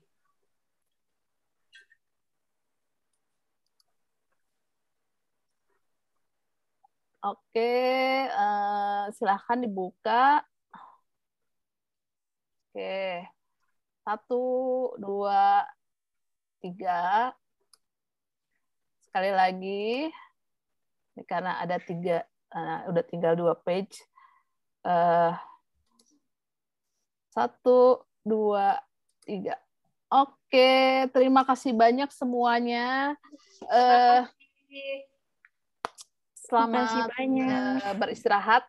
Oke, uh, silahkan dibuka. Oke, satu, dua, tiga. Sekali lagi, ini karena ada tiga, uh, udah tinggal dua page. Uh, satu, dua, tiga. Oke, terima kasih banyak semuanya. Uh, Selamat banyak. Beristirahat.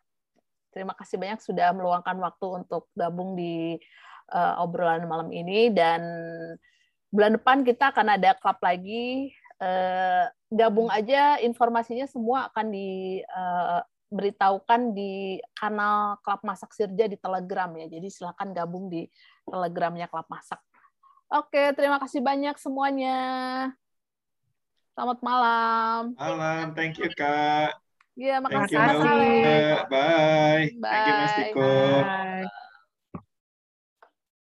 Terima kasih banyak sudah meluangkan waktu untuk gabung di uh, obrolan malam ini dan bulan depan kita akan ada klub lagi. Eh, gabung aja informasinya semua akan diberitahukan di kanal Klub Masak Sirja di Telegram ya. Jadi silakan gabung di Telegramnya Klub Masak. Oke, terima kasih banyak semuanya. Selamat malam. Malam, thank you Kak. Iya, Thank makasih you Mbak Ale. Uta. Bye. Thank you Mas Bye. Tiko. Bye.